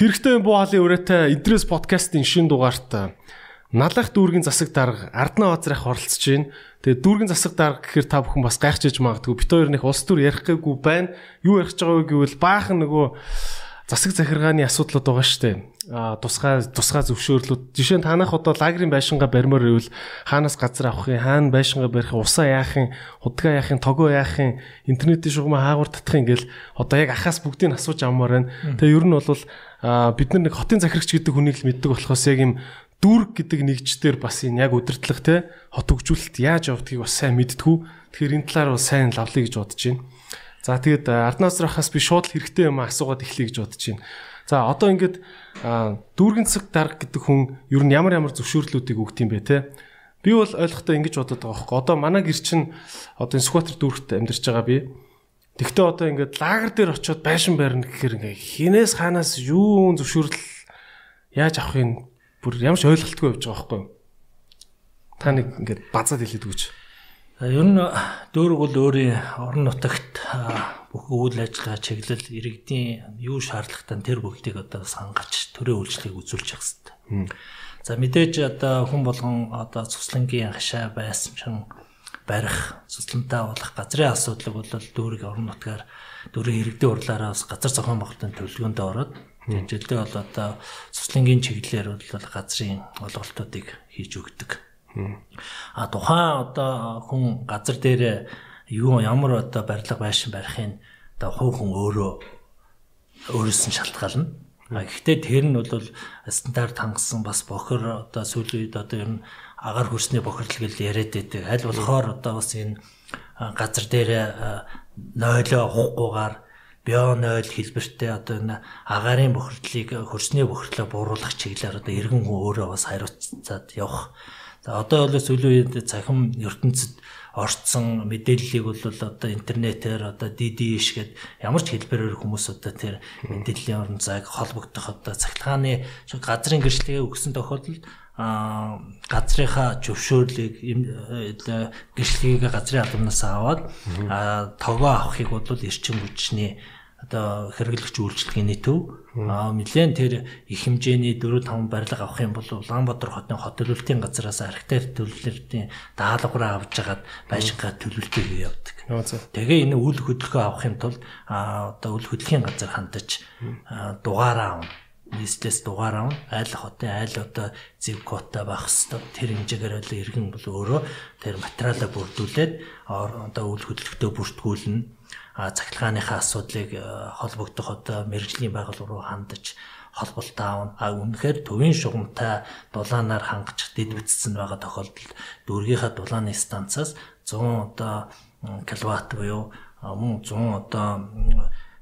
Хэрэгтэй буу хаалын өрөөтэй Идрээс подкастын шин дугаарт налах дүүргийн засаг дарга Ардна Озрах оролцож байна. Тэгээ дүүргийн засаг дарга гэхээр та бүхэн бас гайхчихж магадгүй. Бит хоёр нэг улс төр ярих гээгүй байна. Юу ярих гэж байгааг гэвэл баахан нөгөө засаг захиргааны асуудлууд байгаа шүү дээ. А тусгай тусгай зөвшөөрлүүд. Жишээ нь танах одоо лагерийн байшингаа барьмаар ивэл хаанаас газар авах юм, хаана байшингаа барих, усаа яах юм, худгаа яах юм, тогоо яах юм, интернетийн шугамаа хаагур татах юм гэл одоо яг ахаас бүгдийг асууж авмаар байна. Тэгээ ер нь бол бид нар нэг хотын захирагч гэдэг хүнийг л мэддэг болохоос яг юм дүүрэг гэдэг нэгждэр бас энэ яг удирдлага те хот хөгжүүлэлт яаж явдгийг бас сайн мэдтгүү. Тэгэхээр энэ талаар бол сайн лавлыг гэж бодож байна. За тэгээд Арднасрахаас би шууд л хэрэгтэй юм асуугаад эхлэе гэж бодож байна. За одоо ингээд дүүргийн засаг дарга гэдэг хүн ер нь ямар ямар зөвшөөрлүүдийг өгд юм бэ те? Би бол ойлгохтой ингэж бодод байгаа хөөе. Одоо манай гэр чинь одоо Сүхбаатар дүүрэгт амьдарч байгаа би. Тэгтээ одоо ингээд лагер дээр очиод байшин барина гэхээр ингээ хинээс хаанаас юу зөвшөөрөл яаж авахыг бүр ямарч ойлголтгүй явж байгаа юу? Та нэг ингээд базаад хэлээд өгч. Ер нь дөөрөг бол өөрийн орон нутагт бүх үйл ажиллагаа чиглэл иргэдийн юу шаардлагатай тэр бүгдийг одоо сангаж төрийн үйлчлэгийг үзүүлж явах хэрэгтэй. За мэдээж одоо хүн болгон одоо цуслангийн хашаа байсамчин барих, цусламтаа болох газрын асуудлыг бол дүүрэг орон нутгаар дүүрэг иргэдийн урлаараа бас газар зохион байгуулалтын төлөвлөгөөнд ороод Жилдээ бол одоо цуслангийн чиглэлээр бол газрын олголтуудыг хийж өгдөг. А тухайн одоо хүн газар дээр юу ямар одоо барилга байшин барихын одоо хувь хүн өөрөө өөрөөс нь шалтгаална. А гэхдээ тэр нь бол стандарт хангасан бас бохор одоо сүүлийн үед одоо ер нь агаар хөрсний бохирлол гэж яриад байдаг. Аль болохоор одоо бас энэ газар дээр нойлоо ухахгүйгээр био-нойл хэлбэртэй одоо энэ агаарын бохирдлыг хөрсний бохирдлоо бууруулах чиглэлээр одоо иргэн хүн өөрөө бас хариуцаад явах. За одоо бол сүүлийн үед цахим ертөнцид орцсон мэдээллийг бол одоо интернетээр одоо DDиш гээд ямар ч хэлбэрээр хүмүүс одоо тэр мэдээллийн орон зайг холбогдох одоо цахилгааны газрын гэрчлэгээ өгсөн тохиолдолд газрынхаа зөвшөөрлийг гэрчлэгийг газрын албанаас аваад тогоо авахыг бол эрчим хүчний одоо хэрэглэгч үйлчлэгээний төв аа нэлээд тэр их хэмжээний 4 5 барилга авах юм бол Улаанбаатар хотын хот төлөвлөлтийн газараас архитект төлөвлөлтийн даалгавраа авч жагаад байшингаа төлөвлөлтийг явуудаг. Тэгээ энэ үйл хөдлөлгөө авахын тулд одоо үйл хөдлөлийн газар хандаж дугаараа авна нийслээс дугаар авна. Айл хотын айл одоо зэв кота байх хэвээр тэр хэмжээгээр л иргэн бол өөрөө тэр материалаа бүрдүүлээд одоо үйл хөдлөлтөө бүртгүүлнэ. Цахилгааныхаа асуудлыг э, холбогдох одоо мэрэгжлийн байгууллага руу хандаж холболтоо авна. А үнэхээр төвийн шугамтай дулаанаар хангаж дэд бүтцсэн байгаа тохиолдолд дүүргийнхаа дулааны станцаас 100 одоо киловатт буюу мөн 100 одоо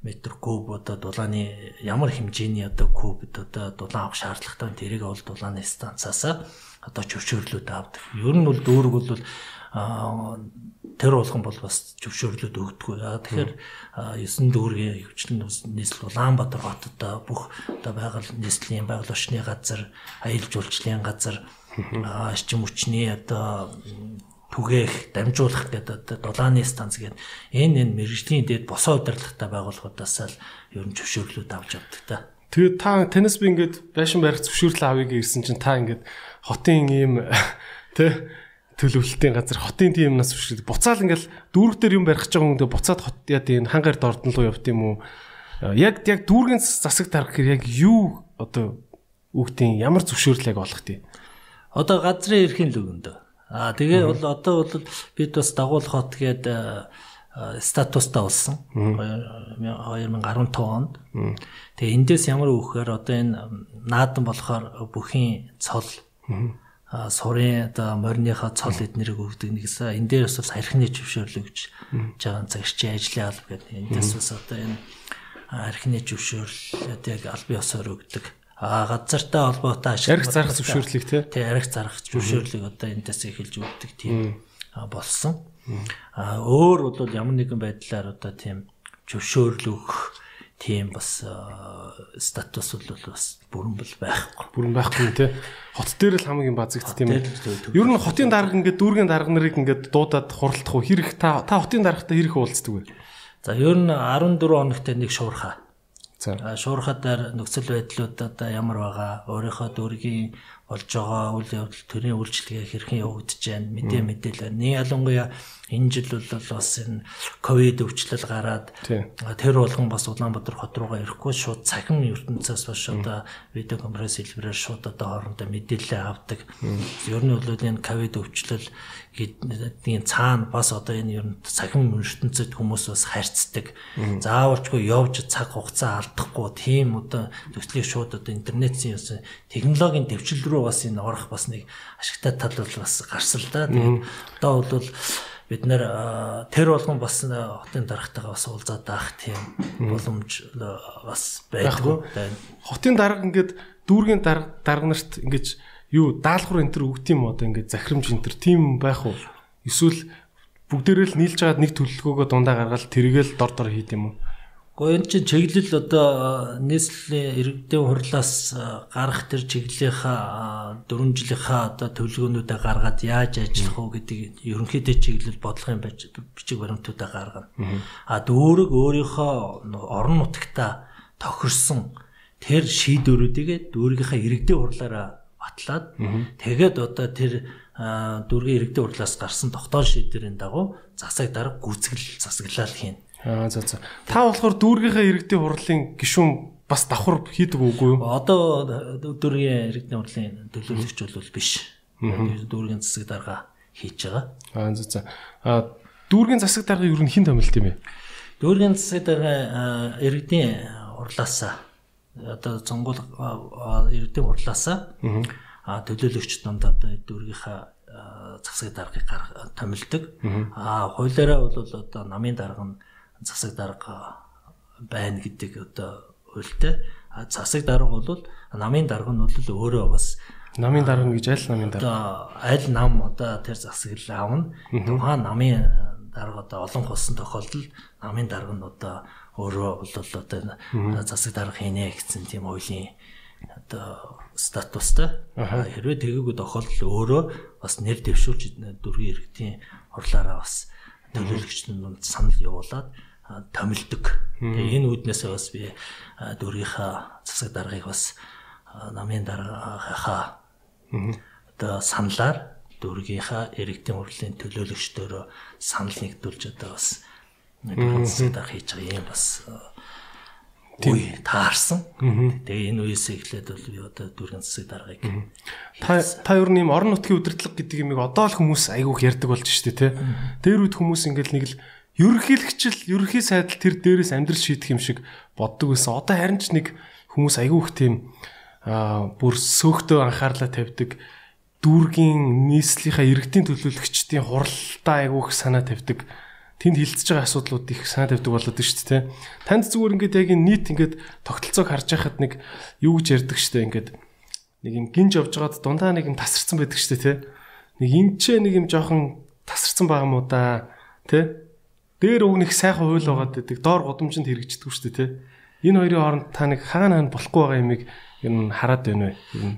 метр куб одоо дулааны ямар хэмжээний одоо кубд одоо дулаан авах шаардлагатай тэрийг бол дулааны станцаас одоо зөвшөөрлүүд авдаг. Ер нь бол дүүрэг бол тэр болгон бол бас зөвшөөрлөд өгдөг. Тэгэхээр 9 дүүргийн хөвчлэн нийслэл Улаанбаатар хотод бүх одоо байгаль нийслэлийн байгаль орчны газар, аялал жуулчлалын газар, арчим хүчний одоо түгээх, дамжуулах гэдэг одоо дулааны станц гэдэг энэ энэ мэрэгжлийн дээд босоо удирдлагатай байгууллагуудаас л ер нь зөвшөөрлүүд авч явдаг та. Тэгээд та танаас би ингээд байшин барих зөвшөөрлөө авъя гэсэн чинь та ингээд хотын ийм тэ төлөвлөлтийн газар хотын тийм юмнаас зөвшөөрөл буцаал ингээд дүүрэг дээр юм барих гэж байгаа хүн дэ буцаад хот яа тийм хангаар дордон руу явд юм уу? Яг яг дүүргийн засаг дарга гэхээр яг юу одоо үгтийн ямар зөвшөөрлийг олох тийм? Одоо газрын эрхийн л өгөндөө Аа тэгээ бол одоо бол бид бас дагуул хот гээд статустай болсон. 2015 онд. Тэгээ эндээс ямар өгөхөөр одоо энэ наадан болохоор бүхийн цол сурын одоо мориныхаа цол эднэрийг өгдөг нэгсэн. Энэ дээр бас архины зөвшөөрлөө гэж жагаан цагчийн ажлын алба гэдэг. Эндээс бас одоо энэ архины зөвшөөрлөд яг албан ёсоор өгдөг. А газартай холбоотой ашиг арх зарах зөвшөөрлийг тий тий арх зарах зөвшөөрлийг одоо эндээс эхэлж өгдөг тийм болсон. А өөр бол ямар нэгэн байдлаар одоо тийм зөвшөөрөл өгөх тийм бас статус бол бас бүрэн бол байхгүй. Бүрэн байхгүй тий. Хот дээр л хамгийн базэгт тийм ээ. Ер нь хотын дарга ингээд дүүргийн дарга нарыг ингээд дуудаад хуралдах уу хэрэг та та хотын даргатай хэрэг уулздаг вэ? За ер нь 14 хоногт нэг шуурхаа Шуурхадаар нөхцөл байдлууд одоо ямар байгаа, өөрийнхөө дүүргийн болж байгаа үйл явдал төрийн үйлчлэгээ хэрхэн явагдаж байна мэдээ мэдээлэл нэг ялангуяа энэ жил бол бас энэ ковид өвчлөл гараад тэр болгон бас Улаанбаатар хот руугаа ирэхгүй шууд цахим ертөнцөөс бас одоо видео конференц хэлбэрээр шууд одоо хоорондоо мэдээлэл авдаг. Ер нь бол энэ ковид өвчлөл гэдгийн цаана бас одоо энэ ер нь цахим ертөнцөд хүмүүс бас харьцдаг. Заавалчгүй явж цаг хугацаа алдахгүй тийм одоо төслийг шууд одоо интернетийн технологийн дэвшил рүү бас энэ орох бас нэг ашигтай тал бол бас гарсан л да. Тэгээд одоо бол бид нэр тэр болгон бас хотын дарагтайгаа бас уулзаад байх тийм боломж бас байдгүй. Хотын дарга ингээд дүүргийн дарга дарга нарт ингэж юу даалгавар энэ төр өгд юм одоо ингээд захирамж энэ төр тийм байх уу? Эсвэл бүгдээрээ л нийлж аваад нэг төлөлгөөгөө дундаа гаргаад тэргээл дор дор хийд юм уу? Гэхдээ энэ чинь чиглэл одоо нийслэлийн иргэдийн хурлаас гарах тэр чиглэлийнхаа 4 жилийнхаа одоо төлөвлөгөөнүүдээ гаргаад яаж ажиллах уу гэдэг ерөнхийдөө чиглэл бодлогын бичиг баримтуудаа гаргана. А дүүрэг өөрийнхөө орон нутагта тохирсон тэр шийдвэрүүдийгээ дүүргийнхаа иргэдийн хурлаараа батлаад тэгээд одоо тэр дүүргийн иргэдийн хурлаас гарсан тогтоол шийдвэрийн дагуу засаг дарга гүйцэтгэл засаглал хийнэ. Аа за за. Та болохоор дүүргийнхаа иргэдийн хурлын гишүүн бас давхар хийдэг үгүй юу? Одоо дүүргийн иргэдийн хурлын төлөөлөгч бол биш. Дүүргийн засаг дарга хийж байгаа. Аа за за. Аа дүүргийн засаг дарга нь хэн томилт юм бэ? Дүүргийн засаг дарга иргэдийн хурлаасаа одоо цонгол иргэдийн хурлаасаа аа төлөөлөгч донд одоо дүүргийнхаа засаг даргыг томилдог. Аа хуулиараа бол одоо намын дарга нь засаг дарга байна гэдэг одоо хуультай. А засаг дарга бол намын дарга нь бол өөрөө бас намын дарга гэж аль намын дарга? Одоо аль нам одоо тэр засаг л аавна. Тухайн намын дарга одоо олон болсон тохиолдолд намын дарга нь одоо өөрөө бол одоо засаг дарга хийнэ гэсэн тийм хуулийн одоо статустай. Хэрвээ тэгээгүү тохиолдол өөрөө бас нэр дэвшүүлж дөрвийн иргэдийн хурлаараа бас төлөөлөгч нь санал явуулаад томилдог. Тэгээ энэ үднээсээ бас би дөргийнхаа засаг даргаыг бас намын даргаахаа одоо саналаар дөргийнхаа иргэдийн хурлын төлөөлөгчдөөрөө санал нэгдүүлж одоо бас засаг дарга хийж байгаа юм бас үе таарсан. Тэгээ энэ үеэс эхлээд бол би одоо дөргөн засаг даргаыг та та ер нь юм орон нутгийн удирдлага гэдэг юмыг одоо л хүмүүс айгүйх ярьдаг болж штэ тий. Дээр үед хүмүүс ингээл нэг л ерөнхийлөгчл ерөнхий сайдл тэр дээрээс амьдрал шийдэх юм шиг боддог байсан. Одоо харин ч нэг хүмүүс айгүй их тийм бүр сөөхтөө анхаарлаа тавьдаг дүүргийн нийслэлийнхаа иргэдийн төлөөлөгчдийн хуралдаа айгүй их санаа тавьдаг. Тэнд хилцэж байгаа асуудлууд их санаа тавьдаг болоод шүү дээ. Танд зүгээр ингээд яг нийт ингээд тогтолцоог харж байхад нэг юу гэж ярьдаг шүү дээ ингээд нэг юм гинж явж байгаад дундаа нэг юм тасарсан байдаг шүү дээ. Нэг энэ ч нэг юм жоохон тасарсан байгаа мó да. Тэ? Дээр өгнөх сайхан хууль байгаад байдаг. Доор гудамжинд хэрэгждэг шүү дээ, тэ. Энэ хоёрын хооронд та нэг хаана хаана болохгүй байгаа юмыг нь хараад байна вэ?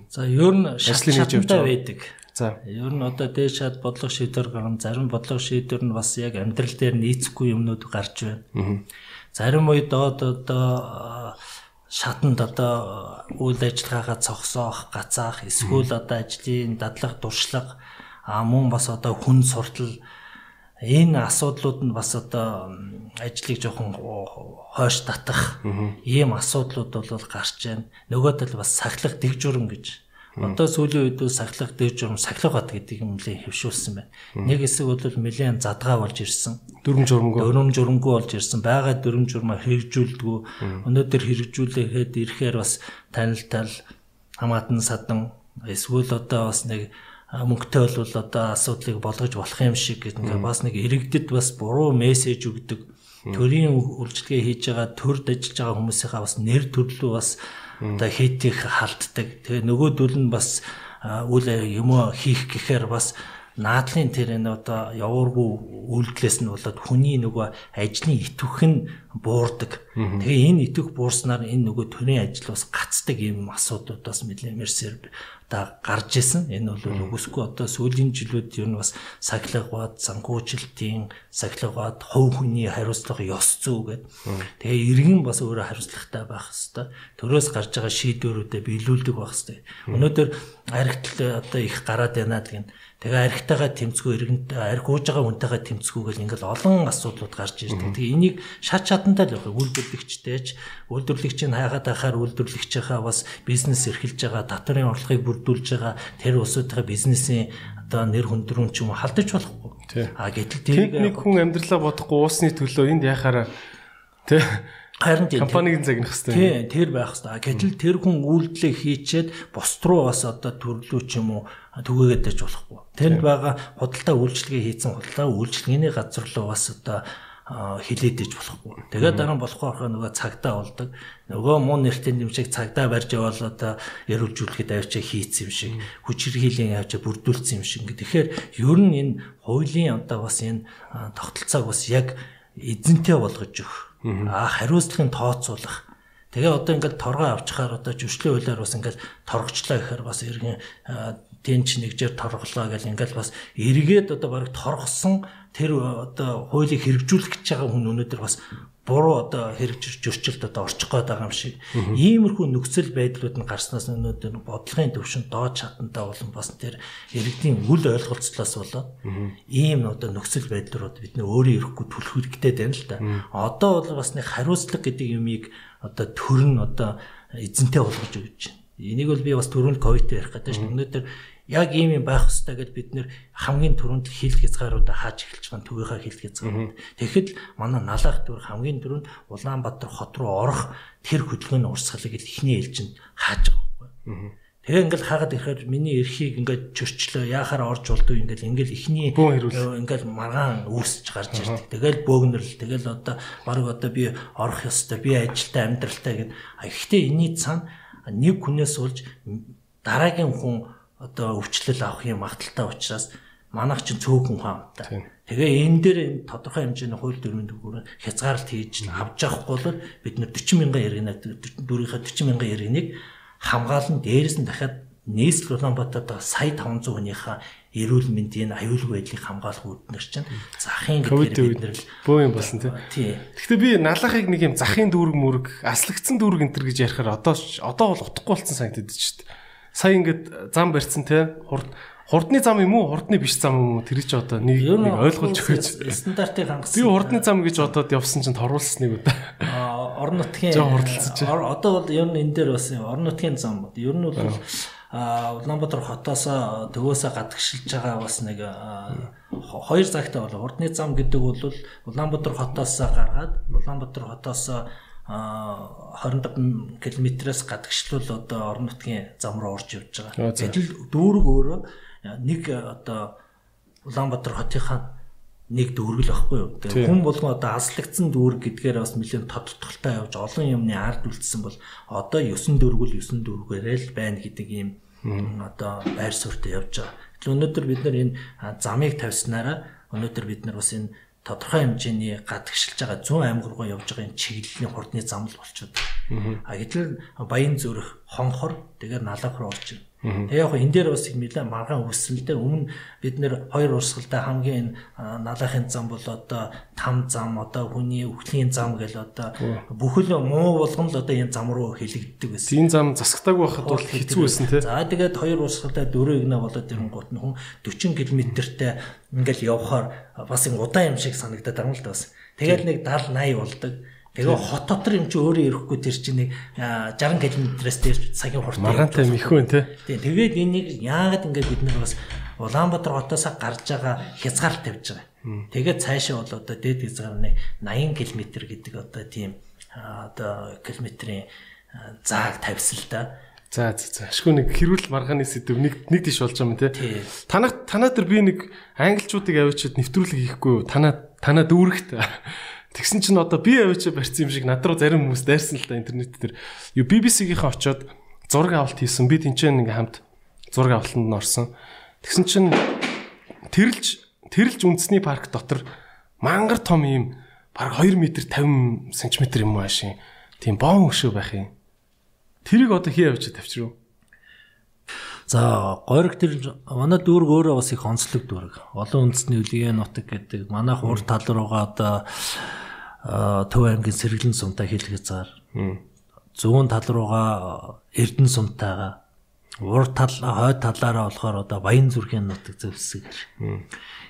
За ер нь шатлалтай байдаг. За ер нь одоо дээш шат бодлого шийдвэр гарган зарим бодлого шийдвэр нь бас яг амьдрал дээр нийцэхгүй юмнууд гарч байна. Зарим үед доод одоо шатанд одоо үйл ажиллагаагаа цогсоох, гацаах, эсвэл одоо ажлын дадлах, дуршлаг а мөн бас одоо хүн суртал энэ асуудлууд нь бас одоо ажлыг жоохон хойш татах ийм асуудлууд бол гарч байна. Нөгөө тал бас сахилах дэг журам гэж. Одоо сүүлийн үед сахилах дэг журам сахилах бат гэдэг юм лээ хөвшүүлсэн байна. Нэг хэсэг бол нэлээд задгаа болж ирсэн. Дөрөм журмгүй. Дөрөм журмгүй болж ирсэн. Бага дөрөм журмаа хэрэгжүүлдэггүй. Өнөөдөр хэрэгжүүлэхэд ирэхээр бас танил тал хамаатан садан эсвэл одоо бас нэг мөнгөтэй бол одоо асуудлыг болгож болох юм шиг гэдэг бас нэг иргэдэд бас буруу мессеж өгдөг. Төрийн үйлчлэгээ хийж байгаа төрд ажиллаж байгаа хүмүүсийнхаа бас нэр төрлөө бас одоо хийтих халддаг. Тэгээ нөгөөдөл нь бас үл юм хийх гэхээр бас наадлын тэр энэ одоо явуургүй үйлдэлээс нь болоод хүний нөгөө ажлын итвэх нь буурдаг. Тэгээ энэ итвэх буурснаар энэ нөгөө төрийн ажил бас гацдаг юм асуудлуудаас мэлэмэрсээр одоо гарч исэн. Энэ бол үгүйсгүй одоо сүүлийн жилүүд ер нь бас сахилгаваад, санхүүжилтийн сахилгаваад, хувь хүний хариуцлага ёс зүй гэдэг. Тэгээ иргэн бас өөрөө хариуцлагатай байх хэвээр. Төрөөс гарч байгаа шийдвэрүүдэд биелүүлдэг байх хэвээр. Өнөөдөр архитект одоо их гараад байна гэх Тэгээ архитагаа тэмцгүй иргэнтэй арх ууж байгаа хүнтэйгээ тэмцгүүгээл ингээл олон асуудлууд гарч ирдэг. Тэгээ энийг шат чадантай л явах үйлдвэрлэгчтэйч үйлдвэрлэгчийн хайгаад ахаар үйлдвэрлэгчийнхаа бас бизнес эрхэлж байгаа татварын орлогыг бүрдүүлж байгаа тэр улсуудынхаа бизнесийн одоо нэр хүндрүүн ч юм уу халдаж болохгүй. А гэтэл тэр нэг хүн амьдралаа бодохгүй уусны төлөө энд яхаараа тий Харин тийм компаниг загнах хэрэгтэй. Тийм, тэр байх хэрэгтэй. Гэтэл тэр хүн үйлдэлээ хийчээд бусд руу бас одоо төрлөө ч юм уу түгээгээд байж болохгүй. Тэнд байгаа худалдаа үйлчлэгээ хийсэн худалдаа үйлчлэгээний газар руу бас одоо хилээд иж болохгүй. Тэгээд дараа нь болохгүй орохоо нөгөө цагдаа болдог. Нөгөө муу нэртэй нэмшиг цагдаа барьж явал одоо ярилцүүлэхэд авчаа хийцсэн юм шиг, хүч хэрхийлэн авчаа бүрдүүлсэн юм шиг. Тэгэхээр ер нь энэ хуулийн одоо бас энэ тогтолцоог бас яг эзэнтэй болгож өгөх Аа хариуцлагын тооцоолох. Тэгээ одоо ингээд торгоо авчихаар одоо жүжиглийн хуулиар бас ингээд торгочлоо гэхээр бас иргэн тэн чи нэгжээр торглоо гэл ингээд бас эргээд одоо баг торгосон тэр одоо хуулийг хэрэгжүүлэх гэж байгаа хүн өнөөдөр бас буруу одоо хэрэгжиж зөрчилд одоо орчих гээд байгаа юм шиг. Иймэрхүү нөхцөл байдлууд нь гарснаас өнөөдөр бодлогын төвшин доод чатантай болон бас тэр иргэдийн үл ойлголцлоос болоод ийм одоо нөхцөл байдлууд бид нөр өөрөө ирэхгүй түлх хэрэгтэй байна л да. Одоо бол бас нэг хариуцлага гэдэг юмыг одоо төр нь одоо эзэнтэй болгож өгч байна. Энийг бол би бас түрүүнд ковид ярих гэдэг шүү. Өнөөдөр яг ийм юм байх хэрэгтэй гэж бид нэр хамгийн түрүүнд хил хязгааруудаа хааж эхэлж байгаа төвийнхаа хил хязгаарууд. Тэгэхэд манай налах дүр хамгийн түрүүнд Улаанбаатар хот руу орох тэр хөдөлгөөний урсгалыг эхний ээлжинд хааж байгаа байхгүй. Тэгээ ингээл хаагаад ирэхээр миний эрхийг ингээд чөрчлөө яахаар орж болдоо ингээл ингээл ихний ингээл маргаан үүсэж гарч ирдэг. Тэгэл бөөгнөрл тэгэл одоо баг одоо би орох ёстой би ажилтаа амьдралтай гэд. Гэхдээ энэний цаана нэг хүнээс улж дараагийн хүн одоо өвчлөл авах юм магталтай учраас манайх чинь цөөхөн хаамтай. Тэгээ энэ дээр энэ тодорхой хэмжээний хууль дүрмийн төгөөр хязгаарлалт хийж авч явахгүй бол бид нэр 40 мянган иргэнэ дөрвийнхээ 40 мянган иргэнийг хамгаалан дээрээс нь дахиад нийслэл Улаанбаатарт сая 500 хүнийхээ эрүүл мэндийн аюулгүй байдлыг хамгаалах үүднэр чинь захын гэдэг бид нэр бөө юм болсон тий. Гэхдээ би налахыг нэг юм захын дүүрэг мүрэг аслагдсан дүүрэг энтер гэж ярихаар одоо одоо бол утгагүй болсон санагдаад шүү дээ сая ингээд зам барьсан те. Хурд хурдны зам юм уу? Хурдны биш зам юм уу? Тэр чи одоо нэг нэг ойлгуулж өгөөч стандартыг хангасан би хурдны зам гэж одоод явсан чинь торуулсныг удаа. Орон нутгийн одоо бол ер нь энэ дээр бас орон нутгийн зам ер нь бол Улаанбаатар хотоос төвөөсөө гадагшилж байгаа бас нэг хоёр загтай бол хурдны зам гэдэг бол Улаанбаатар хотоос гаргаад Улаанбаатар хотоос 25 км-ээс гадагшлуул одоо орон нутгийн зам руу орж явж байгаа. Гэтэл дүүрэг өөрөө нэг одоо Улаанбаатар хотынхаа нэг дүүрэг л байхгүй юу. Тэгээ хүн болгон одоо аслагдсан дүүрэг гэдгээр бас нэлээд тодтолтой явж олон юмны ард үлдсэн бол одоо 9 дүүргүүл 9 дүүргээрээ л байна гэдэг ийм одоо байр суурьтай явж байгаа. Тэгэхээр өнөөдөр бид нар энэ замыг тавьснараа өнөөдөр бид нар бас энэ тодорхой хэмжээний гадагшилж байгаа 100 аймаг руу явж байгаа энэ чиглэлийн хурдны зам л болчиход. А гэтэл Баян зүрх, Хонхор тэгээд Налах руу орж ирнэ. Тэгээ яг энэ дээр бас нэлээд маргаан үсэлтэй өмнө бид нэр хоёр урсгалтай хамгийн налахын зам бол одоо там зам одоо хүний өвхлийн зам гэл одоо бүхэл муу болгон л одоо энэ зам руу хилэгддэг байсан. Тийм зам засагтаагүй байхад бол хэцүү байсан тий. За тэгээд хоёр урсгалтай дөрөв игнэ болоод ирэнгуут нь хүн 40 км-тэй ингээл явхаар бас ин удаан юм шиг санагдаад байгаа юм л да бас. Тэгээд нэг 70 80 болдог. Тэгээ хот дотор юм чи өөрөө ирэхгүй тэр чинь нэг 60 км-ээс дээр цагийн хурд. Маргаантай мэхүүн тий. Тэгээд энийг яагаад ингээд бид нар бас Улаанбаатар хотоос гарч байгаа хязгаар тавьж байгаа. Тэгээд цаашаа бол одоо дээд хязгаар нь 80 км гэдэг одоо тийм одоо километрийн зааг тавьсан л да. За за за. Ашгүй нэг хэрүүл маргааны сэдв нэг нэг тийш болж байгаа юм тий. Танаа танаа дээр би нэг англичуудыг авчиад нэвтрүүлэг хийхгүй юу? Танаа танаа дүүрэгт Тэгсэн чинь одоо би авчи барьсан юм шиг над руу зарим хүмүүс дайрсан л да интернет дээр. Юу BBC-гийнхаа очоод зураг авалт хийсэн. Би тэнцэн ингээ хамт зураг авалтанд нь орсон. Тэгсэн чинь тэрэлж тэрэлж үндэсний парк дотор мангар том юм баг 2 м 50 см юм аашийн тийм боон өшөө байх юм. Тэрийг одоо хий явж тавьчихруу. За гориг тэр манай дүүрэг өөрөө бас их онцлог дүүрэг. Олон үндэсний үлгийн нутаг гэдэг. Манайх урд тал руугаа одоо Төв аймгийн сэргэлэн сумтай хэлхий цаар. Зүүн тал руугаа Эрдэнэ сумтайгаа урд тал хойд талаараа болохоор одоо Баян зүрхийн нутаг зэвсэг.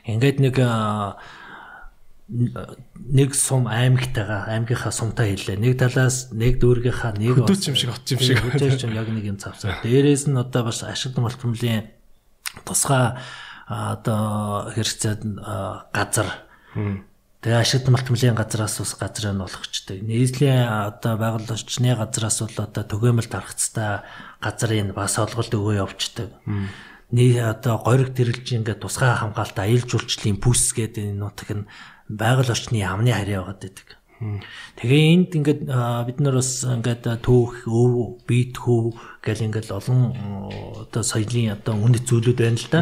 Ингээд нэг нэг сум аймагтайгаа аймгийнхаа сумтай хэллээ. Нэг талаас нэг дүүргийнхаа нэг хөдөөч юм шиг отч юм шиг. Хөдөөч юм яг нэг юм цавцаа. Дээрээс нь одоо бас ашиг малтмлын тусгай одоо хэрэгцээд газар. Тэгээ ашиг малтмлын газраас ус газраа нь болгочтой. Нийслэлийн одоо байгуулагчны газраас бол одоо төгөөмөл тархацтай газрын бас олголт өгөө явждаг. Нэг одоо гориг тэрэлж ингээд тусгай хамгаалалт аюул жуулчлалын бүс гэдэг энэ нутаг нь байгаль орчны амны харьяа байгаад байдаг. Тэгээ энд ингээд бид нар бас ингээд түүх, өв, бит хөв гэл ингээд олон одоо соёлын одоо үнэт зүйлүүд байна л да.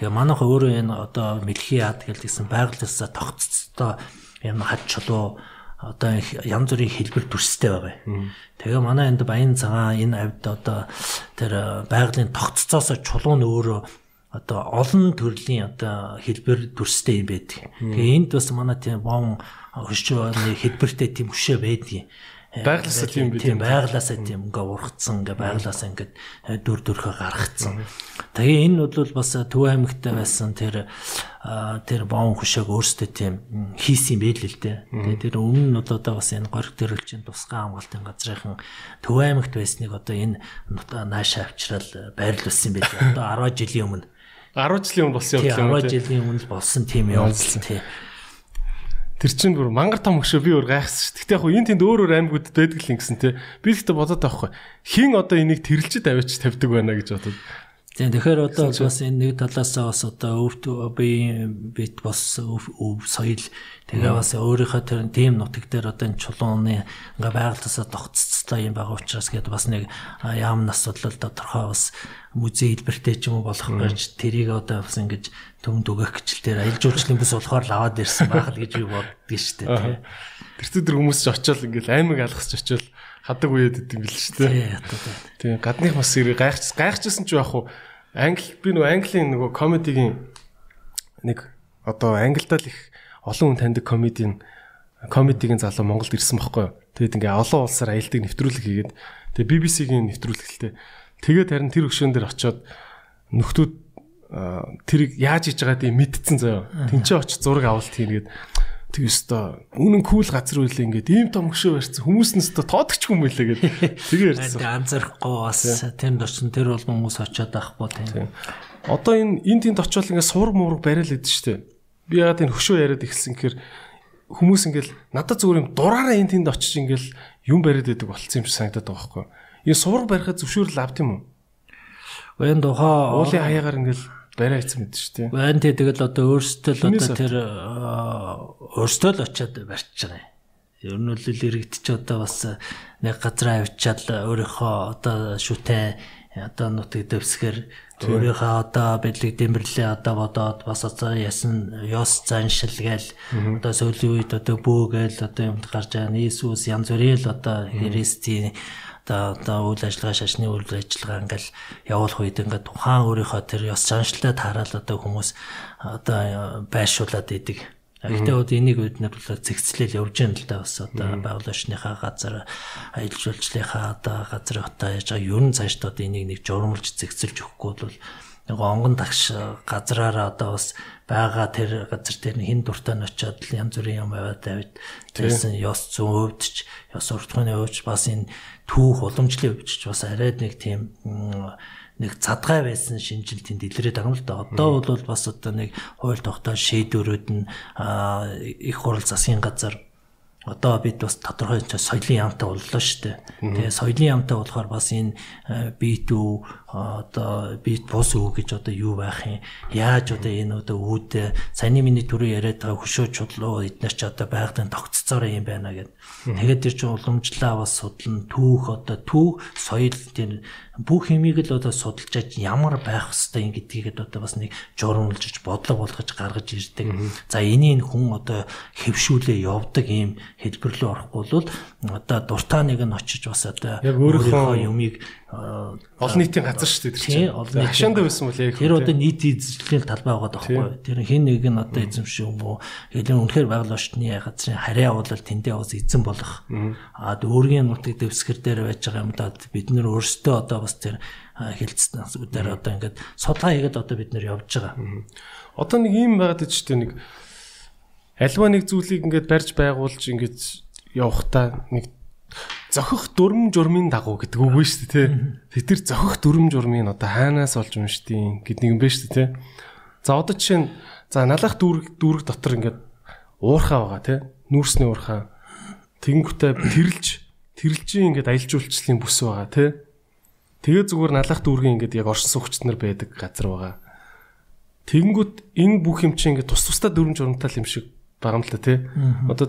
Тэгээ манайх өөрөө энэ одоо мэлхий яад гэлсэн байгалиасаа тогтцтой юм хад чулуу одоо янз бүрийн хэлбэр төрстэй байгаа. Тэгээ манай энд баян цагаан энэ авд одоо тэр байгалийн тогтцоосоо чулуу нь өөрөө одоо олон төрлийн одоо хэлбэр төрстэй юм байдаг. Тэгээ энд бас манай тийм бон хөшөөний хэлбэртэй тийм өшөө байдгийг байглаасаа тийм би тийм байглаасаа тийм ингээ ургацсан ингээ байглаасаа ингээ э, дүр дүрхэ гаргацсан. Тэгээ энэ бол бас Төв аймагтай байсан тэр тэр бон хөшөөг өөрсдөө тийм хийсэн байл л дээ. Тэгээ тэр өмнө нь одоо бас энэ гориг төрөлчийн тусгай хамгаалтын газрынхан Төв аймагт байсныг одоо энэ наашаа авчрал байрлуулсан байл. Одоо 10 жилийн өмнө 10 жилийн өмнө болсон юм тийм 10 жилийн өмнө болсон тийм явдал тийм. Тэр чинь бүр мангар том хөшөө би өөр гайхсан шүү. Гэтэ яг энэ тэнд өөр өөр аймагуудад байдаг л ингэсэн тий. Би ихтэй бодоод байхгүй. Хин одоо энийг тэрэлжид аваач тавьдаг байна гэж бодод. Тийм тэгэхээр одоо бас энэ нэг талаасаа бас одоо өвт би бит бас өв соёл. Тэгээ бас өөрийнхөө тэр тийм нутаг дээр одоо энэ чулууны ингээ байгальтасаа тогтцтой юм байгаа учраас гээд бас нэг яам нас бодлол тодорхой бас музей хэлбэртэй ч юм уу болох байж тэрийг одоо бас ингэж төмд өгөх гिचл дээр аялал жуулчлалын бүс болохоор л аваад ирсэн байх л гэж би боддгий шүү дээ. Тэр тэр хүмүүс ч очиод ингээл аймаг алгасч очиод хадаг үеэд идэм бил шүү дээ. Тийм гадных бас гайхч гайхчихсан ч яах вэ? Англи би нөгөө Английн нөгөө комедигийн нэг одоо англидаа л их олон хүн таньдаг комедийн комедигийн залуу Монголд ирсэн байхгүй юу. Тэгээд ингээ олон улсаар аялдаг нэвтрүүлэг хийгээд тэгээд BBC-гийн нэвтрүүлэгтэй. Тэгээд харин тэр өшөөн дээр очиод нөхдүүд тэрийг яаж хийж байгааг мэдтсэн заяа. Тинчээ очиж зураг авалт хийгээд Тэг өстой үнэн кул газар үйлээ ингээд ийм том хөшөө барьсан хүмүүс нь өстой тоодчихгүй юм байлаа гэдэг. Тэгээ ярьсан. Анзаарахгүй бас тэнд очсон тэр бол хүмүүс очиод байхгүй тийм. Одоо энэ энэ тэнд очиод ингээд сувраг муураг бариад идэв штэ. Би яагаад энэ хөшөө яриад ихсэн гэхээр хүмүүс ингээд надад зүгээр юм дураараа энэ тэнд очиж ингээд юм бариад идэг болцсон юм шиг санагдаад байгаа байхгүй. Энэ сувраг барихад зөвшөөрөл авт юм уу? Баян тухай уулын хаягаар ингээд барай хийсэн мэт шүү дээ. Байн тий тэгэл одоо өөрсдөө л одоо тэр өөрсдөө л очиад барьж байгаа юм. Ер нь л иргэдч одоо бас нэг газар авчиад өөрийнхөө одоо шүтэн одоо нутаг дэвсгэр өөрийнхөө одоо бэлэг дэмэрлээ одоо бодоод бас одоо ясан ёс заншил гээл одоо сүүлийн үед одоо бөөгээл одоо юмд гарч байгаа. Иесус янз бүрийн л одоо христийн одоо одоо үйл ажиллагаа шашны үйл ажиллагаа ингээл явуулах үед ингээд тухайн өөрийнхөө тэр ёс заншлаа таарал одоо хүмүүс одоо байршуулад идэг. Гэхдээ одоо энийг бид нар бол зэгцлэл явж байгаа л да бас одоо байгууллагчныхаа газар аялал жуулчлалынхаа одоо газар хотоо яаж байгаа ерөн цааш одоо энийг нэг журмалж зэгцэлж өгөхгүй бол нэг онгон тагш газраараа одоо бас байгаа тэр газар дээр хин дуртай нь очиод янз бүрийн юм аваад тавьд тэрсэн ёс зүүн өвдч ёс уртганы өвч бас энэ түүх уламжлалын өвч бас арайд нэг тийм нэг задгай байсан шинжил тэнд илрээд байгаа юм л да. Одоо бол бас одоо нэг хууль тогтоол шийдвэрүүд нь их хурал засгийн газар одоо бид бас тодорхой соёлын яамтай боллоо шүү дээ. Тэгээ соёлын яамтай болохоор бас энэ B2 одоо би бус үг гэж одоо юу байх юм? Яаж одоо энэ одоо үүд саяны миний түрүү яриад байгаа хөшөө чудлуу эднэр ч одоо байгалийн тогтцоороо юм байна гэд. Тэгээд тэр чинь уламжлаа бас судлан түүх одоо түүх соёл тэр бүх юмыг л одоо судалж аж ямар байх хэвээр гэдгийг одоо бас нэг журамлж бодлого болгож гаргаж ирдэг. За энийг хүн одоо хэвшүүлээ явдаг ийм хэлбэр рүү орохгүй бол одоо дуртай нэг нь очиж бас одоо өөрийнхөө юмыг олон нийтийн газар шүү дээ тийм олон нийт хашаанда байсан бол яг тэр одоо нийт эзэмшлийн талбай байгаа байхгүй тэр хин нэг нь одоо эзэмших юм уу? Хэдэн үнэхээр байгаль орчны газрын харьяа бол тэндээ бас эзэн болох. А өөрийн нутаг дэвсгэр дээр байж байгаа юм да бид нөр өөрсдөө одоо бас тэр хилцээр одоо ингээд судалгаа хийгээд одоо бид нэр явж байгаа. Одоо нэг юм байгаад ч тийм нэг альва нэг зүйлийг ингээд барьж байгуулж ингээд явахтаа нэг зохих дүрм журмын дагуу гэдэг үг шүү дээ тий. Тэр зохих дүрм журмын одоо хаанаас олж уншдیں۔ гэд нэг юм байна шүү дээ тий. За одоо жишээ нь за налах дүүрэг дүүрэг дотор ингээд уурхаа байгаа тий. Нүүрсний уурхаа. Тэнгүүтээ тэрэлж тэрэлжийн ингээд аялал жуулчлалын бүс байгаа тий. Тэгээ зүгээр налах дүүргийн ингээд яг оршин суугчд нар байдаг газар байгаа. Тэнгүүт энэ бүх юм чинь ингээд тус тусдаа дүрм журамтай юм шиг байгаа юм л та тий. Одоо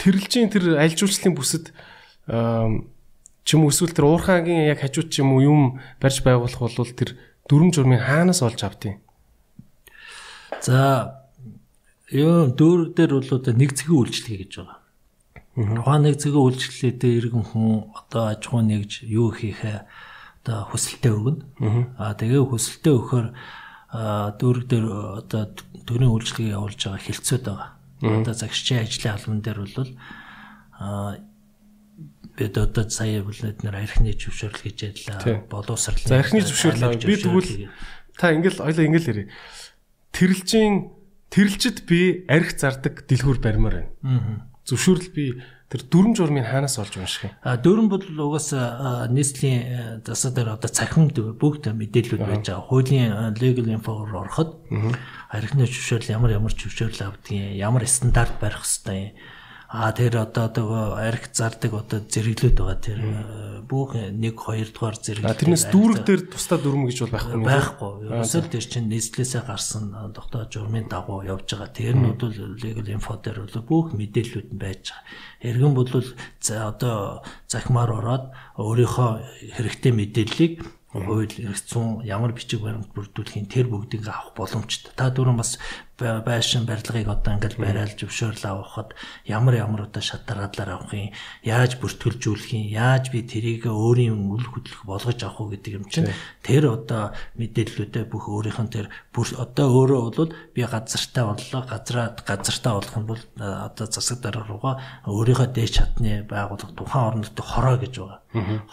тэрэлжийн тэр альжуулчлалын бүсэд ч юм эсвэл тэр уурхаагийн яг хажууд ч юм уу юм барьж байгуулах бол тэр дүрм журмын хаанаас олж авдیں۔ За ёо дүүрэг дээр бол одоо нэг зэгийн үйлчлэгээ гэж байгаа. Тухайн нэг зэгийн үйлчлэлээдээ иргэн хүн одоо аж ахуй нэгж юу хийхээ одоо хүсэлтээ өгнө. Аа тэгээ хүсэлтээ өгөхөөр дүүрэг дээр одоо төрийн үйлчлэгээ явуулж байгаа хилцүүд байгаа Одоо загшчийн ажлын албан дээр бол аа бид одоо сая бол эдгээр архины зөвшөөрөл гэж ярьлаа. Боловсрал. За архины зөвшөөрөл би тэгвэл та ингээл ойлоо ингээл ярив. Тэрэлжийн тэрэлжид би арх зардаг дэлгүүр баримаар байна. Зөвшөөрөл би тэр дүрм журмын хаанаас олж унших юм? А дүрм бол угаасаа нийслэлийн засаг дээр одоо цахимд бүгд мэдээлүүд байж байгаа. Хуулийн legal info-оор ороход архины зөвшөөрөл ямар ямар зөвшөөрөл авдгийг ямар стандарт барих хэвээр А тэр одоо одоо арх зардаг одоо зэрэглүүд байгаа тэр бүх 1 2 дугаар зэрэглэл. Тэрнээс дүүрэг дээр тусдаа дүрм гэж бол байхгүй. Байхгүй. Ерөөсөө тэр чинь нийслэлээсээ гарсан доктор журмын дагуу явж байгаа. Тэр нь бол legal info дээр бол бүх мэдээлүүд нь байж байгаа. Эргэн бол одоо захимаар ороод өөрийнхөө хэрэгтэй мэдээллийг хууль эрх зүйн ямар бичиг баримт бүрдүүлэхийн тэр бүгдийг авах боломжтой. Та дөрөв бас байшин барилгыг одоо ингээл барайл зөвшөөрөл авахад ямар ямар одоо шат дараадлаар авах юм, яаж бүртгүүлжүүлэх юм, яаж би тэрийг өөрийн үл хөдлөх болгож авах уу гэдэг юм чинь тэр одоо мэдээллүүдээ бүх өөрийнх нь тэр бүр одоо өөрөө бол би газартаа боллоо, газраа газартаа болох юм бол одоо засаг дараа руугаа өөрийнхөө дээш чадны байгууллага тухайн нутгийн хороо гэж байгаа.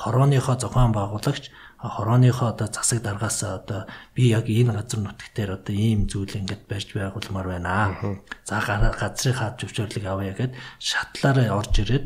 Хорооныхоо зохион байгуулагч хорооныхоо одоо засаг даргаас одоо би яг энэ газар нутаг дээр одоо ийм зүйл ингээд барьж байгуулмаар байна. За газрын хаад зөвшөөрлөг авъя гэд шатлаараа орж ирээд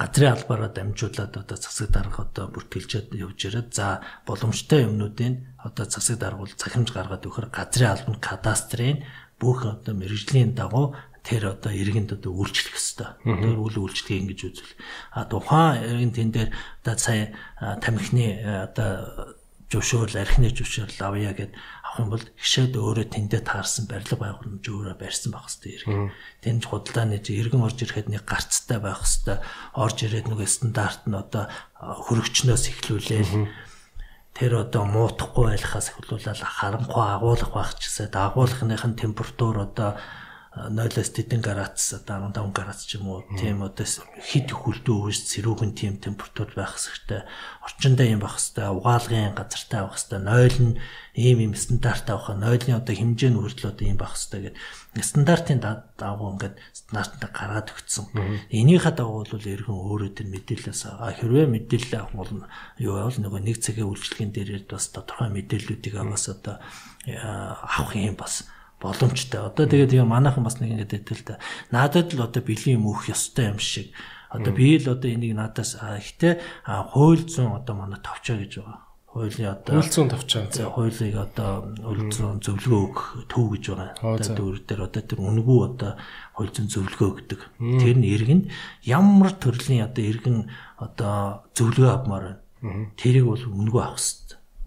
газрын албаараа дамжуулаад одоо засаг дарга одоо бүртгэлжээд явж ирээд за боломжтой юмнуудын одоо засаг даргуул захимж гаргаад өгөхөр газрын албан кадастрын бүх одоо мэрэгжлийн дагуу тэр одоо иргэнд одоо үйлчлэх хэвээр. Тэр үйл үйлчлэгээ ингэж үзвэл а тухайн иргэн тэн дээр одоо сая тамхины одоо зөвшөөрөл архины зөвшөөрөл авъя гэд авах юм бол гişэд өөрөө тэндээ таарсан барилга байгууламж өөрөө барьсан байх хэвээр иргэн. Тэнд худалдааны иргэн орж ирэхэд нэг гарцтай байх хэвээр орж ирээд нэг стандарт нь одоо хөрөгчнөөс эхлүүлээл тэр одоо муутахгүй байлахаас эхлүүлэл харанхуй агуулах байх ч гэсэн агуулгынх нь температур одоо 0-оос тэдэн градус одоо 15 градус ч юм уу тийм одоо хит хүлдүү үс цэрүүхэн тийм температур байх хэрэгтэй. Орчиндөө юм байх хэрэгтэй угаалгын газартай байх хэрэгтэй. Нойл нь ийм ийм стандарт авах нойлын одоо хэмжээ нь хүртэл одоо ийм байх хэрэгтэй гэдэг стандартын дагуу ингээд стандартаа гаргаад өгсөн энийхээ дагуу бол эргэн өөрөө тэр мэдээлэлээс хэрвээ мэдээлэл авах бол юу бол нөгөө нэг цагийн үйлчлэгийн дээр бас тодорхой мэдээллүүдийг бас одоо авах юм бас боломжтой. Одоо тэгээд тэгээ манайхан бас нэг ингэдэй тэл та. Надад л одоо бэлгийн юм өөх ёстой юм шиг. Одоо би л одоо энийг надаас ихтэй хууль зүйн одоо манай товчоо гэж байгаа. Хуулийн одоо хууль зүйн товчоо. Хуулийг одоо зүйн зөвлөгөө өгөх төв гэж байгаа. Одоо дүүр дээр одоо тэр үнгүү одоо хууль зүйн зөвлөгөө өгдөг. Тэр нь иргэн ямар төрлийн одоо иргэн одоо зөвлөгөө авмаар байна Тэрийг бол өнгөө авах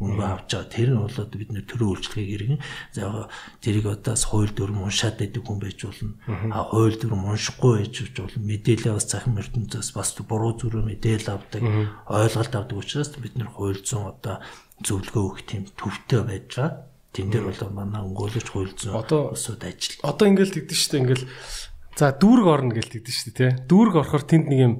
өнгө авч байгаа. Тэр нь бол одоо бид нэр төрөө үйлчлэгийг иргэн за тэрийг одоо хууль дүрм уншаад байдаг хүн байж болно. А хууль дүрм уншихгүй байж болно. Мэдээлэл бас захин ертөнцөөс бас буруу зүрх мэдээлэл авдаг, ойлголт авдаг учраас бид нэр хууль зүйн одоо зөвлөгөө өгөх тийм төвтэй байж байгаа. Тэн дээр бол манай өнгөөлөгч хууль зүйн усуд ажил. Одоо ингээл тэгдэж штэ ингээл за дүүрэг орно гээл тэгдэж штэ тий. Дүүрэг орохоор тэнд нэг юм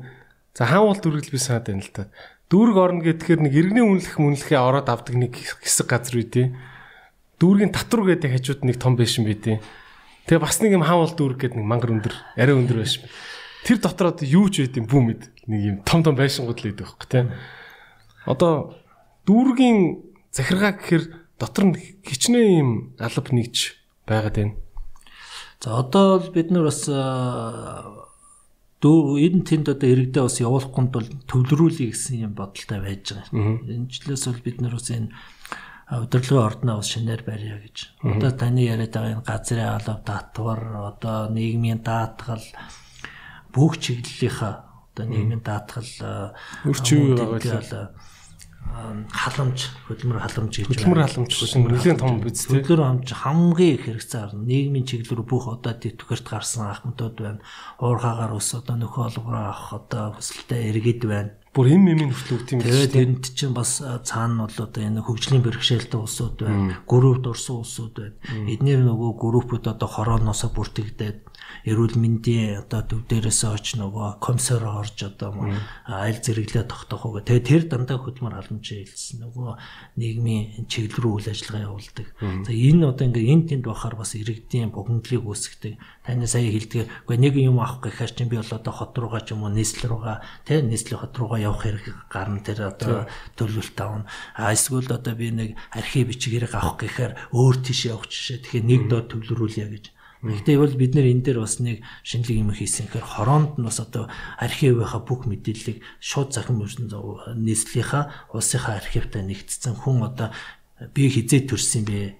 за хаан уул дүргэл би санаад байна л та дүүрэг орно гэхээр нэг иргэний үнэлэх мүнлэхээ ороод авдаг нэг хэсэг газар үгүй тий. Дүүргийн татвар гэдэг хажууд нэг том байшин бий тий. Тэгээ бас нэг юм хаавал дүүрэг гэдэг нэг мангар өндөр, арай өндөр байшин. Тэр дотор одоо юу ч байд юм бүү мэд нэг юм том том байшингууд л байдаг байхгүй тий. Одоо дүүргийн захиргаа гэхээр дотор нь хичнээн юм алба нэгж байгаад байна. За одоо бол бид нар бас дөө энэ тэнд одоо иргэдээ бас явуулахын тулд төвлөрүүлэе гэсэн юм бодолтой байж байгаа. Энэ жилээс бол бид нар бас энэ удирдлагын ордноо бас шинээр барья гэж. Одоо таны яриад байгаа энэ газрын алав татвар одоо нийгмийн даатгал бүх чиглэлийнхаа одоо нийгмийн даатгал өрчөө байгаа халамж хөдөлмөр халамж гэж хөдөлмөр халамж гэсэн нэлээд том биз дээ. Хөдөлмөр халамж хамгийн их хэрэгцээ харна. Нийгмийн чиглэлээр бүх одоо тэтгэрт гарсан ахмадууд байна. Уурхаагаар ус одоо нөхөө олгороо авах одоо хүсэлтэй иргэд байна. Бүр эм эмийн хүртэл үт юм байна. Тэгээд энд чинь бас цаана бол одоо энэ хөгжлийн бэрхшээлтэй улсууд байна. Группд орсон улсууд байна. Эднэр нөгөө группуд одоо хорооноосоо бүртгэгдээд эрүүл мэндийн одоо төв дээрээс оч нөгөө комиссар орж одоо айл зэрэглээ тогтоох уу. Тэгээ тэр дандаа хөдөлмөр халамжаа хэлсэн. Нөгөө нийгмийн чиглэл рүү үйл ажиллагаа явуулдаг. За энэ одоо ингээ энэ тэнд бахаар бас иргэдийн богинодлыг үүсгдэг. Таны сая хэлдэг. Гэхдээ нэг юм авах гэхээр чинь би бол одоо хот руугаа ч юм уу нийслэл руугаа тэ нийслэлийн хот руугаа явах хэрэг гарна тэр одоо төлөвлөлт авна. А эсвэл одоо би нэг архив бичгээр авах гэхээр өөр тийш явах жишээ. Тэгэхээр нэг доод төвлөрүүлье гэж Гэхдээ бол бид нэр энэ дээр бас нэг шинэлэг юм хийсэн гэхээр хороонд нь бас одоо архивынхаа бүх мэдээллийг шууд захин нийслэлийнхаа улсынхаа архивтай нэгтцсэн хүн одоо би хизээ төрсөн бэ.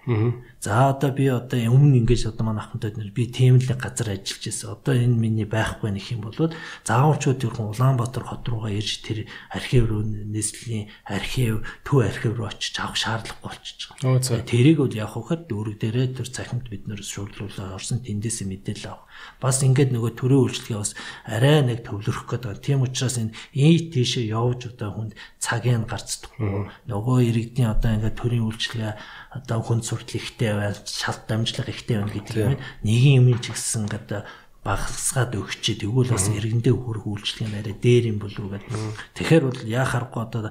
За одоо би одоо өмнө ингэж одоо манай ахмадад нэр би тийм л газар ажиллаж байсан. Одоо энэ миний байхгүй нэх юм бол заавчууд тэрхэн Улаанбаатар хот руугаа ирж тэр архив руу нийслэлийн архив, төв архив руу очиж авах шаардлагагүй болчихж байгаа. Тэрийг бол явах хөхөд дүүрэг дээрээ тэр цахимт бид нэр шуулруулаад орсон тэндээсээ мэдээлэл авах. Бас ингээд нөгөө төрөө үйлчлэгээ бас арай нэг төвлөрөх гэдэг. Тийм учраас энэ ийт тийшээ явж одоо хүнд цагийн гарцдаггүй. Нөгөө иргэдийн одоо ингээд төрийн үйлчлэгээ одоо хүн суртал ихтэй байна, шалт дамжлага ихтэй байна гэдэг юм. Нэгin юм ч гэсэн одоо багасгаад өгчээ тэгвэл бас иргэндээ хөрөх үйлчлэгийн арай дээр юм болов уу гэдэг. Тэгэхээр бол яахааргүй одоо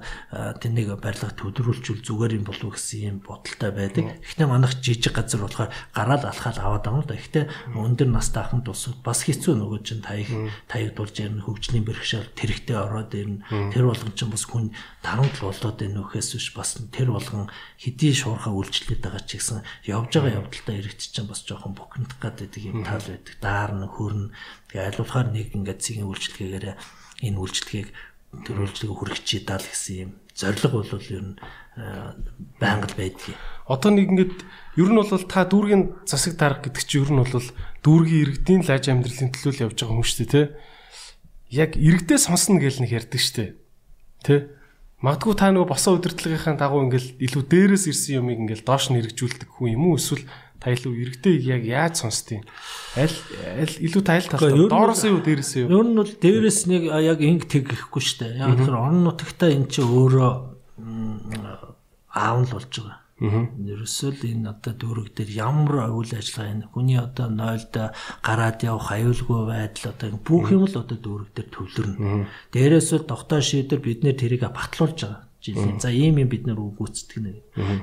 тэнийг барилга төдрүүлжүүл зүгээр юм болов уу гэсэн юм бодолтой байдаг. Гэхдээ манайх жижиг газар болохоор гараал алхаал аваад байгаа юм да. Гэхдээ өндөр настай ахмад улсууд бас хэцүү нөгөө чинь таяг таягдуулж ирнэ хөгжлийн бэрхшээл тэрэгтэй ороод ирнэ. Тэр болгон чинь бас хүн дарамт болоод байна нөхөөс биш бас тэр болгон хэдий шуурхаа үйлчлээд байгаа ч гэсэн явж байгаа явдалтай иргэд чинь бас жоохон бухимдах гэдэг юм тал байдаг. Даарна хөрнө. Тэгээ айлуулахаар нэг ингээд цэгийн үйлчлэгээр энэ үйлчлэгийг төр үйлчлэгийг хүргэчихэд даа л гэсэн юм. Зорилго бол ер нь байнга л байдгийг. Одоо нэг ингээд ер нь бол та дүүргийн засаг дарга гэдэг чинь ер нь бол дүүргийн иргэдийн лаж амьдралын төлөө л явж байгаа юм шүү дээ, тэ? Яг иргэдээ сонсно гэж нэг ярьдаг шүү дээ. Тэ? Магадгүй та нөгөө босоо удирдлагынхаа дагуу ингээл илүү дээрээс ирсэн юмыг ингээл доош нь хэрэгжүүлдэг хүн юм уу эсвэл та илүү иргэдэг яг яаж сонсдیں۔ Аль аль илүү та аль талаа доороос юу дээрээс юу? Ер нь бол дээрээс нэг яг инг тэг гэхгүй шүү дээ. Яг тэр орон нутагтаа эн чинь өөрөө аав л болж байгаа. Ерөөсөө л энэ одоо дүүрэг дээр ямар үйл ажиллагаа энэ хүний одоо нойлд гараад явах аюулгүй байдал одоо бүх юм л одоо дүүрэг дээр төвлөрнө. Дээрээс л тогтоо шийдэр бид нэр тэрийг батлуулж байгаа жилийн. За ийм юм бид нэр үгүйцэтгэх нэ.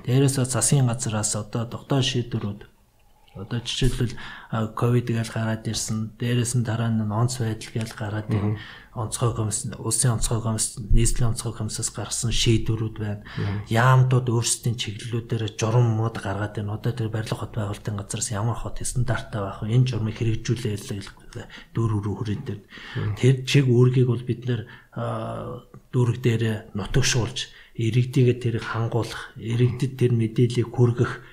Дээрээс засгийн газараас одоо тогтоо шийдвэрүүд Одоо жишээлбэл ковид гэж гараад ирсэн. Дээрээс нь дараа нь онц байдал гэж гараад ирсэн. Онцгой комисс, улсын онцгой комисс, нийслэлийн онцгой комиссаас гарсан шийдвэрүүд байна. Яамдууд өөрсдийн чиглэлүүдээр журам мод гаргаад байна. Одоо тэр барилга хот байгуулалтын газраас ямар хот стандарттай байх вэ? Энэ журмыг хэрэгжүүлээл дүүр рүү хүрээд дээр. Тэр чиг үүргийг бол бид нэр дүүрэг дээр нутагшуулж иргэдийгээ тэр хангуулах, иргэдэд тэр мэдээллийг хүргэх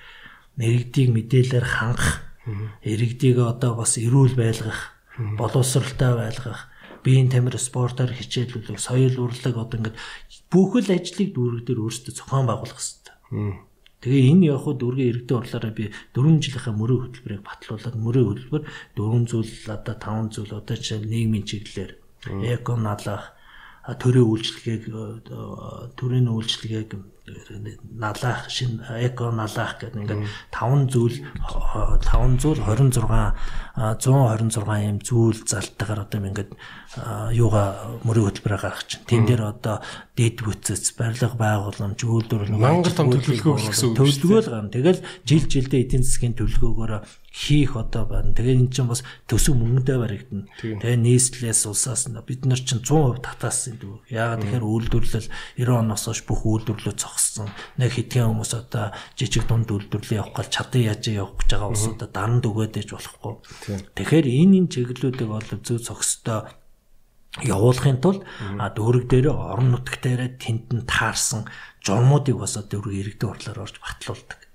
иргэдийг мэдээлэлээр хангах, иргэдийг одоо бас эрүүл байлгах, боловсралтай байлгах. биеийн тамир спортоор хичээлүүлэх, соёл урлаг одоо ингээд бүхэл ажлыг дүүрэг дээр өөрсдөө зохион байгуулах хэрэгтэй. Тэгээ энэ хуу дүүргийн иргэдийн урлаараа би 4 жилийнхаа мөрөө хөтөлбөрийг батлуулаад мөрөө хөтөлбөр 4 зүйл одоо 5 зүйл одоо жишээ нийгмийн чиглэлээр эко налах төрийн үйлчлэгийг төрийн үйлчлэгийг налаах шин эко налаах гэдэг ингээд 5 зүйл 5 зүйл 26 126 юм зүйл залтайгаар одоо ингээд юугаа мөрийн хөтөлбөрөөр гаргах чинь. Тэн дээр одоо дэд бүтцэц, барилга байгууламж, үйлдвэрлэл мангар том төлөвлөгөө гэсэн үг. Төлөвлөгөө л гарна. Тэгэл жил жилдээ эдийн засгийн төлөвлөгөөгөөр хийх одоо байна. Тэгээд эн чинь бас төсөв мөнгөдөө баригдана. Тэгээд нийслэлээс улсаас бид нар чинь 100% татаасан дүү. Яагаад тэгэхээр үйлдвэрлэл 90 оноос хойш бүх үйлдвэрлэлөө зогссон. Нэг хэдхэн хүмүүс одоо жижиг дунд үйлдвэрлэл явах гал чадан яаж явах гэж байгаа улсуудаа дарамт өгөөд ээж болохгүй. Тэгэхээр энэ энэ чиглэлүүдийг бол зөв зохистой явуулахын тулд дүүрэг дээр орон нутг дээр тэнд нь таарсан журмуудыг бас одоо дүүрэг иргэдийн хурлаар орж батлуулдаг.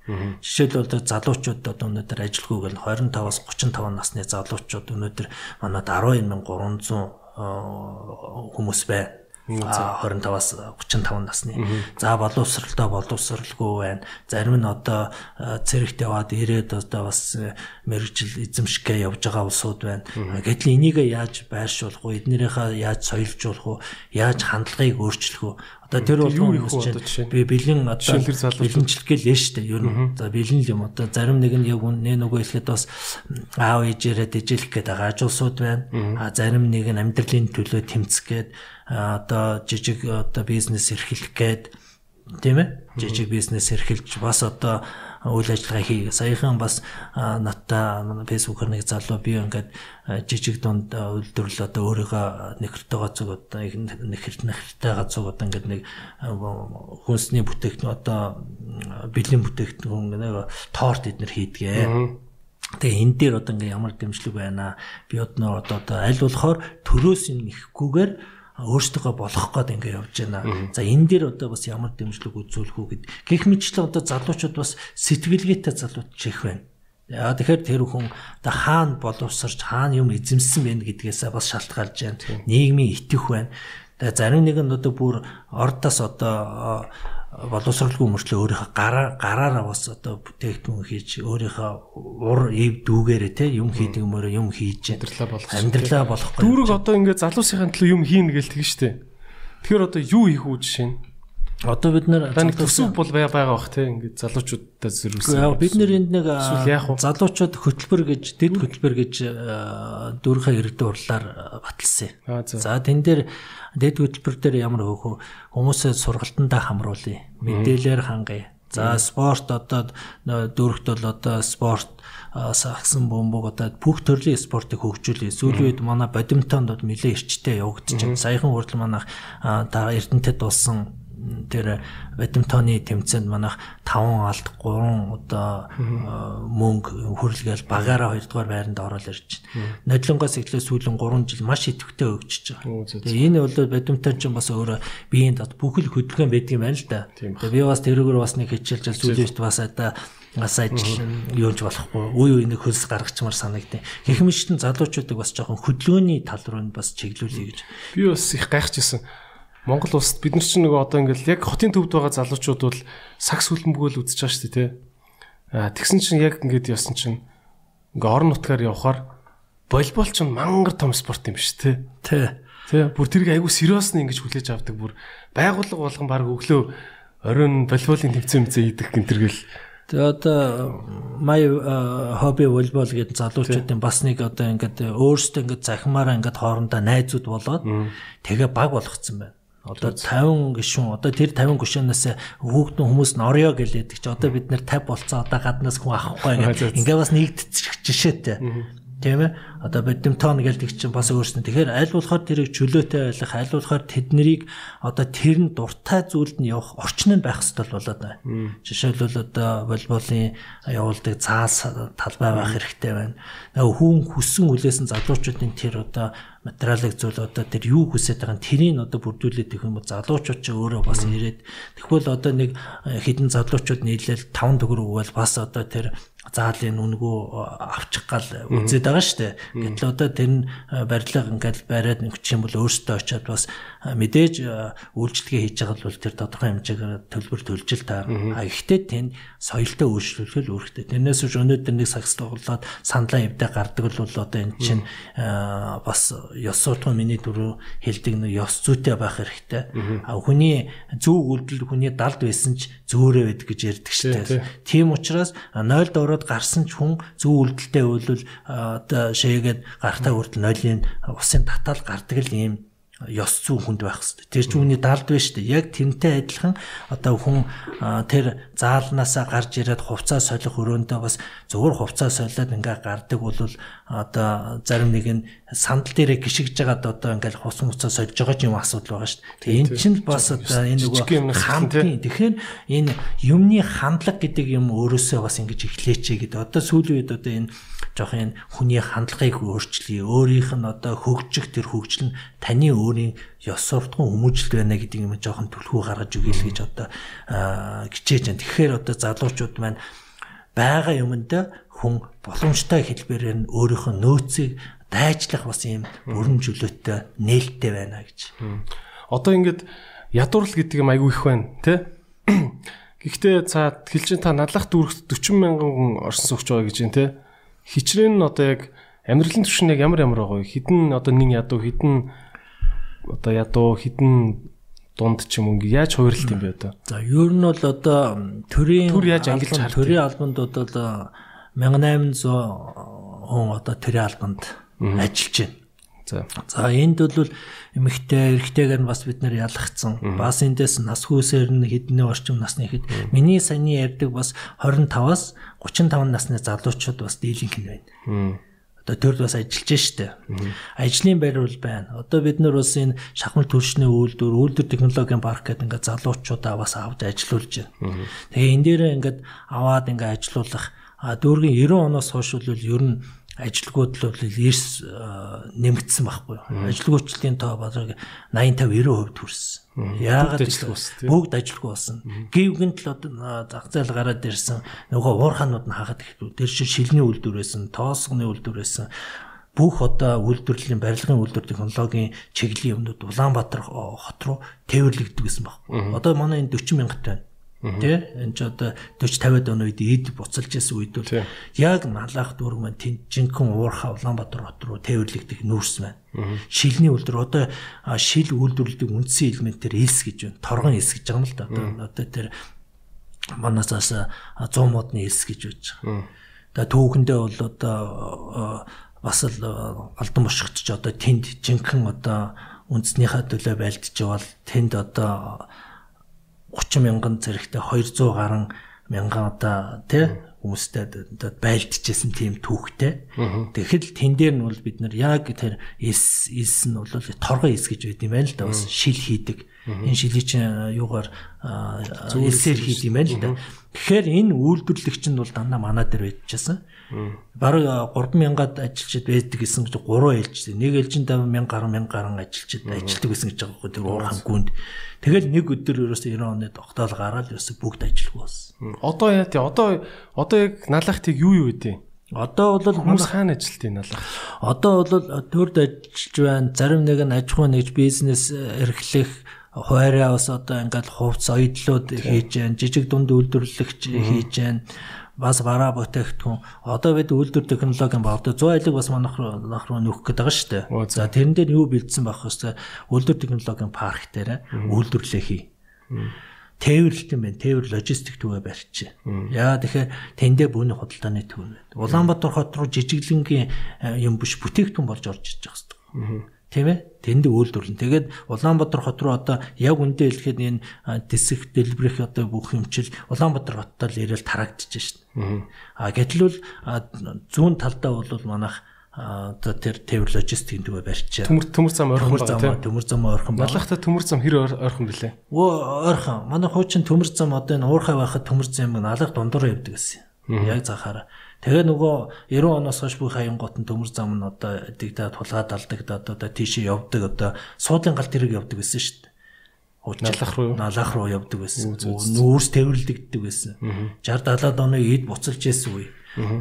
Жишээлбэл одоо залуучууд одоо өнөөдөр ажилгүйг нь 25-аас 35 насны залуучууд өнөөдөр манад 19300 хүмүүс байна. 25-аас 35 насны. За боловсралтай боловсралгүй байна. Зарим нь одоо цэрэгт яваад ирээд одоо бас мэрэгжил эзэмшгээ явж байгаа улсууд байна. Гэтэл энийг яаж байршуулах вэ? Эднэрийнхээ яаж соёлжуулах вэ? Яаж хандлагыг өөрчлөх вэ? Одоо тэр бол юм чинь би бэлэн одоо бэлэнчлэгээл нь штэ ер нь. За бэлэн л юм. Одоо зарим нэг нь яг нэ нөгөө хэлэхэд бас аав ээжээрээ дэжэлэх гээд байгаа ажуулсууд байна. А зарим нэг нь амьдралын төлөө тэмцэх гээд одоо жижиг одоо бизнес эрхлэх гээд тийм ээ? Жижиг бизнес эрхэлж бас одоо үйл ажиллагаа хий. Саяхан бас надтай фэйсбүүкээр нэг залуу би ингээд жижиг дунд үйлдвэрлэл одоо өөрийнхөө нэхэртэй гацуг одоо нэхэрт нэхэртэй гацуг одоо ингээд нэг хүнсний бүтээгдэхүүн одоо бэлэн бүтээгдэхүүн нэг торт эднэр хийдгээ. Тэгээ энэ дээр одоо ингээ ямар дэмжлэг байна. Би одоо одоо аль болохоор төрөөс нь нэхгүйгээр өөрсдөө болох гээд ингээ явж байна. За энэ дээр одоо бас ямар дэмжлэг үзүүлэх үү гэд гих мэтчлэн одоо залуучууд бас сэтгэлгээтэй залууд чих байна. Яа тэгэхээр тэр хүн одоо хаана боловсарч хаана юм эзэмсэн бэ гэдгээсээ бас шалтгаалж байна. Нийгмийн итэх байна. Тэгээ зарим нэг нь одоо бүр ордоос одоо боловсралгүй мөрчлөө өөрийнхөө гараа гараараа бас одоо бүтээгдэхүүн хийж өөрийнхөө ур эв дүүгээрээ те юм хийдэг мөрөө юм хийж амьдралаа болох амьдралаа болохгүй. Дүүрэг одоо ингээд залуусынхаа төлөө юм хийнэ гэж тэгэн штэ. Тэгэхээр одоо юу хийх үү жишээ нь? Одоо бид нэр нэг төсөв бол байгаа бах те ингээд залуучуудтай зэрүүлсэн. Бид нэр энд нэг залуучууд хөтөлбөр гэж дэд хөтөлбөр гэж дүүрхээ иргэдэн урлаар баталсан. За тэн дээр дэд хөтөлбөр дээр ямар хөөх хүмүүсээ сургалтандаа хамруулъя. Мэдээлэлээр хангая. За спорт одоо дүүрэгт бол одоо спорт сагсан бөмбөг одоо бүх төрлийн спортыг хөгжүүлээ. Сүүлийн үед манай бадминтонд нэлээд эрчтэй явагдчихэв. Саяхан хүртэл манайх Эрдэнэтэд болсон тэр бадминтоны тэмцээнд манайх 5 алт 3 одоо мөнгө хүрлгээл багаараа 2 дугаар байранд ороод ирж байна. Нодлонгоос эхлээ сүүлийн 3 жил маш идэвхтэй өгчөж байгаа. Тэгээ энэ бол бадминтон ч бас өөрөө биеийн дот бүхэл хөдөлгөөн байдаг юм байна л да. Тэгээ би бас тэрүүгээр бас нэг хичээлж сүүлийнт бас одоо бас ажил юунж болохгүй үе үе нэг хөлс гаргачмаар санагдیں۔ Хэхмэштэн залуучуудыг бас жоохон хөдөлгөөний тал руу бас чиглүүлье гэж. Би бас их гайхажсэн. Монгол улсад бид нар чинь нөгөө одоо ингээл яг хотын төвд байгаа залуучууд бол сакс хөлбөмбөгөөл үзэж байгаа шүү дээ тий. Аа тэгсэн чинь яг ингээд ясан чинь ингээ орон нутгаар явхаар волейбол ч мангар том спорт юм шүү тий. Тий. Тий. Бүр тэрийг айгүй сериосны ингэж хүлээж авдаг бүр байгууллага болгон баг өглөө оройн волейболын тэмцээн мцээ идэх гэнтэргэл Тэгээ одоо my hobby volleyball гэдэг залуучуудын бас нэг одоо ингээд өөрсдөө ингээд захимаараа ингээд хоорондоо найзууд болоод тэгээ баг болгоцсон байна. Одоо 50 гишүүн одоо тэр 50 гишүүнээс хүүхдэн хүмүүс нь орё гэлээдэг чи. Одоо бид нэр 50 болцоо одоо гаднаас хүн авахгүй гэх ингээ бас нэгдчих жишээтэй тийм ээ одоо бадминтон гэлдэг чинь бас өөрснө. Тэгэхээр аль болохоор тэрийг чөлөөтэй байлгах аль болохоор тэднийг одоо тэр нь дуртай зүйлд нь явах орчин нь байх хэрэгтэй болоод байна. Жишээлбэл одоо волейболын явуулдаг цаас талбай байх хэрэгтэй байна. Хүн хүссэн үлээсэн залуучуудын тэр одоо материалыг зүйл одоо тэр юу хүсэж байгаа нь тэрийг одоо бүрдүүлээд их юм бол залуучууд ч өөрөө бас ирээд. Тэгвэл одоо нэг хідэн залуучууд нийлээл 5 төгрөг өгвөл бас одоо тэр заалын үнгүү авчих гал үзээд байгаа шүү дээ. Гэтэл одоо тэр нь барилга ингээд бариад нэгчих юм бол өөртөө очиод бас мэдээж үйлчлэгээ хийж байгаа бол тэр тодорхой хэмжээгээр төлбөр төлж л таа. А ихтэй тэнд соёлтой өөрчлөлт л үүрэгтэй. Тэрнээс үш өнөөдөр нэг сагс тоглоод сандлаа эвдэ гардаг л бол одоо эн чинь бас ёс суртахуун миний дөрөв хэлдэг нэг ёс зүйтэй байх хэрэгтэй. А хүний зөв үйлдэл хүний далд байсан ч зөөрөө байдаг гэж ярьдаг шүү дээ. Тийм учраас 0 дөрөд гарсан ч хүн зөв үйлдэлтэй үйлвэл одоо шээгээд гарахтаа хүртэл нойлын усын татаал гардаг л юм ёс зүй хүнд байх хэрэгтэй. Тэр чинь хүний далд байж шүү дээ. Яг тэрнтэй адилхан одоо хүн тэр заалнаасаа гарч ирээд хувцас солих өрөөндөө бас зөвхөн хувцас солиод ингээ гардаг бол одоо зарим нэг нь сандал дээрээ гიშгэж байгаад одоо ингээл хус муцаа сольж байгаа юм асуудал байгаа шүү дээ. Тэгээ эн чинь бас одоо энэ нөгөө хандгийн тэгэхээр энэ юмны хандлага гэдэг юм өөрөөсөө бас ингэж эхлээч гэдэг. Одоо сүүлийн үед одоо энэ жоох энэ хүний хандлагыг өөрчлөе. Өөрийнх нь одоо хөгжих тэр хөгжил нь таны өөрийн ёс суртахуун хүмүүжлэлт байна гэдэг юм жоохон түлхүү гаргаж өгье л гэж одоо хичээж байна. Тэгэхээр одоо залуучууд маань байгаа юмд хүн боломжтой хэлбэрээр нь өөрийнхөө нөөцийг дайчлах бас юм чөлөөтэй нээлттэй байна гэж. Одоо ингээд ядуурл гэдэг юм айгүй их байна тий. Гэхдээ цаа хэлчин та надлах дүүрэгт 40 мянган хүн орсон суугч байгаа гэж байна тий хичрээн нь одоо яг амьдралын түвшин яг ямар ямар байгаа вэ? Хідэн одоо нэг ядуу хідэн одоо ядуу хідэн дунд ч юм уу яаж хувирлт юм бэ одоо? За ер нь бол одоо төрийн төр яаж ангилж харах төрийн албанд одоо 1800 хүн одоо төрийн албанд ажиллаж байна. За. За энд бол эмэгтэй эрэгтэйгээр нь бас бид нэр ялгцсан. Бас эндээс нас хүүсээр нь хэдний орчим насны хэд миний саяны ярьдаг бас 25-аас 35 насны залуучууд бас дийлэнх нь байна. Төрд бас ажиллаж штэ. Ажлын байр бол байна. Одоо бид нар бас энэ шахмал төршний үйлдвэр, үйлдвэр технологийн парк гэдэг ингээд залуучуудаа бас авч ажилуулж байна. Тэгээ энэ дээр ингээд аваад ингээд ажилуулах дүүргийн 90 оноос хойш бол ер нь ажилгууд л эрс нэмэгдсэн байхгүй юу. Ажилгүйчлийн тоо бараг 85 90% төрсөн. Яагаад бүгд ажилгүй болсон. Гівгэнд л зах зээл гараад ирсэн. Нөгөө уурханууд нь хахад ихдээ тэр шиг шилний үйлдвэрээсэн, тоосгоны үйлдвэрээсэн бүх одоо үйлдвэрлэлийн барилгын үйлдвэр технологийн чиглэлийн юмнууд Улаанбаатар хот руу тээвэрлэгддэг гэсэн баг. Одоо манай энэ 40 мянгат байна Тэ энэ ч одоо 40 50-аад оны үед эд буцалж исэн үед бол яг налах дүүрэг маань тэнд жинхэнэ уурхаа Улаанбаатар хот руу тээвэрлэгдэх нүүрс байна. Шилний үйлдвэр одоо шил үйлдвэрлэдэг үндсэн элементээр элс гэж байна. Торгон элс гэж байгаа юм л да. Одоо тэр манасаас 100 модны элс гэж байж байгаа. Тэгээ түүхэндээ бол одоо бас л алдан бошигдч одоо тэнд жинхэнэ одоо үндснийхээ төлөө байлдж байгаа тэнд одоо 30 мянган зэрэгтэй 200 гаруй мянган одоо тий хүмүүстэй байлдчихсэн тийм түүхтэй. Тэгэхэд тэн дээр нь бол бид нар яг тэр эс эс нь бол торгоо эс гэж байд юм байна л да бас шил хийдэг. Энэ шилийг чинь юугаар эсээр хийд юм байна л да. Тэгэхээр энэ үйлдвэрлэгч нь бол дандаа манаа дээр байжчихсан. Бараг 3000-аад ажилчид байдаг гэсэн гэж 3 ээлжтэй. Нэг ээлжинд 1000 гаруй 1000 гаруй ажилчид ажилтдаг гэсэн гэж байгаа байхгүй тэр уурхан гүнд. Тэгэл нэг өдөр ерөөсөө 90 оны тогтоол гараад ерөөсөө бүгд ажилгүй болсон. Одоо яа тий одоо одоо яг налахтыг юу юу үдээ? Одоо бол хүмүүс хаана ажилт юм налах? Одоо бол төрд ажиллаж байна. Зарим нэг нь аж ахуй нэгж бизнес эрхлэх хуараа бас одоо ингээл хувц оёдлууд хийж байна. Жижиг дунд үйлдвэрлэгч хийж байна бас бараа бүтээгдэхүүн одоо бид үйлдвэр технологийн бавд 100 айлыг бас манайх нах руу нөхөх гээд байгаа шүү дээ. За тэрэн дээр юу бэлдсэн байх вэ? Үйлдвэр технологийн парк дээр үйлдвэрлэх хий. Тээвэрлэлт юм байна. Тээвэр логистик төвөө барьчих. Яа тэгэхээр тэндээ бүхний худалдааны төв байна. Улаанбаатар хот руу жижиглэнгийн э, юм биш бүтээгдэхүүн болж орж иж байгаа хэвээр тийм ээ тэнд үйлдвэрлэн. Тэгээд Улаанбаатар хот руу одоо яг үндэ хэлэхэд энэ тэсэх дэлбэрэх одоо бүх юмчил Улаанбаатар хоттой л ирээл тарагдчихж шин. А гэтэл бол зүүн талдаа бол манайх одоо тэр тээвэр логистикийн төвөө барьчаа. Төмөр төмөр зам ойрхон байгаа тийм. Төмөр зам ойрхон байна. Балахта төмөр зам хэр ойрхон блэ? Өө ойрхон. Манай хуучин төмөр зам одоо энэ уурхай байхад төмөр зам алга дундуур явдаг гэсэн. Яг захаараа. Тэгээ нөгөө 90 оноос хойш бүх хаянгууд нь төмөр зам нь одоо дигдаа тулгаад алдаг одоо тийшээ явдаг одоо суудлын галт тэрэг явдаг гэсэн шүү дээ. Налах руу налах руу явдаг байсан. Нүүрс тэрвэрлэгддэг байсан. 60 70-аад оны эд буцалж исэн үе.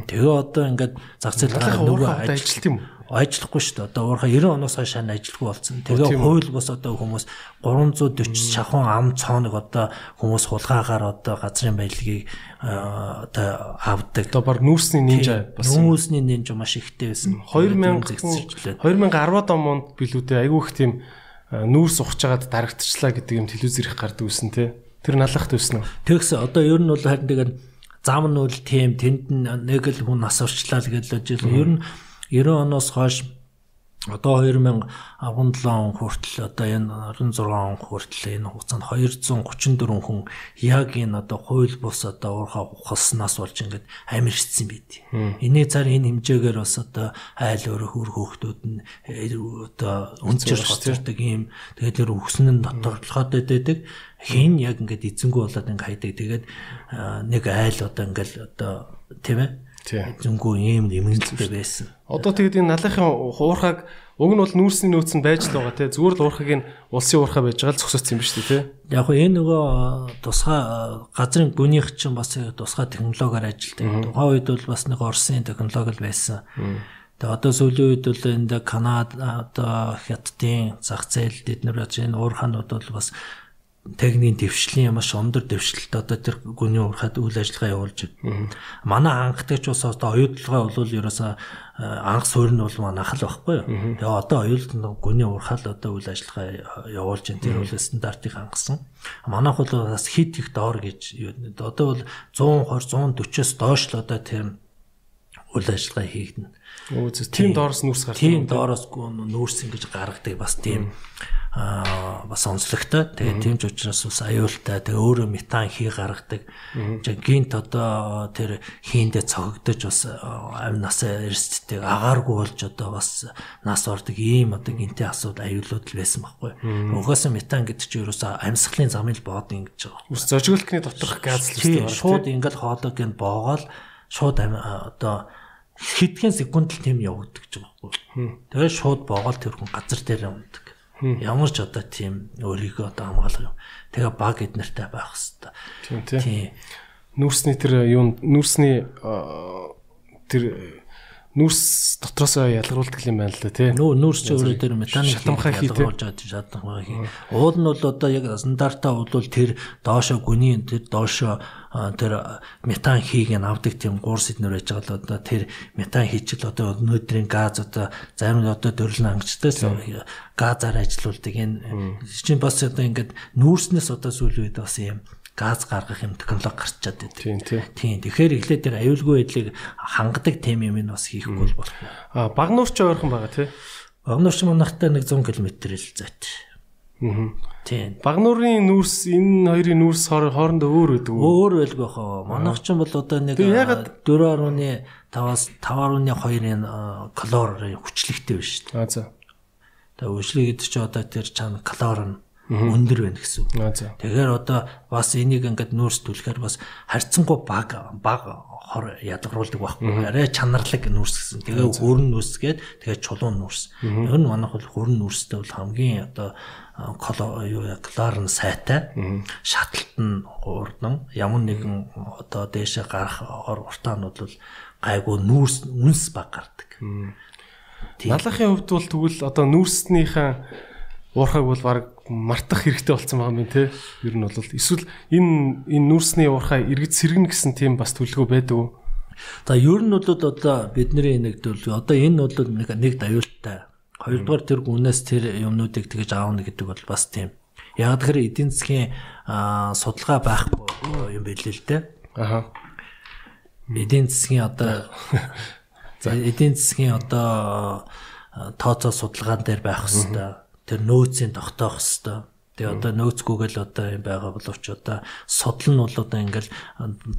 Тэгээ одоо ингээд зах зээл гараа нөгөө ажилт юм ажиллахгүй шүү дээ. Одоо уурхаа 90 оноос хойш шань ажиллахгүй болсон. Тэгээ хууль бус одоо хүмүүс 340 шахуун ам цооныг одоо хүмүүс хулгаагаар одоо газрын баялагийг одоо авдаг. Одоо баг нүүрсний нинжа бас нүүрсний нинжа маш ихтэй байсан. 2000 2010 онд билүүтэй айгүй их тийм нүүрс ухчаад дарагдчихлаа гэдэг юм телевиз ирэх гардаг үсэн те. Тэр налахт үсэн үү? Тэгс одоо ер нь бол харин тэгээд зам нь үл тийм тэнд нэг л хүн нас орчлаа л гэж л ажил. Ер нь 90 оноос хойш одоо 2017 он хүртэл одоо энэ 16 он хүртэл энэ хугацаанд 234 хүн яг энэ одоо хууль бус одоо уурхаа ухалснаас болж ингээд амьдэрсэн байд. Эний цаар энэ хэмжээгээр бас одоо айл өөрөө хөр хөөхтүүд нь э, одоо өнцөр хоцордог юм өгсөн нь доторлоход байдаг. Хин яг ингээд эзэнгүү болоод ингээд хайдаг. Тэгээд нэг айл одоо ингээд одоо тийм ээ Зөнгөө ийм нэмэгдэлтэй байсан. Одоо тэгээд энэ налахын уурхаг уг нь бол нүүрсний нөөц нь байж л байгаа те зүгээр л уурхаг нь улсын уурхаа байж байгаа л зогсоцсон юм ба шүү дээ те. Яг энэ нөгөө тусгай газрын гүнийх чинь бас тусгай технологиор ажилладаг. Тухайн үед бол бас нэг Оросын технологи л байсан. Тэгээ одоо сүүлийн үед бол энэ Канада одоо Хятадын зах зээл эднэр энэ уурхаанууд бол бас техникийн дэвшлийн маш өндөр дэвшилт одоо тэр гүний урахад үйл ажиллагаа явуулж байна. Манай анхдагч бас одоо оюутлага бол ерөөсөө анх суурь нь бол манай ах л байхгүй юу. Тэгээ одоо оюулт гүний урахад одоо үйл ажиллагаа явуулж байна. Тэр бол стандартыг хангасан. Манайх бол бас хит их доор гэж одоо бол 120 140-оос доош л одоо тэр үйл ажиллагаа хийгдэнэ. Өө тийм доороос нүүрс гардаг. Тийм доороос нүүрс ингэж гаргадаг бас тийм аа бас онцлогтой. Тэгээ тийм ч учраас бас аюултай. Тэгээ өөрөө метан хий гаргадаг. Гинт одоо тэр хийндээ цогогдож бас амь насаа эрсддэг агааргүй болж одоо бас нас ордог ийм одоо гинтийн асуудал аюулууд л байсан байхгүй. Угаасаа метан гэдэг чинь ерөөсөө амьсгалын замын боод ингэж байгаа. Ус зожиглохны доторх газ л шүү дээ. Шууд ингээл хоолойг нь боогоол шууд одоо хэдхэн секунд л тийм явагддаг гэж байгаа байхгүй. Тэгээ шууд боогоол тэр хүн газар дээр ундаг. Ямар ч одоо тийм өөрийгөө одоо хамгаалах юм. Тэгээ баг эднэртэй байх хэвээр. Тийм. Нүүрсний тэр юу нүүрсний тэр нүүрс дотроос ялгаруулдаг юм байна л да тий. Нүү нүүрс чи өөрөө тэр метаник шатамхай ялгаруулж байгаа шатамхай хий. Уул нь бол одоо яг стандартаа бол тэр доошо гүний тэр доошо тэр метан хийг нь авдаг тийм гурс эднэр байж байгаа л одоо тэр метан хийчил одоо өнөөдрийн газ одоо зарим нь одоо дөрөлн ангичтайс газаар ажилуулдаг энэ чинь бас одоо ингээд нүүрснээс одоо сүүлийн үед бас юм газ гаргах юм технологи гарчаад байдаг. Тийм тийм. Тийм. Тэгэхээр эхлээд тэр аюулгүй байдлыг хангадаг тем юм нь бас хийхгүй бол болохгүй. А багнуурч ойрхон байгаа тий. Багнуурч манахтай нэг 100 км л зайт. Аа. Тийм. Багнуурын нүүрс энэ хоёрын нүүрс хоорондоо өөр байдаг уу? Өөр байлгүй хаа. Манайх ч бол одоо нэг 4.5-аас 5.2-ын калори хүчлэгтэй байна шүү дээ. Аа за. Тэгээ хүчлэг гэдэг чинь одоо тэр чам калори нь өндөр байна гэсэн. Тэгэхээр одоо бас энийг ингээд нүүрс түлхээр бас харьцангуй баг баг хор ядгаруулдаг байхгүй. Арай чанарлаг нүүрс гэсэн. Тэгээ хөрн нүүрс гээд тэгээ чулуун нүүрс. Ер нь манайх бол хөрн нүүрстэй бол хамгийн одоо юу кларн сайтай. Шаталт нь урдан ямар нэгэн одоо дээшээ гарах уртаанууд бол гайгүй нүүрс үнс баг гардаг. Налахын хувьд бол тэгвэл одоо нүүрснийхэн уурхаг бол баг мартах хэрэгтэй болсон байгаа юм тий. Ер нь бол эсвэл энэ энэ нүүрсний уурхаа эргэж сэргэн гэсэн тийм бас төлөвлөгөө байдаг уу? За ер нь бол одоо бидний нэг төлөв одоо энэ бол нэг нэг аюултай. Хоёрдугаар тэр гүнээс тэр юмнуудыг тэгэж аавна гэдэг бол бас тийм. Яг тэр эдийн засгийн судалгаа байхгүй юм билээ л дээ. Аха. Эдийн засгийн одоо за эдийн засгийн одоо тооцоо судалгаан дээр байх хэвээр тэр нөөцийн тогтоох хэвээр. Тэгээ одоо нөөцгүйгээл одоо юм байгаа боловч одоо судал нь бол одоо ингээл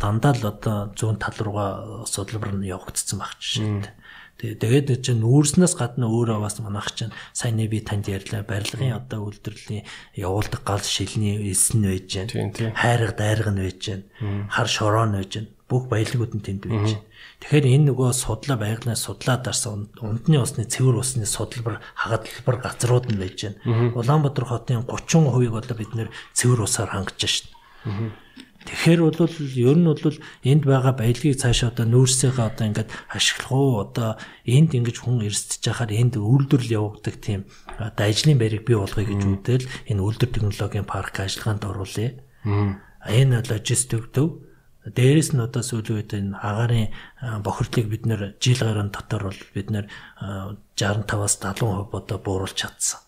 дандаа л одоо зүүн тал руугаа судалбар нь явагдсан баг жишээ. Тэгээ тэгээд чинь нүүрснээс гадна өөрөө бас манайх чинь сайн би танд ярьлаа барилгын одоо үйлдвэрлэлийн явуулдаг гал шилний эс нь байж гэн. Хайрга дайрга нь байж гэн. Хар шороо нь байж гэн. Бүх баялагууд нь тэнд байж. Тэгэхээр энэ нөгөө судлаа байгалаа судлаад дарсан ундны усны цэвэр усны судалбар хагадлагбар газрууд нь байж байна. Улаанбаатар хотын 30%-ийг одоо бид нэр цэвэр усаар хангаж шин. Тэгэхээр бол ер нь бол энд байгаа баялагийг цаашаа одоо нүүрсээгээ одоо ингээд ашиглах уу одоо энд ингэж хүн эрсдэж байхаар энд үйлдвэрлэл явагддаг тийм одоо ажлын байрыг бий болгоё гэж үтэл энэ үйлдвэр технологийн парк ажиллагаанд оруулъя. Энэ логистик төв Дээрээс нь одоо сүүлийн үед энэ агарын бохирдлыг бид нэр жил гаруй дотор бол бид нэр 65-аас 70% одоо бууруулж чадсан.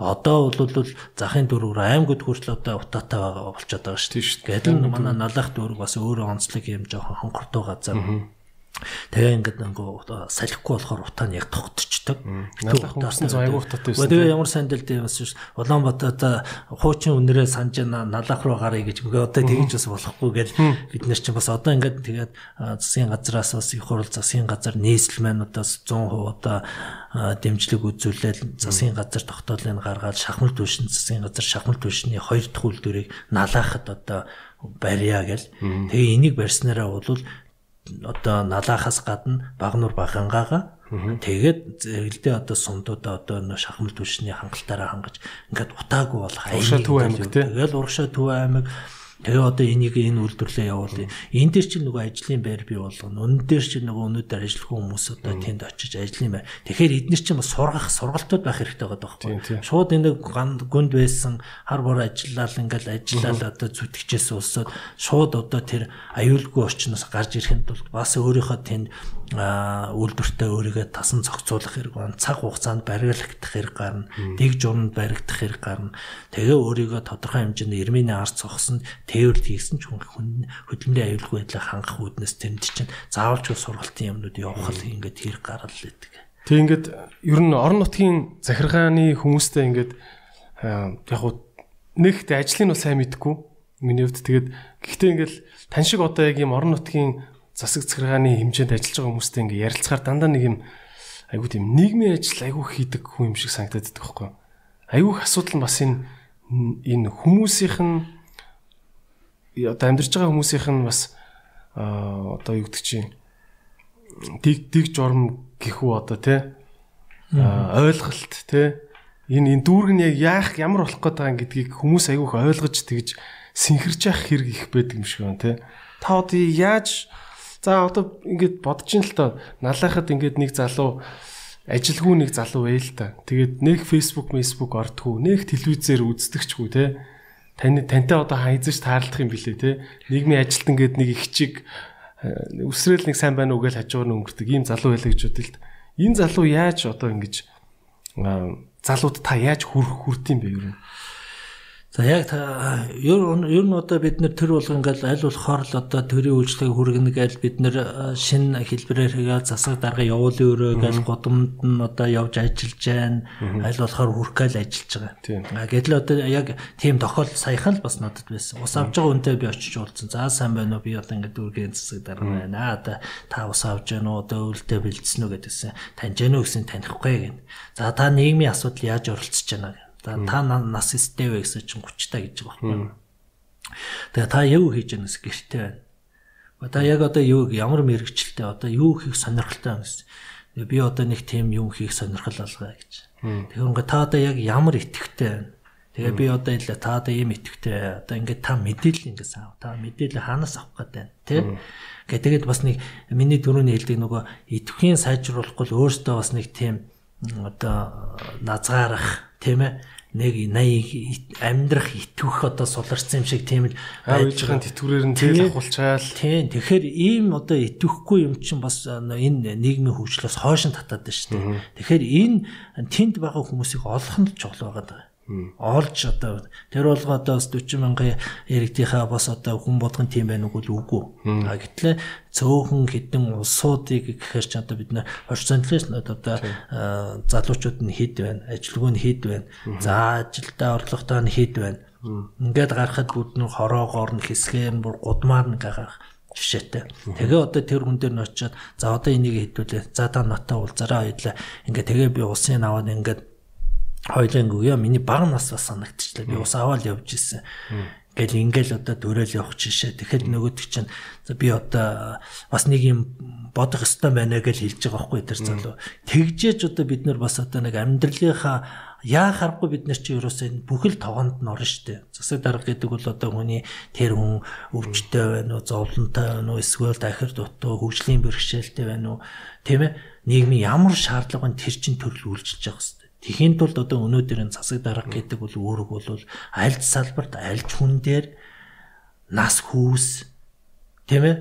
Одоо бол захын дөрвөр аймагуд хүртэл одоо утаатай байгаа болчиход байгаа шүү дээ. Гэтэл манай налах дөрөв бас өөрөө онцлог юм жоохон хонхортой газар. Тэгээ ингээд нөгөө салхихгүй болохоор утаа нь яг тогтчихдог. Налах хүмүүс айгүй утаатай байсан. Тэгээ ямар сандал дээ бас Улаанбаатарт хуучин үнэрээ санаж налах руу гарыг гэж одоо тэгж бас болохгүй гэж бид нар чинь бас одоо ингээд тэгээд засгийн газраас бас их хурал засгийн газар нийслэл маань одоо 100% одоо дэмжлэг үзүүлэл засгийн газар тогтоолыг гаргаад шахмал түвшин засгийн газар шахмал түвшний хоёр дахь үйлдвэрийг налаахад одоо барья гэл. Тэгээ энийг барьснараа бол одоо налаахаас гадна багнуур багангаага тэгээд зэрэглдээ одоо сумдуудаа одоо нөө шахмал түвшний хангалтаараа хангаж ингээд утаагүй болох аян төв аймаг тэгэл урагшаа төв аймаг Тэгээ одоо энийг энэ үйлдвэрлэлээ явуулъя. Энэ дээр чинь нөгөө ажлын байр бий болгоно. Өнөн дээр чинь нөгөө өнөөдөр ажиллах хүмүүс одоо тэнд очиж ажлын байр. Тэгэхээр эдгээр чинь бас сургах сургалтууд байх хэрэгтэй байгаа байхгүй. Шууд энэ гүнд байсан хар бор ажиллаад ингээл ажиллаад одоо зүтгэжээс улсууд шууд одоо тэр аюулгүй орчноос гарч ирэхэд бол бас өөрийнхөө тэнд үйлдвэртээ өөрийгөө тасан зохицуулах хэрэг байна. Цаг хугацаанд барилгагдах хэрэг гарна. Дэг журманд баригдах хэрэг гарна. Тэгээ өөрийгөө тодорхой хэмжээний эрмийн ард цогсонд тээвэрлэл хийсэн ч хүн хөдөлмөрийн аюулгүй байдлыг хангах үүднээс тэнд чинь заавалч сургалтын юмнууд явах л ингээд хэрэг гарал байдаг. Тэг ингээд ер нь орон нутгийн захиргааны хүмүүстэй ингээд яг хуу нэгт ажлыг нь сайн мэдгүй миний хувьд тэгээд гэхдээ ингээд тань шиг одоо яг юм орон нутгийн засаг захиргааны хэмжээнд ажиллаж байгаа хүмүүстэй ингээ ярилцахаар дандаа нэг юм айгуу тийм нийгмийн ажил айгуу хийдэг хүн юм шиг санагдаад байдаг байхгүй. Айгуух асуудал нь бас энэ энэ хүмүүсийнх нь одоо амьдарч байгаа хүмүүсийнх нь бас одоо юу гэдэг чинь дэг дэг журам гэхүү одоо тий ойлголт тий энэ энэ дүүрэг нь яг яах ямар болох гээд байгаа гэдгийг хүмүүс айгуух ойлгож тэгж синхэрч явах хэрэг их байдаг юм шиг байна тий та одоо яаж За одоо ингээд бодож ин л тоо налахад ингээд нэг залуу ажилгүй нэг залуу байл та. Тэгээд нэг Facebook, Facebook ордгоо, нэг телевизээр үздэгчгүй те. Таны тантай одоо хайзаж таарлах юм билээ те. Нийгмийн ажилт ингээд нэг их чиг өсрөөл нэг сайн байна уу гэж хажуугаар нь өнгөрдөг ийм залуу байлаа гэж бодъё л. Энэ залуу яаж одоо ингэж залууд та яаж хүрх хүрт юм бэ юу? За яг ер ер нь одоо бид нэр төр болго ингээл аль болохоор л одоо төрийн үйлчлэгийг хүргэнэ гэж бид нэр шинэ хэлбэрээр хийгээл засаг дарга явуулын өрөө гэж годомд нь одоо явж ажиллаж байна. Аль болохоор хүрхгээл ажиллаж байгаа. Гэтэл одоо яг тийм тохиол саяхан л бас надад байсан. Ус авж байгаа үнтэй би очиж уулзсан. За сайн байна уу? Би одоо ингээд дүүргийн засаг дарга байна. Одоо та ус авж байна уу? Одоо өвөлдөө бэлдсэн үү гэдэгсэн. Таньж гэнэ үү гэсэн танихгүй гэн. За та нийгмийн асуудал яаж оролцож байна та нас өстэй вэ гэсэн чинь 30 та гэж байгаа байхгүй. Тэгээ та юу хийж байгаа нэс гэртэй байна. Одоо яг одоо юу ямар мэрэгчлээ одоо юу хийх сонирхолтой юм гэсэн. Би одоо нэг тийм юм хийх сонирхол алгаа гэж. Тэгэхээр ингээ та одоо яг ямар итгэвтэй байна. Тэгээ би одоо ил та одоо ийм итгэвтэй. Одоо ингээ та мэдээлэл ингээс аав. Та мэдээлэл хаанаас авах гэдэг байна, тий? Гэ тэгээд бас нэг миний дөрөвний хэлдэг нөгөө итгэхийн сайжруулахгүй өөртөө бас нэг тийм одоо назгаарах тийм ээ нэг 80 амьдрах итвэх одоо суларсан юм шиг тийм л байжгийн тэтгэврээр нь тэл ахуулчаал. Тийм. Тэгэхээр ийм одоо итвэхгүй юм чинь бас энэ нийгмийн хөгжлөөс хойш нь татаад байна шүү дээ. Тэгэхээр энэ тэнд байгаа хүмүүсийг олох нь чухал байгаа олж одоо тэр болго одоо 40 мянган иргэдийнхаа бас одоо хүн болгон тийм байх нүгэл үгүй. А гэтлээ цөөхөн хідэн улсуудыг гэхээр ч одоо бид нэ 20%-аас одоо залуучууд нь хэд байна, ажилгүй нь хэд байна. За ажилдаа орлоготой нь хэд байна. Ингээд гарахад бүгд нь хороогоор нь хэсгээр нь бүр гудмаар нь гарах жишээтэй. Тэгээ одоо тэр хүн дээр нь очиод за одоо энийг хэдүүлээ. За та натаа уулзараа хоёлаа. Ингээ тэгээ би улсын аваад ингээд хоёлын үе миний баг нас бас санагдчихлаа. Би ус аваад явж исэн. Гэл ингээл одоо дөрөөл явах жишээ. Тэгэхэд нөгөөд чинь би одоо бас нэг юм бодох ёстой байна гэж хэлж байгаа байхгүй тэр залуу. Тэгжээч одоо бид нар бас одоо нэг амьдралынхаа яа харахгүй бид нар чи ерөөсөө энэ бүхэл тогоонд нь орно штэ. Засаг дарга гэдэг бол одоо хүний тэр хүн өвчтэй байна уу, зовлонтой байна уу, эсвэл дахир дутуу хөгжлийн бэрхшээлтэй байна уу, тийм ээ? Нийгмийн ямар шаардлага нь тэр чин төрөл үйлчилж хэвээр. Тэхийн тулд одоо өнөөдөр энэ засаг дарга гэдэг бол үүрэг бол альж салбарт альж хүн дээр нас хүүс тийм ээ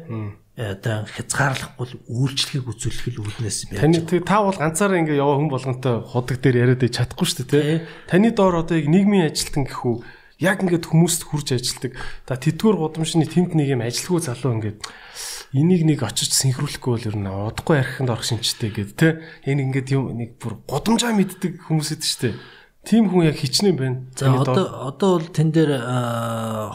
одоо хязгаарлахгүй үйлчлэгийг үзүүлэх л үүднээс байж. Таны та бол ганцаараа ингээ яваа хүн болгонтой ходог дээр яриад чадахгүй шүү дээ, тэ. Таны доор одоо яг нийгмийн ажилтан гэхүү яг ингээд хүмүүст хурж ажилтдаг. За тэдгүүр гудамжны тэмд нэг юм ажилгүй залуу ингээд энийг нэг очиж синхруулахгүй бол ер нь удахгүй архинд орох шинжтэй гэдэг тэ. Энэ ингээд юм нэг бүр гудамжаа мэддэг хүмүүс эд дээ. Тим хүн яг хичнээн байна. За одоо одоо бол тэн дээр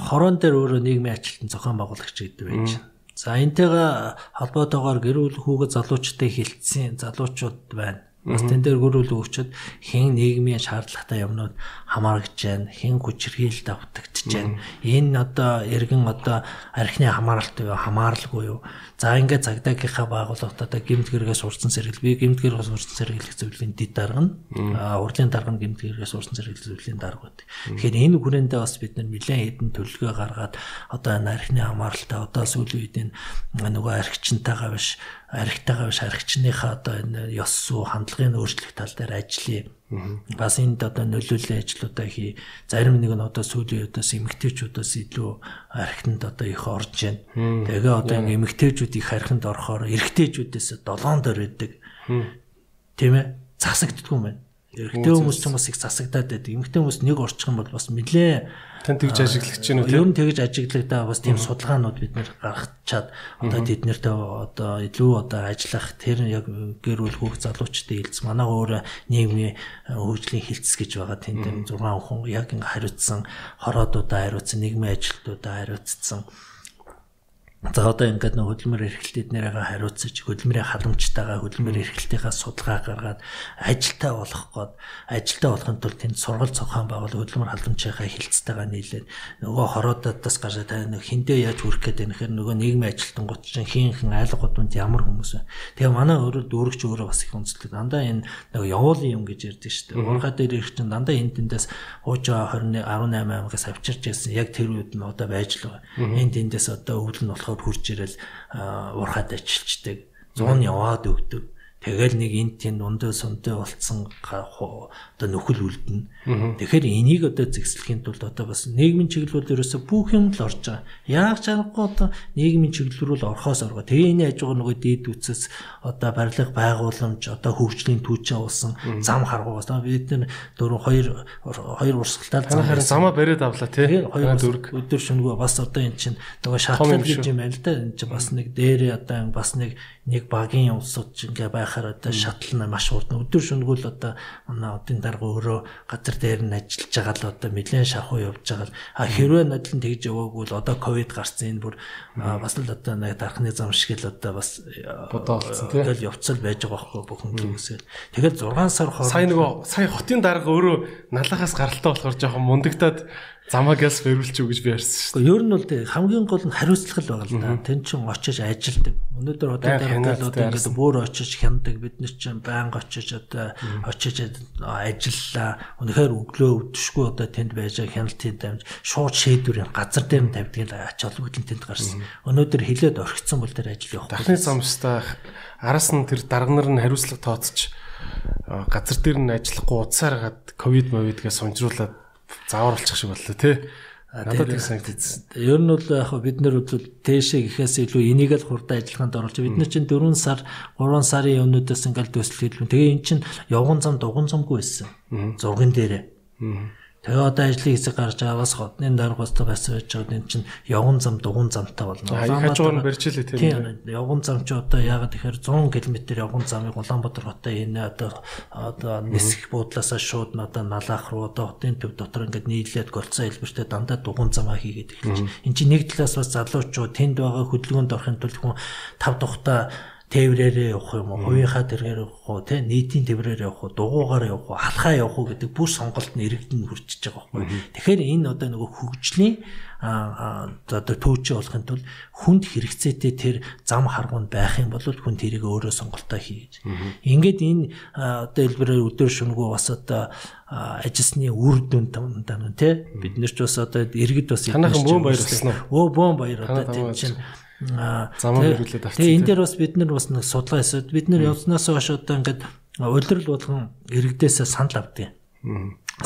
хорон дээр өөрөө нийгмийн ажилтан зохион байгуулагч гэдэг байж байна За энтэйгээ холбоотойгоор гэр бүл хүүгээ залуучтай хилцсэн залуучууд байна. Бас тэн дээр гөрүүл өгчөд хэн нийгмийн шаардлагатай юмнууд хамаарч байна, хэн хүчрхийлэлд автагдж байна. Энэ одоо эргэн одоо архины хамааралт юу, хамааралгүй юу. За ингээд цагдаагийнхаа байгууллагатаа гимт гэргээс урдсан сэргэл би гимт гэргээс урдсан сэргэлэх зөвлөлийн дид дарга нь урдлын дарга нь гимт гэргээс урдсан сэргэлэх зөвлөлийн дарга байдаг. Тэгэхээр энэ хүрээндээ бас бид нар нэлээд хэдэн төлөвлөгөө гаргаад одоо энэ архины хамааралтай одоо сүүлийн үед энэ нөгөө архичнтайгаа биш архитайгаа биш архичныхаа одоо энэ ёс суу хандлагын өөрчлөх тал дээр ажиллая. Бас энд одоо нөлөөллийн ажлуудаа хий. Зарим нэг нь одоо сүүлийн үеэс эмэгтэйчүүдээс илүү архинд одоо их орж байна. Тэгээ одоо эмэгтэйчүүд их архинд орохоор эрэгтэйчүүдээс долоон дор өгдөг. Тийм ээ? Засагддгүй юм байна. Эрэгтэй хүмүүс ч бас их засагдаад байдаг. Эмэгтэй хүмүүс нэг орчих юм бол бас нилээ Тань тэгж ажиглагч чинь үү? Ер нь тэгж ажиглагдаа бас тийм судалгаанууд бид нэр гаргачаад одоо тэднэртэй одоо илүү одоо ажиллах тэр яг гэр бүл хүүхд залуучтай хэлц. Манай өөр нийгмийн хөгжлийн хилцс гэж байгаа тэнд 6 хүн яг ингээ хариуцсан хороодуудаа хариуцсан нийгмийн ажилтнуудаа хариуцсан За одоо ингээд нэг хөдөлмөр эрхлэлтэд нэрээ хариуцаж хөдөлмөрийн халамжтайгаа хөдөлмөр эрхлэлтийнхаа судалгаа гаргаад ажилтаа болох гээд ажилтаа болохын тулд тэнд сургалт цогхон байгуул хөдөлмөр халамжийнхаа хилцтэйгээ нийлээд нөгөө хороодоодоос гараад та нэг хиндээ яаж хүрэх гээд байнахэр нөгөө нийгмийн ажилтангууд чинь хийнхэн айлгууданд ямар хүмүүс вэ. Тэгээ манай өөрөө дүүрэгч өөрөө бас их үнэлдэг. Дандаа энэ нөгөө явуулын юм гэж ярьдэн шүү дээ. Ургаа дээр ирэх чинь дандаа энэ тэндээс хуужаа 20 18 аймагаас авчирч яасан яг тэр үед нь одоо байж л байгаа. Энэ тэндээс одоо өвлөн болох болохоор хурж ирэл урахад ажиллаждаг. 100 яваад өгдөг. Тэгэл нэг энд тийм дундаа сунтай болцсон одоо нөхөл үлдэнэ. Тэгэхээр энийг одоо зэгслэхийн тулд одоо бас нийгмийн чиглэл бол ерөөсө бүх юм л орж байгаа. Яг чангагүй одоо нийгмийн чиглэл рүү орхоос орго. Тэгээ энэ ажиг нөгөө дээд үцэс одоо барилга байгууламж одоо хөгжлийн түүчээ уусан зам харгуугаас бид нар дөрөв хоёр хоёр урсгалтай зам харин замаа бариад авлаа тий. Хоёр дөрөв өдөр шөнөгөө бас одоо эн чинь нөгөө шатлал гэж юм байл та. Энд чинь бас нэг дээрээ одоо бас нэг нэг багийн улсууд ингээ байхаар одоо шатал нь маш урд өдөр шөнөгөл одоо манай одын дарга өөрөө газар дээр нь ажиллаж байгаа л одоо нэлээд шахуу явж байгаа л. А хэрвээ надлан тэгж яваагүй л одоо ковид гарсан энэ бүр бас л одоо нэг дархны зам шиг л одоо бас бодоо болсон тийм явцал байж байгаа байхгүй бүхэн хүмүүсээр тэгэл 6 сар хооронд сая нөгөө сая хотын дарга өөрөө налахаас гаралтай болохоор жоохон мундагтаад замаагаас бэрүүлчих үү гэж би ярьсан шүү дээ. Ер нь бол тэг хамгийн гол нь хариуцлага л байгаа л да. Тэн чин очиж ажилдаг. Өнөөдөр одоо даргаалууд ингээд бүр очиж хяндаг. Бид нар чинь байнга очиж одоо очиж ажиллаа. Үнэхээр өглөө өвдөшгүй одоо тэнд байж хяналтын дамж шууд шийдвэрийн газар дээр нь тавьдаг л ач холбогдол тэнд гарсан. Өнөөдөр хилээд орхицсан бол тэр ажил явах. Дахны замстаа араас нь тэр дарга нар нь хариуцлага тооцож газар дээр нь ажиллахгүй удасаар гад ковид мовидгээ сунжруулад заавар болчих шиг боллоо тий. Надад их санагдсан. Ер нь бол яг бид нар бол тээшээ гэхээс илүү энийг л хурдан ажиллагаанд оруулж бид нар чинь 4 сар 3 сарын өмнөдөөс ингээл төсөл хэлвэн. Тэгээ эн чинь явган зам дуган замгүй байсан. Зурган дээрээ. Тэгээ одоо ажлын хэсэг гарч байгаа бас хотны дарга бас байсан байж байгаа энэ чинь явган зам дугуун замтай болно. Хажуугаар нь барьчихлээ тийм. Явган зам чи одоо ягаад тэгэхээр 100 км явган замыг Улаанбаатар хотоо энэ одоо одоо нисэх буудлаасаа шууд одоо налаах руу одоо хотын төв дотор ингээд нийлээд голцоо хэлбэртэй дандаа дугуун замаа хийгээд эхэлж. Энд чинь нэг талаас бас залуучууд тэнд байгаа хөдөлгөөнд орохын тулд хүн тав тухта тээврээрээ явах юм уу, хувийнхаа тэргээр явах уу, тэ нийтийн тээврээр явах уу, дугуугаар явах уу, алхаа явах уу гэдэг бүх сонголт нь иргэдэнд хүрчиж байгаа байхгүй. Тэгэхээр энэ одоо нөгөө хөгжлийн одоо төөчөө болохын тулд хүнд хэрэгцээтэй тэр зам харгуунд байх юм бол хүн тэрийг өөрөө сонголтоо хий гэж. Ингээд энэ одоо хэлбэрээр өдөр шөнөгөө бас одоо ажилсны үр дүн тань тий бид нар ч бас одоо иргэд бас танайхан бөөн баяр болсон уу? Өө бөөн баяр одоо тийм чинь замаа хөрүүлээд авчихсан. Тэгээ энэ дээр бас бид нар бас нэг судалгаа хийсэн. Бид нар явснаас хойш одоо ингээд улирал болгон иргэдээсээ санал авдаг.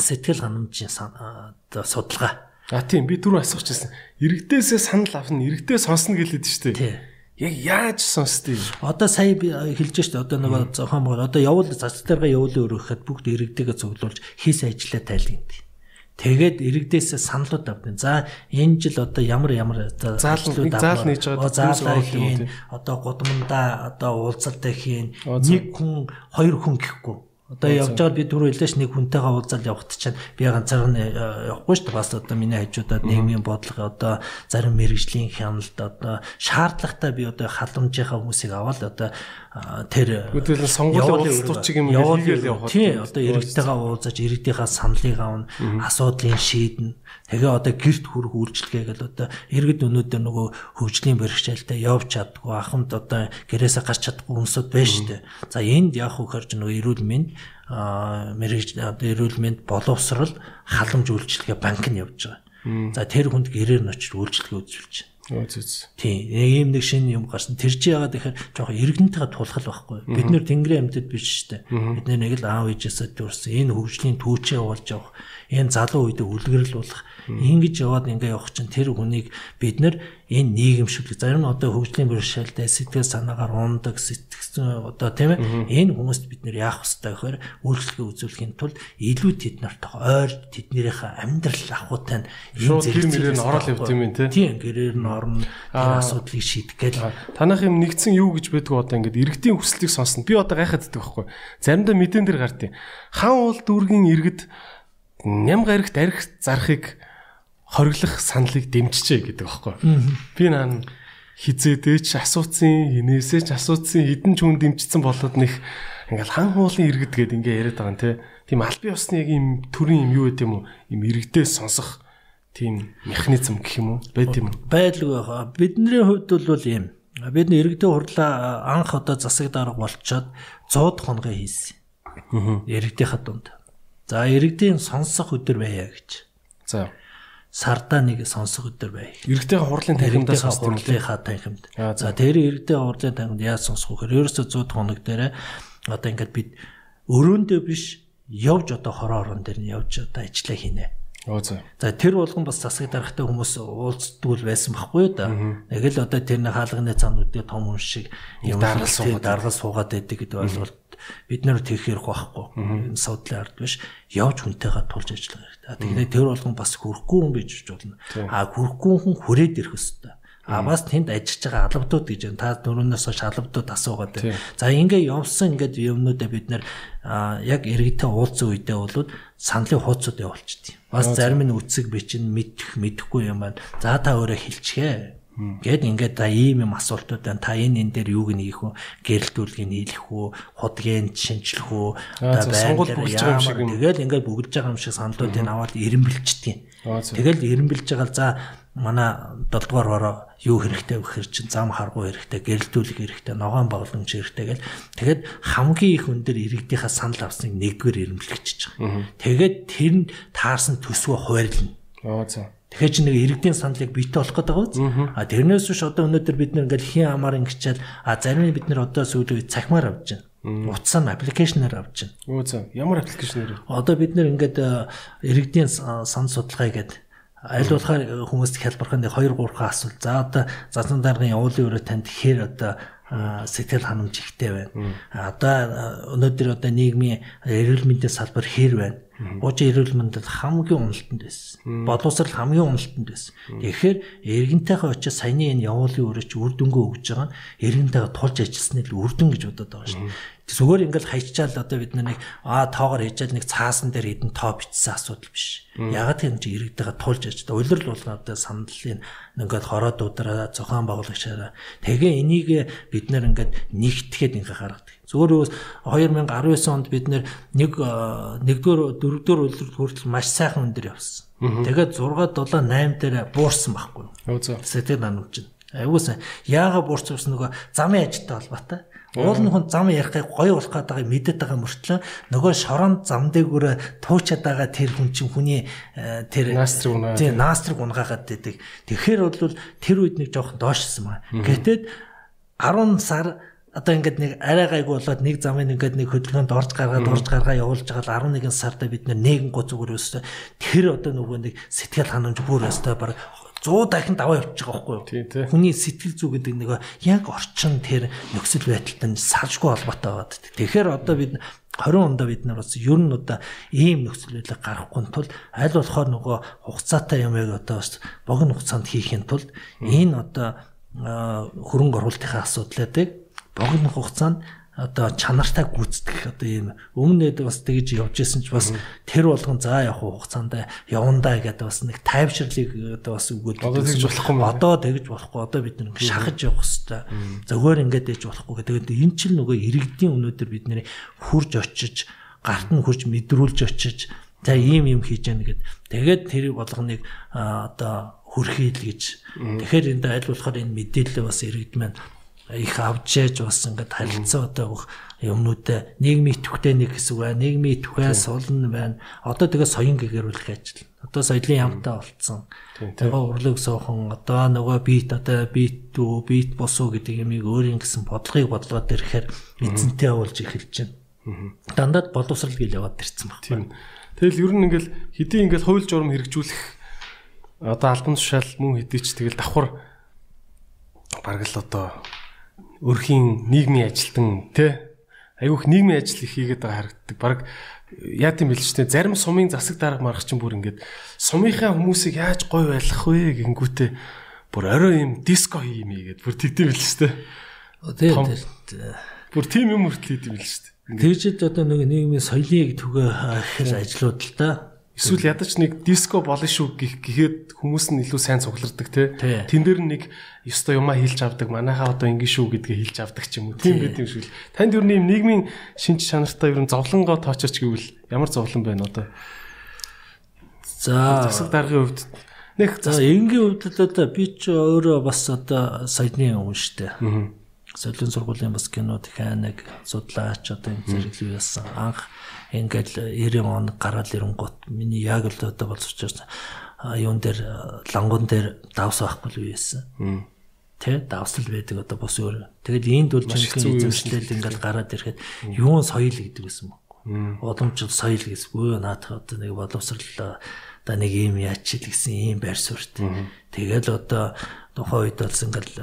Сэтгэл ханамжийн одоо судалгаа. А тийм би түрүү асуучихсан. Иргэдээсээ санал авна, иргэдээ сонсно гэлээд шүү дээ. Яг яаж сонсдгийг. Одоо сая би хэлж штэ одоо нөгөө зохион бол одоо явуул зацтайгаа явуулын өргөхөд бүгд иргэдээгээ цуглуулж хийсэн ажлаа тайлбарна. Тэгээд иргэдээс саналууд авдیں۔ За энэ жил одоо ямар ямар заалнууд заал нээж байгаа заалаа хийн одоо гудамдаа одоо уулзалтай хийн нэг хүн хоёр хүн гэхгүй. Одоо явж байгаа би түрүү хэллээш нэг хүнтэйгээ уулзаад явахт чинь би ганцаар нь э, явахгүй шүү дээ. Бас одоо миний хажуудаад нийгмийн бодлого одоо зарим мэрэгжлийн хяналт одоо шаардлагатай би одоо халамжийнхаа хүмүүсийг аваад одоо тэр үүдэл сонгуулийн уулзалтчиг юм хийгээл явах. Тий, одоо иргэдтэйгээ уулзаж иргэдийнхаа саналыг авна, асуудлыг шийднэ. Тэгээ одоо гэрт хүрэх үйлчлэгээ гэл одоо иргэд өнөөдөр нөгөө хөгжлийн бэрхшээлтэй явж чаддгүй ахмад одоо гэрээсээ гарч чадахгүй байна шүү дээ. За энд яах вэ гэхээр нөгөө эрүүл мэнд а мэрэгж одоо эрүүл мэнд боловсрал халамж үйлчлэгээ банк нь явж байгаа. За тэр хүнд гэрээр нь очиж үйлчлэгээ үзүүлж байна. Тийм. Ийм нэг шинэ юм гарсан. Тэр чи яагаад тэгэхээр жоохон иргэнтэйгээ тулхал байхгүй. Бид нэр тэнгэрийн амьтад биш шүү дээ. Бид нэг л аав ээжээсээ төрсэн. Энэ хөгжлийн түүчээ болж явах, энэ залуу үедээ үлгэрэл болох Ингэж яваад ингээ явах чинь тэр хүнийг бид нар энэ нийгэмшүүлэх зарим нь одоо хөгжлийн бэрхшээлтэй сэтгэл санаагаар ундаг сэтгэл одоо тийм ээ энэ хүмүүст бид нэр яах вэ гэхээр үйлчлэгээ үзүүлэхийн тулд илүү тэд нартай ойр тэднэрийнхээ амьдрал ахуйтай нь энэ зэрэг нь орол явд юм тий Тийм гэрээр нь орно тэр асуудлыг шийдэх гээд танах юм нэгдсэн юу гэж байдгүй одоо ингээд иргэдийн хүслийг сонсно. Би одоо гайхаад байдаг байхгүй заримдаа мэдэн дээр гарт юм. Хан уул дүүргийн иргэд ням гарагт арх зарахыг хориглох саналыг дэмжижээ гэдэг аахгүй. Би наа хизээдээ ч асууцсан, хинээсээ ч асууцсан, хідэн ч хүн дэмжсэн болоод нэг ингээл хан хуулын иргэд гээд ингээ яриад байгаа юм те. Тийм албан ёсны яг юм төрийн юм юу гэдэг юм уу? Им иргэдээ сонсох тийм механизм гэх юм уу? байд юм. Байдалгүй байгаа. Бидний хувьд бол ийм. Бид иргэдээ хурлаа анх одоо засаг дарга болчоод 100 хоногийн хийсэн. Аа. Иргэдийнхаа дунд. За иргэдийн сонсох өдөр байя гэж. За сардаа нэг сонсох өдөр бай. Иргэдийн хурлын танхимдаа сонсох хурлынхаа танхимд. За тэр иргэдийн хурлын танхимд яаж сонсох вэ гэхээр ерөөсөө 100 хоног дээр одоо ингээд бид өрөөндөө биш явж одоо хороо орон дээр нь явж одоо ажиллаа хийнэ. Оо за. За тэр болгон бас засаг дарахтай хүмүүс уулзддаг байсан байхгүй юу да. Яг л одоо тэр нэг хаалганы цаануудыг том хүн шиг юм даргал суугаад даргал суугаад байдаг гэдэг ойлголт бид нар тэгэх ярих байхгүй. Энэ суудлын ард биш явж хүнтэйгээ тулж ажиллах хэрэгтэй. Тэгэхээр тэр болгон бас хүрхгүй хүн бийж болно. А хүрхгүй хүн хүрээд ирэх ёстой. А бас тэнд ажиллаж байгаа албадууд гэж байна. Та дөрөвнөөс хойш албадууд асуугаад байна. За ингээ явсан ингээд юмнуудаа бид нэр яг иргэдтэй уулзсан үедээ бол саналын хуудсууд явуулчихдیں۔ Бас зарим нь үцэг бичин мэдэх мэдэхгүй юм байна. За та өөрөө хэлчихээ Гэт ингээд за ийм юм асуултууд байна. Та энэ энэ дээр юуг нэх үү? Гэрэлтүүлгийг нийлэх үү? Худгийг шинжлэх үү? Одоо байгаа юм шиг юм. Тэгэл ингээд бүгэлж байгаа юм шиг саналуудыг аваад ирэмбэлчдэг. Тэгэл ирэмбэлж байгаа за манай 7 дугаар бороо юу хэрэгтэй гэхэр чин зам харгуу хэрэгтэй, гэрэлтүүлэг хэрэгтэй, ногоон боголомж хэрэгтэй гэл тэгэд хамгийн их өндөр иргэдийнхаа санал авсныг нэгдүгээр ирэмблэгчиж байгаа. Тэгээд тэр нь таарсан төсвөө хуваарлна. Аа за. Тэгэхээр чи нэг иргэдийн саналыг бийтэй болох гэдэг үү? А тэрнээс биш одоо өнөөдөр бид нэг ингээл хин амаар ингэчээд а зарим нь бид нэр одоо сүүлийн цахимаар авч байна. Утсаа нь аппликейшнээр авч байна. Өө за ямар аппликейшнээр? Одоо бид нэр ингээд иргэдийн сан судалгаа гэдэг аль болохоор хүмүүст хялбархан нэг 2 3 асуулт. За одоо зазан даргын явуулын өрөө танд тэгэхээр одоо сэтгэл ханамж ихтэй байна. Одоо өнөөдөр одоо нийгмийн эрүүл мэндийн салбар хэр байна. Буучин эрүүл мэндэд хамгийн уналтанд байсан. Боловсрал хамгийн уналтанд байсан. Тэгэхээр эргэнтэйгээ очиж саяны энэ явуулын өрөөч үр дүнгөө өгж байгаа нь эргэнтэйгээ тулж ажилласны л үр дүн гэж бодоод байгаа шүү дээ. Зүгээр ингээл хайчаал одоо бид нэг аа тоогоор хийжэл нэг цаасан дээр хідэн тоо бичсэн асуудал биш. Ягаад гэвэл чи иргэдэгээ тулж аж та улирал болгоо одоо сандлын ингээд хороод удраа зохион байгуулагчаараа тэгээ энийг бид нэр ингээд нэгтгэхэд ингээ гаргадаг. Үс 2019 онд бид нэг нэгдүгээр дөрөвдүгээр улирал хүртэл маш сайхан өндөр явсан. Тэгээд 6 7 8 дээр буурсан байхгүй. Сэтгэл ханамж. Айгуусан. Яага буурсан нөгөө замын ажилтай холбоотой. Уул нь хүн зам ярихыг гоё болох гэдэг мэдээд байгаа мөртлөө нөгөө шорон зам дээгүүр туучаад байгаа тэр хүн чинь хүний тэр наастрыг унаа. Тийм наастрыг унгаагаад байдаг. Тэгэхээр бол тэр үед нэг жоохон доошсон маа. Гэтэл 10 сар одоо ингээд нэг арай гайгүй болоод нэг замын ингээд нэг хөдөлгөөнд орж гаргаад орж гаргаа явуулж байгаа 11 сарда бид нэгэн гоо зүгээр өстө. Тэр одоо нөгөө нэг сэтгэл ханамж бүр өстө. Баг 100 дахин даваа явчих байгаа байхгүй юу. Хүний сэтгэл зүй гэдэг нэг яг орчин тэр нөхцөл байдалтай салшгүй холбоотой байгаад. Тэгэхээр одоо бид 20 ондоо бид нар бас ер нь одоо ийм нөхцөл байдлыг гаргахгүй тул аль болохоор нөгөө хугацаатай юм яг одоо бас богино хугацаанд хийхин тулд энэ одоо хөрөнгө оруулалтын асуудлуудыг богино хугацаанд одоо чанартай гүйцэтгэх одоо ийм өмнөд бас тэгж явж исэн ч бас тэр болгон за явах хугацаанд явандаа гэдэг бас нэг тайвширлыг одоо бас өгөөд одоо тэгж болохгүй одоо тэгж болохгүй. Одоо бид нэг шахаж явах хэвээр зөвөр ингээд ээж болохгүй гэдэг. Энэ чинь нөгөө иргэдийн өнөөдөр бид нэр хурж очиж гарт нь хурж мэдрүүлж очиж за ийм юм хийж яана гэд. Тэгээд тэр болгоныг одоо хүрхийл гэж тэгэхээр энд аль болохоор энэ мэдээлэл бас иргэд маань их авч яж бас ингээд харилцаа одоо юмнуудаа нийгмийн идэвхтэй нэг хэсэг байна. Нийгмийн идэвхээ сулн байна. Одоо тэгээ соён гэгэрүүлэх ажил. Одоо соёлын ямтай болцсон. Тэгээ урлаг суухан одоо нөгөө бит одоо бит дүү бит босуу гэдэг юмыг өөрийн гэсэн бодлогыг бодлоод ирэхээр эзэнтэй явуулж эхэлж байна. Дандаа боловсрал гэл яваад ирсэн. Тийм. Тэгэл ер нь ингээл хэдий ингээл хууль журам хэрэгжүүлэх одоо албан тушаал мөн хэдий ч тэгэл давхар бараг л одоо өрхийн нийгмийн ажилтан тий айгүйх нийгмийн ажил их хийгээд байгаа харагддаг. Бараг яа гэм бэл ч тий зарим сумын засаг дарга марах чинь бүр ингээд сумынхаа хүмүүсийг яаж гой байлгах вэ гингүүтээ бүр орой юм диско хийм ийгээд бүр тэгдэм бэл ч тий. Тий. Бүр тийм юм хүртэл ч тий. Тэгжэд одоо нэг нийгмийн соёлыг түгээ хэл ажлууд л да Эсвэл ядаж нэг диско болно шүү гэх гэхэд хүмүүс нь илүү сайн цуглардаг те. Тэн дээр нэг ёстой юмаа хэлж авдаг. Манайхаа одоо ингэ шүү гэдгээ хэлж авдаг ч юм уу. Тийм байт юм шиг л. Танд юу нэм нийгмийн шинж чанартай ер нь зовлонгоо тоочооч гэвэл ямар зовлон байна одоо? За засаг даргын хувьд нэг за энгийн хувьд л одоо би ч өөрөө бас одоо саяны штэ. Аа. Солион сургуулийн бас кино техник судлаач одоо энэ зэрэглүү яасан анх ингээл 90 он гараад ирэнгут миний яг л одоо боловч юун дээр лангон дээр давс байхгүй байсан. Тэ давсал байдаг одоо бос өөр. Тэгэд энд бол жинхэнэ эзэмшлэл ингээл гараад ирэхэд юун соёл гэдэг байсан юм. Уламжлал соёл гэсэн. Өө наадах одоо нэг боловсрал одоо нэг юм яач гэсэн ийм байр суурьт. Тэгэл одоо тухайн үед бол ингээл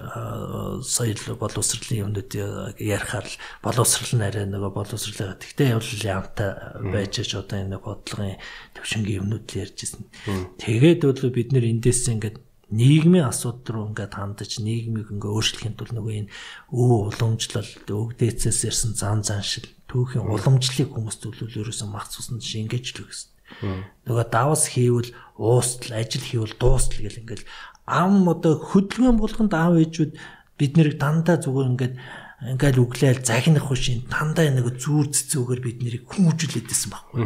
соёл боловсролын юмнууд ярихаар л боловсрол нь арай нөгөө боловсролоо тэгтээ явал ямтай байж ч одоо энэ бодлогын төвшингийн юмнууд л ярьж ирсэн. Тэгээд бол бид нэр эндээс ингээд нийгмийн асуудал руу ингээд хандаж нийгмийг ингээд өөрчлөхийн тулд нөгөө энэ өө уламжлал өвдөөцөөс ирсэн зан заншил түүхийн уламжлалыг хүмүүст төлөөл ерөөсөн мах цуснд шингээж л өгсөн. Нөгөө давс хийвэл уустал, ажил хийвэл дуустал гэл ингээл ам одоо хөдөлгөөн болгонд аав ээжүүд бид нэрийг дандаа зүгээр ингээд ингээл үглээл загнах хүшин дандаа нэг зүүр цэцүүгээр бид нэрийг хүмүүжүүлээдсэн байхгүй.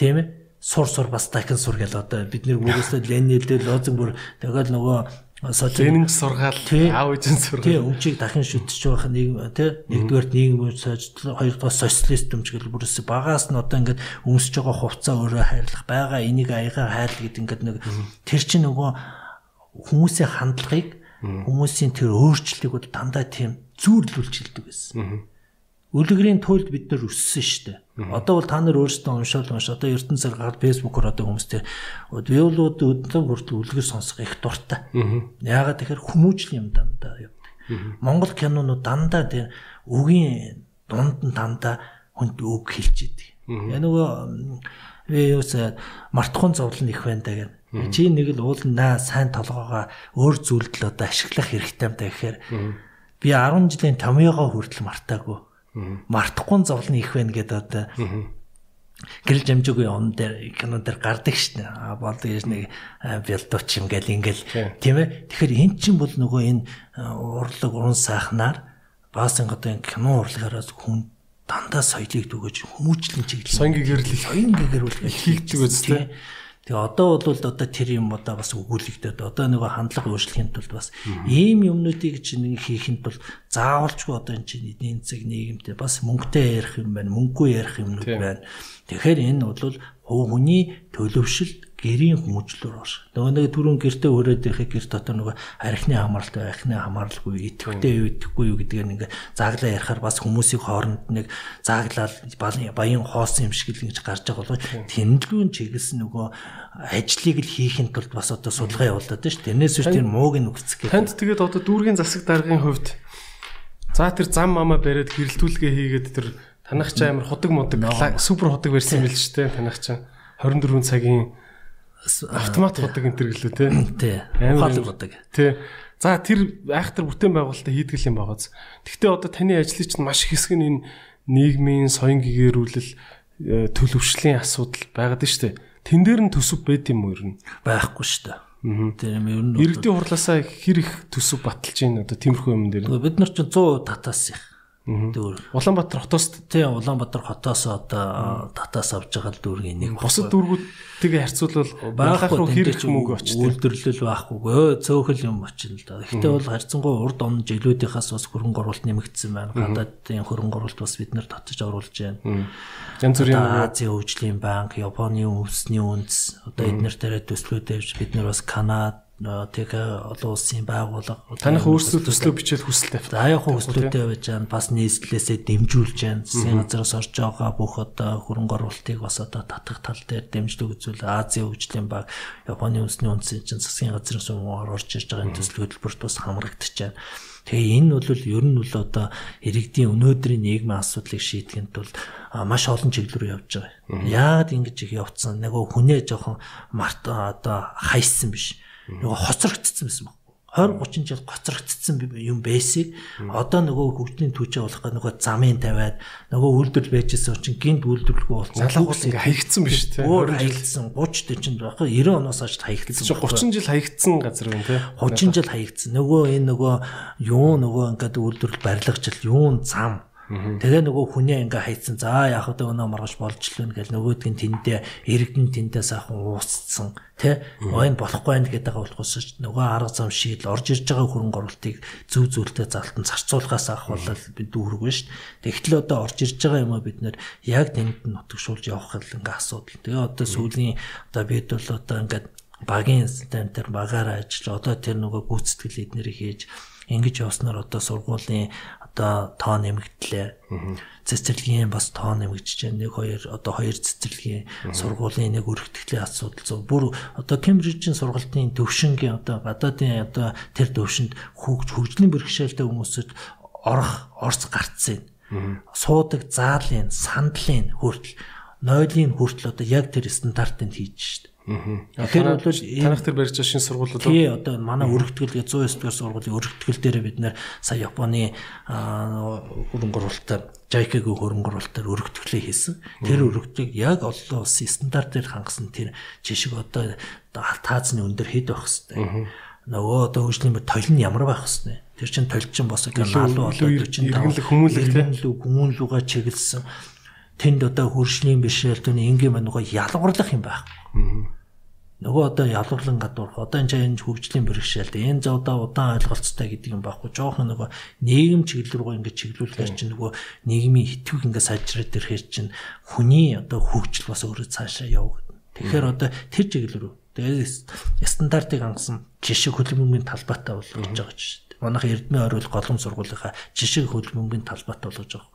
Тийм ээ? Сур сур бас дахин сур гэл одоо бид нэр өөрөөсөө Ленинэлдээ лозон бүр тэгэл нөгөө Ленинг сургаал аав ээжийн сургаал. Тийм өмчийг дахин шүтэж байх нэг тий нэгдүгээр нийгэм сойжтол хоёрдугаар социалист өмчгөл бүрээс багаас нь одоо ингээд өмсөж байгаа хувцас өөрөө хайрлах байгаа энийг аягаар хайрлах гэдэг ингээд нэг тэр чинь нөгөө хүмүүсийн хандлагыг хүмүүсийн тэр өөрчлөлийг бол дандаа тийм зүүрлүүлж хэлдэг байсан. Үлгэрийн туйлд бид нар өссөн шүү дээ. Одоо бол та нар өөрсдөө уншаал унш одоо ертөнцөөр гараад фэйсбүүкээр одоо хүмүүстэй биолууд өдлөн хүртэл үлгэр сонсох их дуртай. Яагаад тэгэхээр хүмүүжил юм дандаа явдаг. Монгол кинонууд дандаа тэр үгийн дунд нь дандаа хүнд үг хэлж идэг. Я нөгөө би юус мартахын зовлон их байна даа гэнэ Чи нэг л уулнаа сайн толгоогоо өөр зүйлд л одоо ашиглах хэрэгтэй юм да гэхээр би 10 жилийн томьёогоо хүртэл мартаагүй. Мартахгүй зовлон их байна гэдэг одоо гэрэл жамжаагүй он дээр кино дээр гардаг шнэ. А болдог гэж нэг бэлдууч юм гэл ингээл тийм ээ. Тэгэхээр эн чинь бол нөгөө энэ урлаг уран сайхнаар бас одоо энэ кино урлагаараас хүн дандаа соёлыг түгэж хүмүүжлэн чиглэл. Соёнгийн гэрлэл соён гэгэрүүл хийгдэг үстэй. Тэгээ одоо бол одоо тэр юм одоо бас өгүүлэгдээд одоо нөгөө хандлага өөрчлөхийн тулд бас ийм юмнуудыг чинь хийхэд бол заавалчгүй одоо энэ чинь эдийн засаг нийгэмтэй бас мөнгөтэй ярих юм байна, мөнгөгүй ярих юмнууд байна. Тэгэхээр энэ бол хүний төлөвшөлт гэрийн хүмүүжлөөр орш. Нөгөө нэг түрүүн гэртээ өрөөд ирэхэд гэр дотор нөгөө архины хамааралтай, архины хамааралгүй, идэвхтэй юу идэхгүй юу гэдгээр ингээ зааглаа ярихаар бас хүмүүсийн хооронд нэг зааглал баян хоосон юм шиг л ингэж гарч байгаа болоо тэмдэглүүн чиглэсэн нөгөө ажлыг л хийхин тулд бас одоо судалгаа явуулдаг шүү. Тэрнээс биш тэр мууг нь үгцэх гэх. Танд тэгээд одоо дүүргийн засаг даргын хувьд за тэр зам мамаа бариад гэрэлтүүлгээ хийгээд тэр танах ч амар худаг мудаг супер худаг барьсан юм л ч те танах ч 24 цагийн автомат бодог энэ төр гэлээ те. Тий. Ухаалаг бодог. Тий. За тэр айхтар бүтээн байгуулалтаа хийдэг юм байгааз. Гэхдээ одоо таны ажлын чинь маш их хэсэг нь энэ нийгмийн соён гэгэрүүлэл э, төлөвшлийн асуудал байгаад штэ. Тэн дээр нь төсөв байд юм уу ер нь? Байхгүй штэ. Тийм ер нь иргэдийн хурлаасаа хэр их төсөв баталж байна одоо тиймэрхүү юм дээр. Бид нар чинь 100 татаас их Дүүр. Улаанбаатар хотоос тийм Улаанбаатар хотоос одоо татаас авч байгаа дүүргийн нэг. Бусад дүүргүүдтэйгээ харьцуулбал байхах руу хэрэг мөнгө очтой. Үйлдвэрлэл байхгүй. Цөөхөл юм очил л да. Гэхдээ бол харьцангуй урд он жилүүдийнхаас бас хөрөнгө оруулалт нэмэгдсэн байна. Гадаадын хөрөнгө оруулалт бас бид нар татаж оруулж байна. Янз бүрийн Азийн хөгжлийн банк, Японы үндэсний үндэс одоо эднэр дээр төслүүд тавьж бид нар бас Канада тэгээ олон улсын байгууллага таних өөрсдөө төслөө бичээд хүсэлтэй. За яг хүслүүтэй байж байгаа бас нийслэлээсээ дэмжүүлж байна. Засгийн газраас орж байгаа бүх одоо хөрөнгө оруулалтыг бас одоо татах тал дээр дэмжлэг үзүүл Азийн хөгжлийн баг Японы үндэсний үндэсний чинь засгийн газраас орж ирж байгаа энэ төсөл хөтөлбөрт бас хамрагдаж байна. Тэгээ энэ бол ер нь бол одоо иргэдийн өнөөдрийн нийгмийн асуудлыг шийдэхэд бол маш олон чиглэл рүү явж байгаа. Яагаад ингэж их явцсан? Нөгөө хүнээ жоохон март одоо хайсан биш нөгөө хоцрогдсон байсан баг. 20 30 жил гоцрогдсон юм байсыг одоо нөгөө хөгжлийн түүчээ болох нөгөө замын тавиад нөгөө үйлдвэрлэл байжсэн чинь гинт үйлдвэрлэхгүй болсон. Бас ингээ хаягдсан биш тээ. Өөр хаягдсан 30 40 байх 90 оноос хойш хаягдсан. 30 жил хаягдсан газар байна тий. 30 жил хаягдсан. Нөгөө энэ нөгөө юу нөгөө ингээд үйлдвэрлэл барилгажил юу зам Тэгээ нөгөө хүнээ ингээ хайцсан. За яг одоо өнөө маргаж болж л байна гэл нөгөөдг нь тэндээ эргэн тэндээ сайхан уусцсан. Тэ? Ойн болохгүй байх гэдэг болохоос нөгөө арга зам шийдэл орж ирж байгаа хөрөнгө оруулалтыг зөв зөвлөлтөд залтан зарцуулахаас ахвал бид дүүргэн шүү дээ. Тэгтэл одоо орж ирж байгаа юм а бид нэр яг тэнд нь нутагшуулж явах хэл ингээ асуудал. Тэгээ одоо сүүлийн одоо бид бол одоо ингээд багийн системтэр багаараа ажиллаж одоо тэр нөгөө гүйцэтгэл эднэрийг хийж ингэж явснаар одоо сургуулийн одоо тоо нэмэгдлээ. Цэцэрлэгийн бас тоо нэмэгдэж байна. Нэг хоёр одоо хоёр цэцэрлэгийн сургуулийн нэг өргөтгөлийн асуудал зөв. Бүр одоо Кембрижийн сургалтын төвшингийн одоо гадаадын одоо тэр төвшөнд хөгж хөгжлийн бэрхшээлтэй хүмүүсд орох орц гарцсан. Суудаг заалын, сандлын хүртэл нойлын хүртэл одоо яг тэр стандартыг хийж штт. Тэгэхээр бол танах тэр барьж байгаа шинэ сургуулиуд тий одоо манай өргөтгөл 109 дугаар сургуулийн өргөтгөл дээр бид нэр сая Японы хөрөнгө оруулалтаар JICA-гийн хөрөнгө оруулалтаар өргөтгөлөө хийсэн. Тэр өргөтгөлийг яг олон улсын стандартыг хангасан тэр жишг одоо таазны өндөр хэд байх хэвээр. Нөгөө одоо хөгжлийн тойл нь ямар байх хэвээр. Тэр чинь тойл чинь бас галуу болоод чинь иргэнлэг хүмүүлэг хүмүүлүүгээ чиглэсэн. Тэнд одоо хөршлийн бишээлтүний ингийн маань нөгөө ялгуурлах юм байх. Нөгөө одоо ялварлан гадуурх одоо энэ чинь хөгжлийн бэрхшээлтэй энэ зовдоо удаан ойлголцтой гэдэг юм байхгүй жоохон нөгөө нийгэм чиглэл рүү ингээд чиглүүлэхээр чинь нөгөө нийгмийн хитвэг ингээд сайжраад ирэхээр чинь хүний одоо хөгжил бас өөрөө цаашаа явагдана. Тэгэхээр одоо тэр чиглэл рүү тэгээд стандартыг хангасан жишээ хөдөлмөрийн талбайтай болгож байгаа ч шүү дээ. Манайх Эрдэнэ ойрол голом сургуулийнхаа жишээ хөдөлмөрийн талбайтай болгож байгаа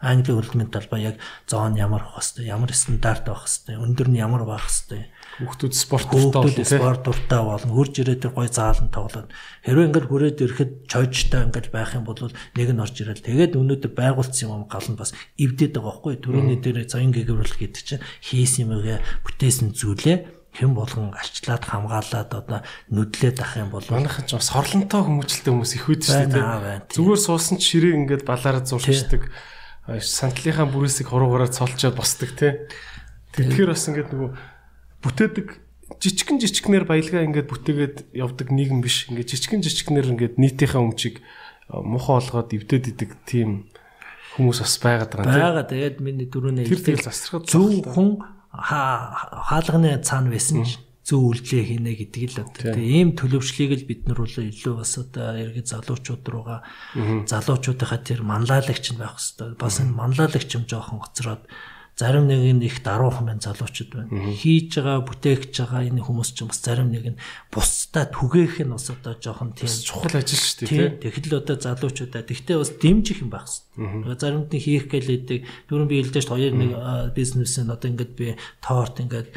Англи хөлбөмбөгийн талбай яг зоон ямар байх хэвээр, ямар стандарт байх хэвээр, өндөр нь ямар байх хэвээр. Хүүхдүүд спорт дуртай. Спорт дуртай болно. Хурж ирээд гой заалан тоглоод. Хэрвээ ингээд хүрээд ирэхэд чойжтой ингээд байх юм бол нэг нь орж ирэл. Тэгээд өнөөдөр байгуулсан юм гал нь бас эвдээд байгаа байхгүй. Төрөний дээр зоён гээгүүрэл гэдэг чинь хийсэн юмгээ бүтээсэн зүйлээ хэн болгон арчлаад хамгаалаад одоо нүдлээд ах юм бол манайхан ч бас хорлонтой хүмүүжлтэй хүмүүс их үүд шүү дээ. Зүгээр суусан ч ширээ ингээд балаараа зурчдаг сантлынхаа бүрээсийг хуруугаараа цолчоод босдог те. Тэгэхээр бас ингээд нөгөө бүтээдэг жижигэн жижигнэр баялгаа ингээд бүтээгээд явдаг нийгэм биш. Ингээд жижигэн жижигнэр ингээд нийтийнхээ өмчийг муухай олгоод эвдээд идэг тийм хүмүүс бас байгаад байгаа. Бага тэгээд миний дөрөвнөө тэр тэгэл засрахад зөв хүн хаалганы цаана байсан чинь зөв үйлдэл хийнэ гэдэг л одоо. Тэгээ ийм төлөвшлийг л бид нар бол илүү бас одоо ерөнхий залуучууд руугаа залуучуудынхаа тэр манлайлагч нь байх хэвээр. Бас энэ манлайлагч юм жоохон гоцроод зарим нэг нь их даруухан байна залуучууд байна. Хийж байгаа, бүтээгч байгаа энэ хүмүүс ч бас зарим нэг нь бусдаа түгээх нь бас одоо жоохон тийм чухал ажил шүү дээ. Тэгэхэл одоо залуучуудаа тэгтээ бас дэмжих юм байх хэрэгтэй. Заримд нь хийх гэлээдэг. Дөрөв би хэлдэж хоёр нэг бизнес нь одоо ингээд би торт ингээд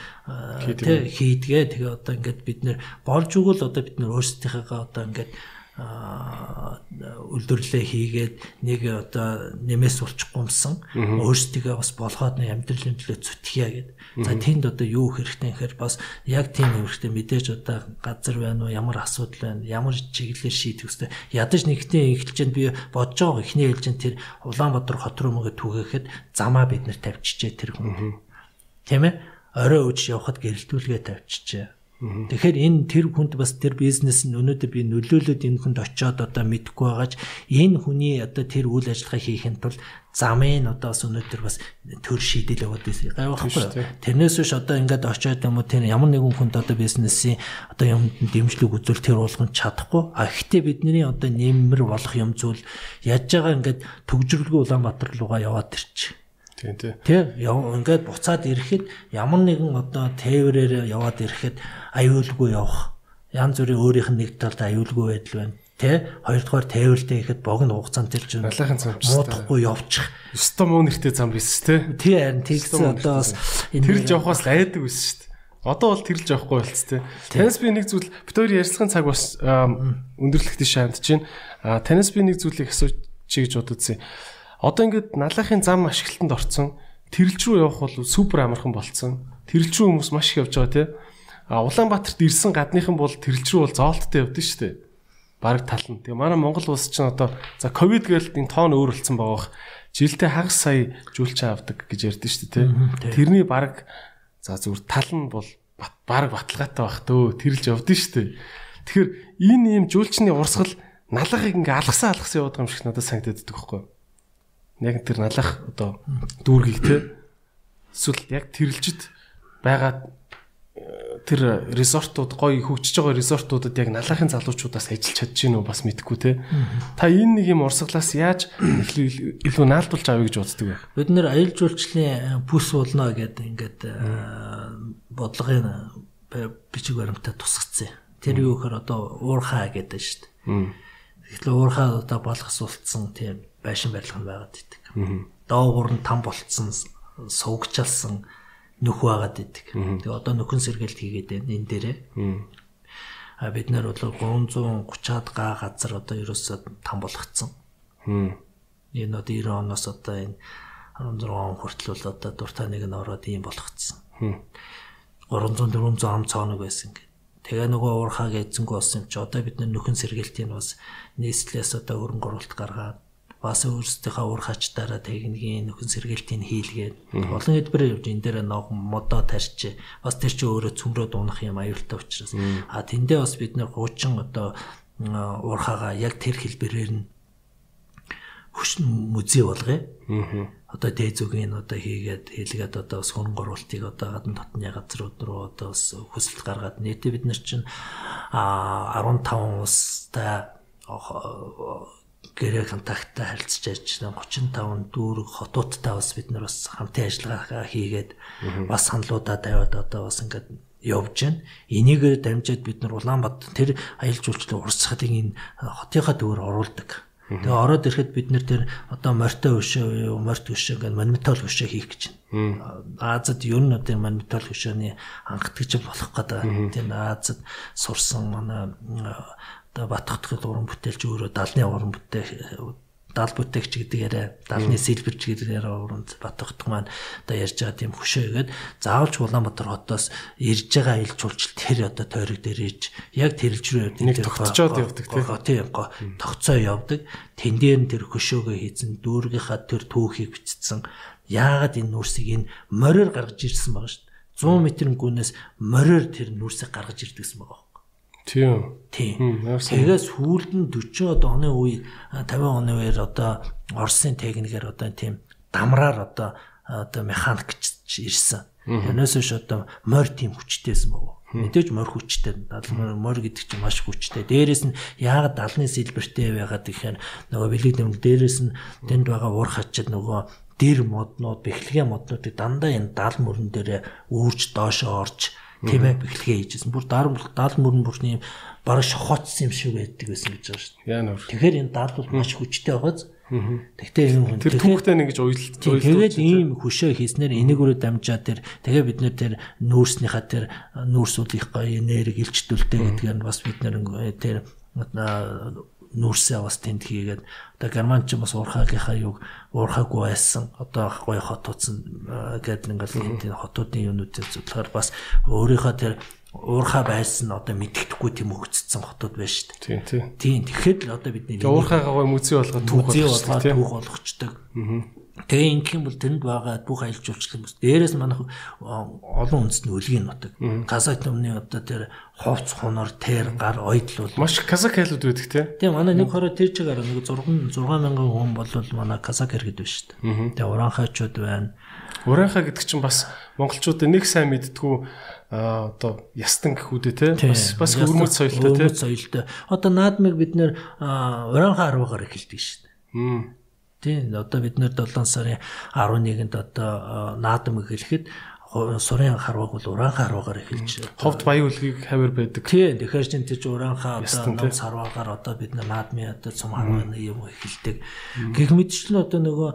хийдгээ. Тэгээ одоо ингээд бид нэр болж өгвөл одоо бид нэр өөрсдийнхээ одоо ингээд үйлдвэрлэлээ хийгээд нэг одоо нэмээс болчихгүй юмсан өөрсдөө бас болгоод нэг амьдралын төлөө зүтгэе гэд. За тэнд одоо юу хэрэгтэй гэхээр бас яг тийм хэрэгтэй мэдээж одоо газар байна уу ямар асуудал байна ямар чиглэлээр шийдэх ёстой. Ядаж нэгтээ эхэлж би бодож байгаа эхний хэлж тэр Улаанбаатар хот руу мөгө түгээхэд замаа бид нэр тавьчихжээ тэр хүн. Тийм ээ? Орой үуч явхад гэрэлтүүлгээ тавьчихжээ Тэгэхээр энэ тэр хүнд бас тэр бизнес нь өнөөдөр би нөлөөлөд энэ хүнд очиод одоо мэдгүй байгаач энэ хүний одоо тэр үйл ажиллагаа хийхэд тул замын одоо бас өнөөдөр бас төр шийдэл яваад байсан. Гайвахгүй. Тэрнээс биш одоо ингээд очиод юм уу тэр ямар нэгэн хүнд одоо бизнесийн одоо юмд дэмжлэг үзүүл тэр болгон чадахгүй. А ихтэй бидний одоо нэмэр болох юм зүйл яаж байгаа ингээд төгжрөлгүй Улаанбаатар руугаа яваад ирчих Тийм тий. Тэ ингээд буцаад ирэхэд ямар нэгэн одоо тээврээр яваад ирэхэд аюулгүй явах. Янз бүрийн өөрийнх нь нэг талд аюулгүй байдал байна. Тэ хоёрдугаар тээвэрлдэ ихэд богино хугацаанд тэр чинь алахын замч муудахгүй явчих. Өсто муу нэртэй зам биш тэ. Тий харин тэгсэн одоо бас тэрж явахаас айдаг биш шүү дээ. Одоо бол тэрж явахгүй болц тэ. Танаас би нэг зүйл бид хоёр ярьцхан цаг бас өндөрлөх тийш хандж байна. Танаас би нэг зүйлийг асууж чи гэж бододсон. Одоо ингээд налахын зам ашиглалтанд орцсон. Тэрэлж рүү явах бол супер амархан болцсон. Тэрэлж рүү хүмүүс маш их явж байгаа тий. А Улаанбаатарт ирсэн гадныхан бол тэрэлж рүү бол зоолттой явдсан шүү дээ. Бараг тал нь. Тэгээ манай Монгол улс чинь одоо за ковид гээл энэ тоон өөр болсон байгаа бох. Жилдээ хагас сая жүлчээ авдаг гэж ярьдэн шүү дээ тий. Тэрний бараг за зүгээр тал нь бол бараг баталгаатай байх төө тэрэлж явдсан шүү дээ. Тэгэхээр энэ ийм жүлчний урсгал налахыг ингээ алгасаа алгасаа яваад байгаа юм шиг надад санагдаад байдаг байхгүй юу? Яг тэр налах одоо дүүргийг те эсвэл яг тэрэлжид байгаа э, тэр резортууд гоё хөгжиж байгаа резортуудад яг налахын залуучуудаас ажиллаж чадж гинөө бас мэдгүй те. Та энэ нэг юм урсгалаас яаж илүү наалдуулж авъя гэж боддөг вэ? Бид нэр аялал жуулчлалын бүс болно гэдэг ингээд э, бодлогын бичиг баримтад тусгацсан. Тэр юу гэхээр одоо уурхаа гэдэг шүү дээ. Тэгэхээр уурхаа одоо болгосуулсан тийм байшин барилга нь байгаад идэг. Доогуур нь там болцсон сувгчалсан нөх байгаад идэг. Тэгээ одоо нөхөн сэргэлт хийгээд байна энэ дээрээ. А бид нар бол 330-аад га газар одоо ерөөсөө там болгоцсон. Энэ одоо 90 оноос одоо энэ 16 он хүртэл бол одоо дуртай нэг нь ороод ийм болгоцсон. 300 400 ам цаоног байсан гэх. Тэгээ нөгөө уурхаг эзэнгүү болсон юм чи одоо бид нөхөн сэргэлтийн бас нийслэлээс одоо хөрөнгө оруулалт гаргаад бас өөрсдийнхөө ур хачтаараа техникийн нөхөн сэргээлтийг хийлгээд олон хэлбэр явж энэ дээр ног модоо тарьч бас тэр чи өөрөө цөмрөө дуунах юм аюултай учраас. А тэндээ бас бид нэр хуучин одоо уурхаага яг тэр хэлбэрээр нь хөшн музей болгоё. Одоо дээзүгийн одоо хийгээд хэлгээд одоо бас хөрөнгө оруулалтыг одоо гадна дотны газрууд руу одоо бас хүсэлт гаргаад нийтээ бид нар чинь а 15 улстай гэрээ контакттай харилцаж ярьж байна. 35 дүүрэг хотуудтай бас бид нар бас хамтын ажиллагаа хийгээд бас саналуудаа тавиад одоо бас ингээд явж байна. Энийг дамжаад бид нар Улаанбаатар тэр аялал жуулчлалын урсгалыг энэ хотынхаа төвөр оруулдаг. Тэгээ ороод ирэхэд бид нэр тэр одоо морьтой өшөө, морьт өшөө гэдэг монументал өшөө хийх гэж байна. Азад ер нь одоо монументал өшөөний анхдагч болох гэдэг. Тийм Азад сурсан манай одоо Батхтгал уран бүтээлч өөрөө далны уран бүтээл дал бүтээгч гэдгээр далны сэлбэрч гэдгээр уранд батгах маань одоо ярьж байгаа тийм хөшөөгээд заавалч Улаанбаатар хотоос ирж байгаа ил жуулчил тэр одоо тойрог дээр иж яг тэрэлж рүү нэг тогтцоод явдаг тийм тогтцоо явдаг. Тэн дээр нь тэр хөшөөгөө хийцэн дүүргийнхаа тэр түүхийг бичсэн. Яагаад энэ нүрсийг энэ мороор гаргаж ирсэн байгаа шүү дээ 100 м-ийн гүнээс мороор тэр нүрсийг гаргаж ирдэгсэн байгаа Тийм. Тийм. Тэгээс сүүлд нь 40 одоо оны үе 50 оны үеэр одоо Оросын техникээр одоо тийм дамраар одоо одоо механикч ирсэн. Тэрнээс биш одоо морь тийм хүчтэйсэн баг. Мэдээж морь хүчтэй. Морь гэдэг чинь маш хүчтэй. Дээрээс нь яагаад далны сэлбэртэй байгаад гэхээр нөгөө бэлэг дэм дээрээс нь тэнд байгаа ур хачид нөгөө дэр моднууд, бэхлэгээ моднуудыг дандаа энэ дал мөрөн дээр үүрж доошоо орж тийм ээ бэхлэгээ хийжсэн. Бүр дар дал мөрөн бүрний бараг шохоцсон юм шиг байдаг байсан гэж байгаа шүү дээ. Тэгэхээр энэ дал бол маш хүчтэй байгааз. Тэгтээ юм хүн. Тэр түүхтэй нэг гэж уйлж уйлж. Тэгээд ийм хөшөө хийснээр энэгүүрээ дамжаа тэр тэгээ бид нэр тэр нүүрснийхаа тэр нүүрсүүдийнхээ энерги илчдүүлдэг гэдгээр нь бас бид нэр тэр нүүрсээ бас тэнд хийгээд одоо германч бас уурхаагийнхаа юг уурхаагүй байсан одоо гоё хот утсан гэдэг ингээл энэ хотуудын юмнуудыг судлахаар бас өөрийнхөө тэр уурхаа байсан нь одоо мэддэхгүй тийм өгцсөн хотууд байна шүү дээ. Тийм тийм. Тийм тэгэхээр л одоо бидний уурхаагаа гоё музей болгоод түүх болгоод түүх болгочдөг. Тэгээ ингэх юм бол тэнд байгаа бүх аялал жуулчлал хүмүүс дээрээс манайх олон үндэсний өлгийн нутаг. Казак өмнө одоо тэр ховц хонор тэр гар ойдл бол маш казак айлууд байдаг тийм. Тэгээ манай нэг хороо тэр чигээр нэг 6 6000 хүн бол манай казак иргэд байна шүү дээ. Тэгээ уранхайчууд байна. Уранхай гэдэг чинь бас монголчуудын нэг сайн мэддгүү одоо ястан гэхүүдээ те бас бас өвөрмөц соёлтой те өвөрмөц соёлтой одоо наадмыг бид нэр уранхай 10-аар эхэлдэг шүү дээ. Тийм одоо бид нэр 7 сарын 11-нд одоо наадам эхлэхэд сурын харваг бол ураанхаа харвагаар эхэлж ховд баян үлгийг хавар байдаг. Тийм тэгэхээр чинь тийч ураанхаа одоо ном сарвагаар одоо бид наадмын одоо цум харвааны юм эхэлдэг. Гэх мэтчлэн одоо нөгөө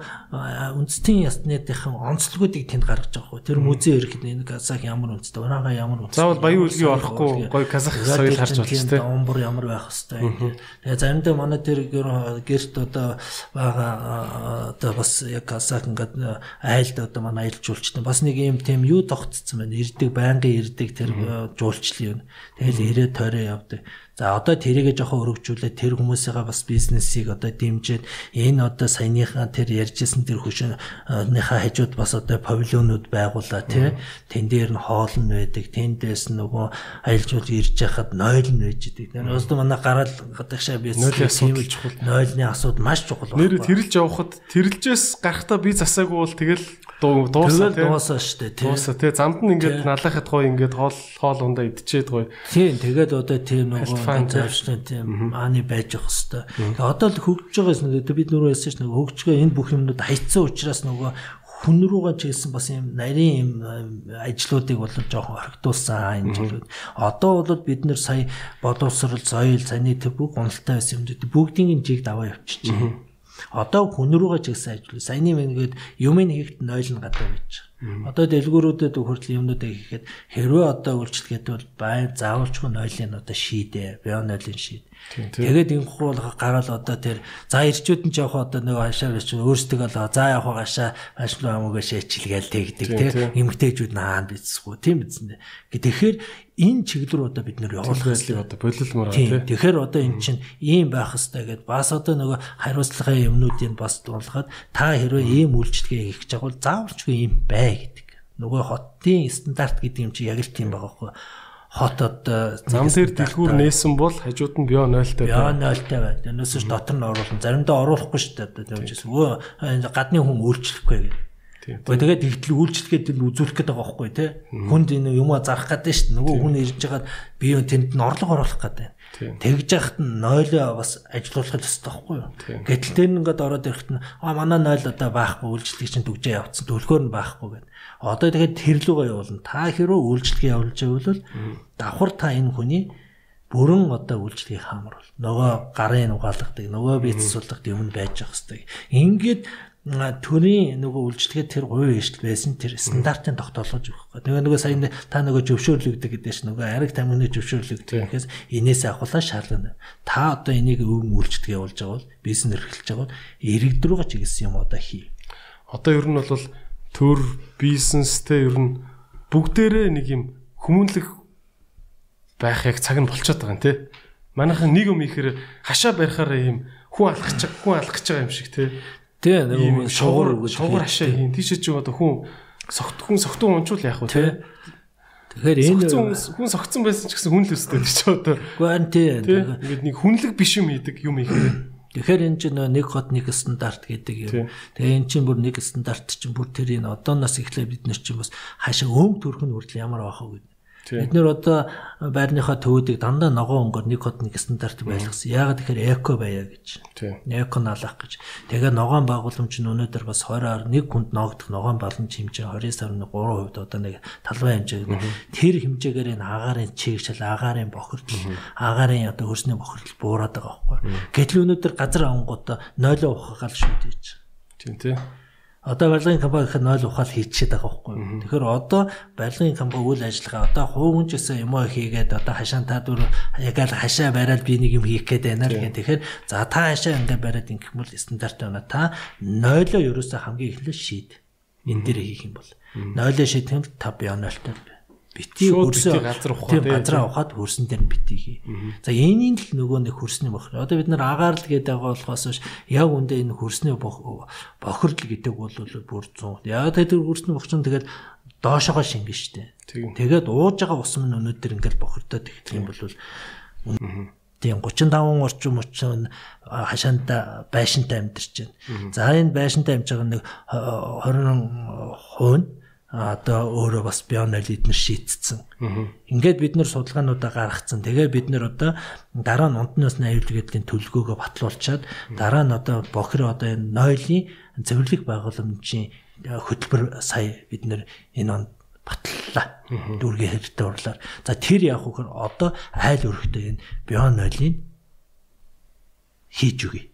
үндэстэн ясныдынхан онцлогуудыг тэнд гаргаж байгаа хөө. Тэр музей ирэхэд энэ казах ямар үндэстэй ураанхаа ямар үндэстэй. Заавал баян үлгийг орохгүй гоё казах соёл харж болж тийм умбар ямар байх хэвээр. Тэгээ заримдаа манай тэр гэрт одоо байгаа одоо бас яг казах ингээд айлд одоо манай аялал жуулчтай бас нэг юм тийм юу тогтцсон байна. Ирдэг байнгын ирдэг тэр жуулчлал юм. Тэгэл ирээ тойроо явдаг. За одоо тэрийгэ жоохон өргөжүүлээд тэр хүмүүсийнхаа бас бизнесийг одоо дэмжиж энэ одоо саяныхаа тэр ярьжсэн тэр хөшөөнийхээ хажууд бас одоо павильонууд байгуулаа тий. Тэн дээр нь хоол нь байдаг. Тэндээс нөгөө аялжуул ирж яхад нойл нь байж идэг. Тэр өстө манай гараал гадагшаа бизнес нойлын чухал. Нойлны асуудал маш чухал. Нэр тэрэлж явхад тэрэлжээс гарахтаа би засаагүй бол тэгэл дуусаа тий. Дуусаа штэ тий. Дуусаа тий. Замд нь ингээд налахад гоё ингээд хоол хоол ундаа идчихэд гоё. Тийм тэгээд одоо тийм нөгөө заавчтай тийм ааны байж явах хэвээр. Одоо л хөгжиж байгаас нөгөө бид нөрөө хэлсэн ш нөгөө хөгжгөө энэ бүх юмнууд хайцсан учраас нөгөө хүн рүүгээ чиглэсэн бас юм нарийн юм ажлуудыг бол жоохон орхидуулсан энэ жилүүд. Одоо бол бид нэр сая боловсрал, соёл, санитар бүх уналттай байсан юмнууд бүгдийн жиг даваа явчихчих. Одоо хүн рүүгээ чигсэн ажил. Саяны мэнгээд юм хийхэд нойл нь гадаа байж байгаа. Одоо дэлгүүрүүдэд хүртэл юмнуудыг хийхэд хэрвээ одоо үйлчлэгээд бол бай заавалчгүй нойлын одоо шийдэ, бионойлын шийд. Тэгээд энэ хурал гараад одоо тэр за ирчүүд нь жоох одоо нөгөө хашаа ирч өөрсдөө л за явах гашаа ашгүй амуугаа шээчилгээл тэгдэг тийм эмгтээчүүд наан бицсгүй тийм биз дээ. Тэгэхээр энэ чиглэл одоо бид нэр явуулах хэрэглийг одоо болилмоор тийм. Тэгэхээр одоо эн чинь ийм байх хэвээр гэд бас одоо нөгөө хариуцлагын юмнуудыг бас дуулахад та хэрвээ ийм үйлчлэгээ хийх гэж байгаа бол заавалчгүй ийм бай гэдэг. Нөгөө хотын стандарт гэдэг юм чи яг л тийм байгаа байхгүй хот одоо зам дээр дэлгүүр нээсэн бол хажууд нь био 0-тай байна. Био 0-тай байна. Тэрнээс ч дотор нь оруулна. Заримдаа оруулахгүй шүү дээ. Одоо тэгвчээс өө гадны хүн үйлчлэхгүй гэдэг. Тэгээд тэгтэл үйлчлэгээд энэ үзүүлэх гээд байгаа байхгүй тий. Хүнд энэ юм зарах гэдэг шүү дээ. Нөгөө хүн ирж байгаад би тэнд нь орлого оруулах гэдэг. Тэгж яхад нь нойлоо бас ажилуулах хэрэгтэй байхгүй юу? Гэтэл тэр ингээд ороод ирэхэд нь а манай нойл одоо байхгүй үйлчлэг чинь төгжээ явцсан төлхөөр нь байхгүй гэдэг. Одоо тэгээд тэрлүүгээ явуулна. Та хэрөө үйлчлэгээ явуулж байвал давхар та энэ хүний бүрэн одоо үйлчлэгийг хаамруул. Нөгөө гарын угаалгадаг, нөгөө бийц сулдаг юм байж ах хэвээр. Ингээд төрийн нөгөө үйлчлэгээ тэр хувийн ижил байсан тэр стандартын тогтоолгож өгөх гэдэг. Нөгөө нөгөө сая та нөгөө зөвшөөрлөгдөг гэдэг чинь нөгөө ариг тамхины зөвшөөрлөгдөг гэхээс энээсээ авахлаа шаардлагатай. Та одоо энийг өвөн үйлчлэгээ болж байгаа бол бизнес эрхэлж байгаа бол иргэдрүүгээ чиглэсэн юм одоо хий. Одоо ер нь бол төр бизнестэй ер нь бүгдээрээ нэг юм хүмүүнлэг байх яг цаг нь болчиход байгаа юм тий. Манайхан нэг юм ихээр хашаа барихаар юм хүн алхаж хүн алхаж байгаа юм шиг тий. Тий нэг шугуур шугуур хашаа хийн. Тийш ч одоо хүн согт хүн согтун унчвал яах вэ тий. Тэгэхээр энэ хүн согтсон байсан ч гэсэн хүн л өстэй тийч одоо. Үгүй энэ тий. Ингээд нэг хүнлэг биш юм хийдэг юм ихээр. Тэгэхээр энэ чинь нэг хот нэг стандарт гэдэг юм. Тэгээ эн чинь бүр нэг стандарт чинь бүр тэр энэ одооноос эхлээ бид нар чинь бас хаашаа өөм төрх нь хүртэл ямар байх вэ гэдэг Бид нэр одоо байрныхаа төвүүдийг дандаа ногоон өнгөөр нэг хот нэг стандарт байлгасан. Яагаад тэгэхээр эко байя гэж. Эко наалах гэж. Тэгээ ногоон байгууламж нь өнөөдөр бас 20-аар нэг хүнд ногдох ногоон балан хэмжээ 29.3% одоо нэг талбай хэмжээ. Тэр хэмжээгээр энэ агаарын чигшил, агаарын бохирдол, агаарын одоо хөрсний бохирдол буураад байгаа байхгүй. Гэтэл өнөөдөр газар авангуудаа 0 ухагаал шүү дээ. Тийм тийм. Одоо барилгын компани гэхэд 0 ухаал хийчихэд байгаа байхгүй. Тэгэхээр одоо барилгын компани үйл ажиллагаа одоо хувь хүнчээсээ юм уу хийгээд одоо хашаан та дүр яг л хашаа бариад би нэг юм хийх гээд байна л гэх. Тэгэхээр за та хашаа ингээ бариад ингэх юм бол стандарт байна. Та 0-оо ерөөсөө хамгийн эхлээд шийд. Энэ дээр хийх юм бол 0-оо шийдэх юм 5 бионолтой битгий хөрсөө газар ухаад газар ухаад хөрсөн дээр нь битгий хий. За энийн л нөгөө нэг хөрсний бохир. Одоо бид нар агаар л гэдэг байгаа болохоос яг үндэ энэ хөрсний бохирдол гэдэг бол бүр 100. Яг тэр хөрсний бохирч нь тэгээд доошогоо шингэн штэ. Тэгээд ууж байгаа ус нь өнөөдөр ингээл бохирдоод эхлэх юм бол тийм 35 орчим орчим хашаанда байшинтай амьдарч байна. За энэ байшинтай амьж байгаа нэг 20% нь одоо өөрөө бас бионол эднэр шийтцсэн. Ингээд бид нэр судалгаануудаа гаргацсан. Тэгээ бид нэр одоо дараа нь унтнаас гэдгийн төлөвлөгөөгөө батлуулчаад дараа нь одоо бохир одоо энэ нойлын зөвлөх байгууламжийн хөтөлбөр сая бид нэр энэ он батллаа. Дүүргээ хэрэгтэй урлаар. За тэр яг хөхөр одоо айл өрхтөө энэ бионолын хийж үгүй.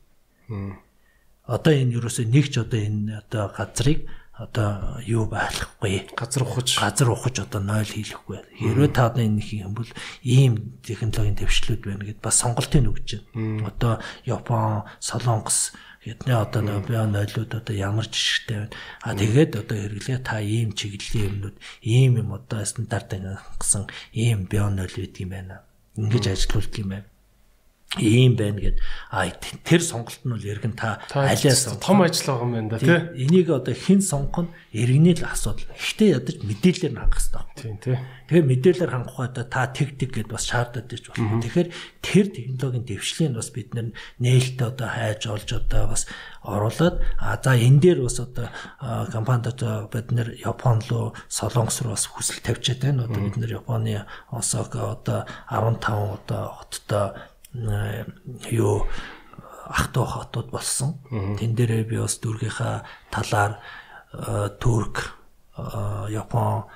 Одоо энэ юусоо нэгч одоо энэ одоо газрыг одоо юу байхгүй газар ухаж газар ухаж одоо 0 хийлэхгүй. Хэрвээ та одоо энэ юм бол ийм технологийн төвшлүүд байна гэд бас сонголтыг өгч байна. Одоо Япон, Солонгос гэдний одоо нэг био нойлууд одоо ямар жишгтэй байна. А тэгээд одоо хэрэглээ та ийм чиглэлийн юмнууд ийм юм одоо стандарт гэсэн ийм био нойл гэдэг юм байна. Ингэж ажилуулдаг юм байна ийм байна гэд. А тэр сонголт нь бол эргэн та алиас том ажил байгаа юм байна да тий. энийг одоо хэн сонгох нь эргэнэ л асуудал. Гэхдээ ядаж мэдээлэлээр хангах хэрэгтэй тийм тий тэгэхээр мэдээлэлээр хангах одоо та тэг тэг гэд бас шаардаад иж болно. Тэгэхээр тэр технологийн дэвшлийг бас бид нээлттэй одоо хайж олж одоо бас оруулаад а за энэ дээр бас одоо компанид одоо бид нэр Япон руу Солонгос руу бас хүсэл тавьчаад байна. Одоо бид нэр Японы Осака одоо 15 одоо хоттой юу ах トゥ хотууд болсон. Тэн дээрээ би бас дүүргийнхаа талаар Турк, Япон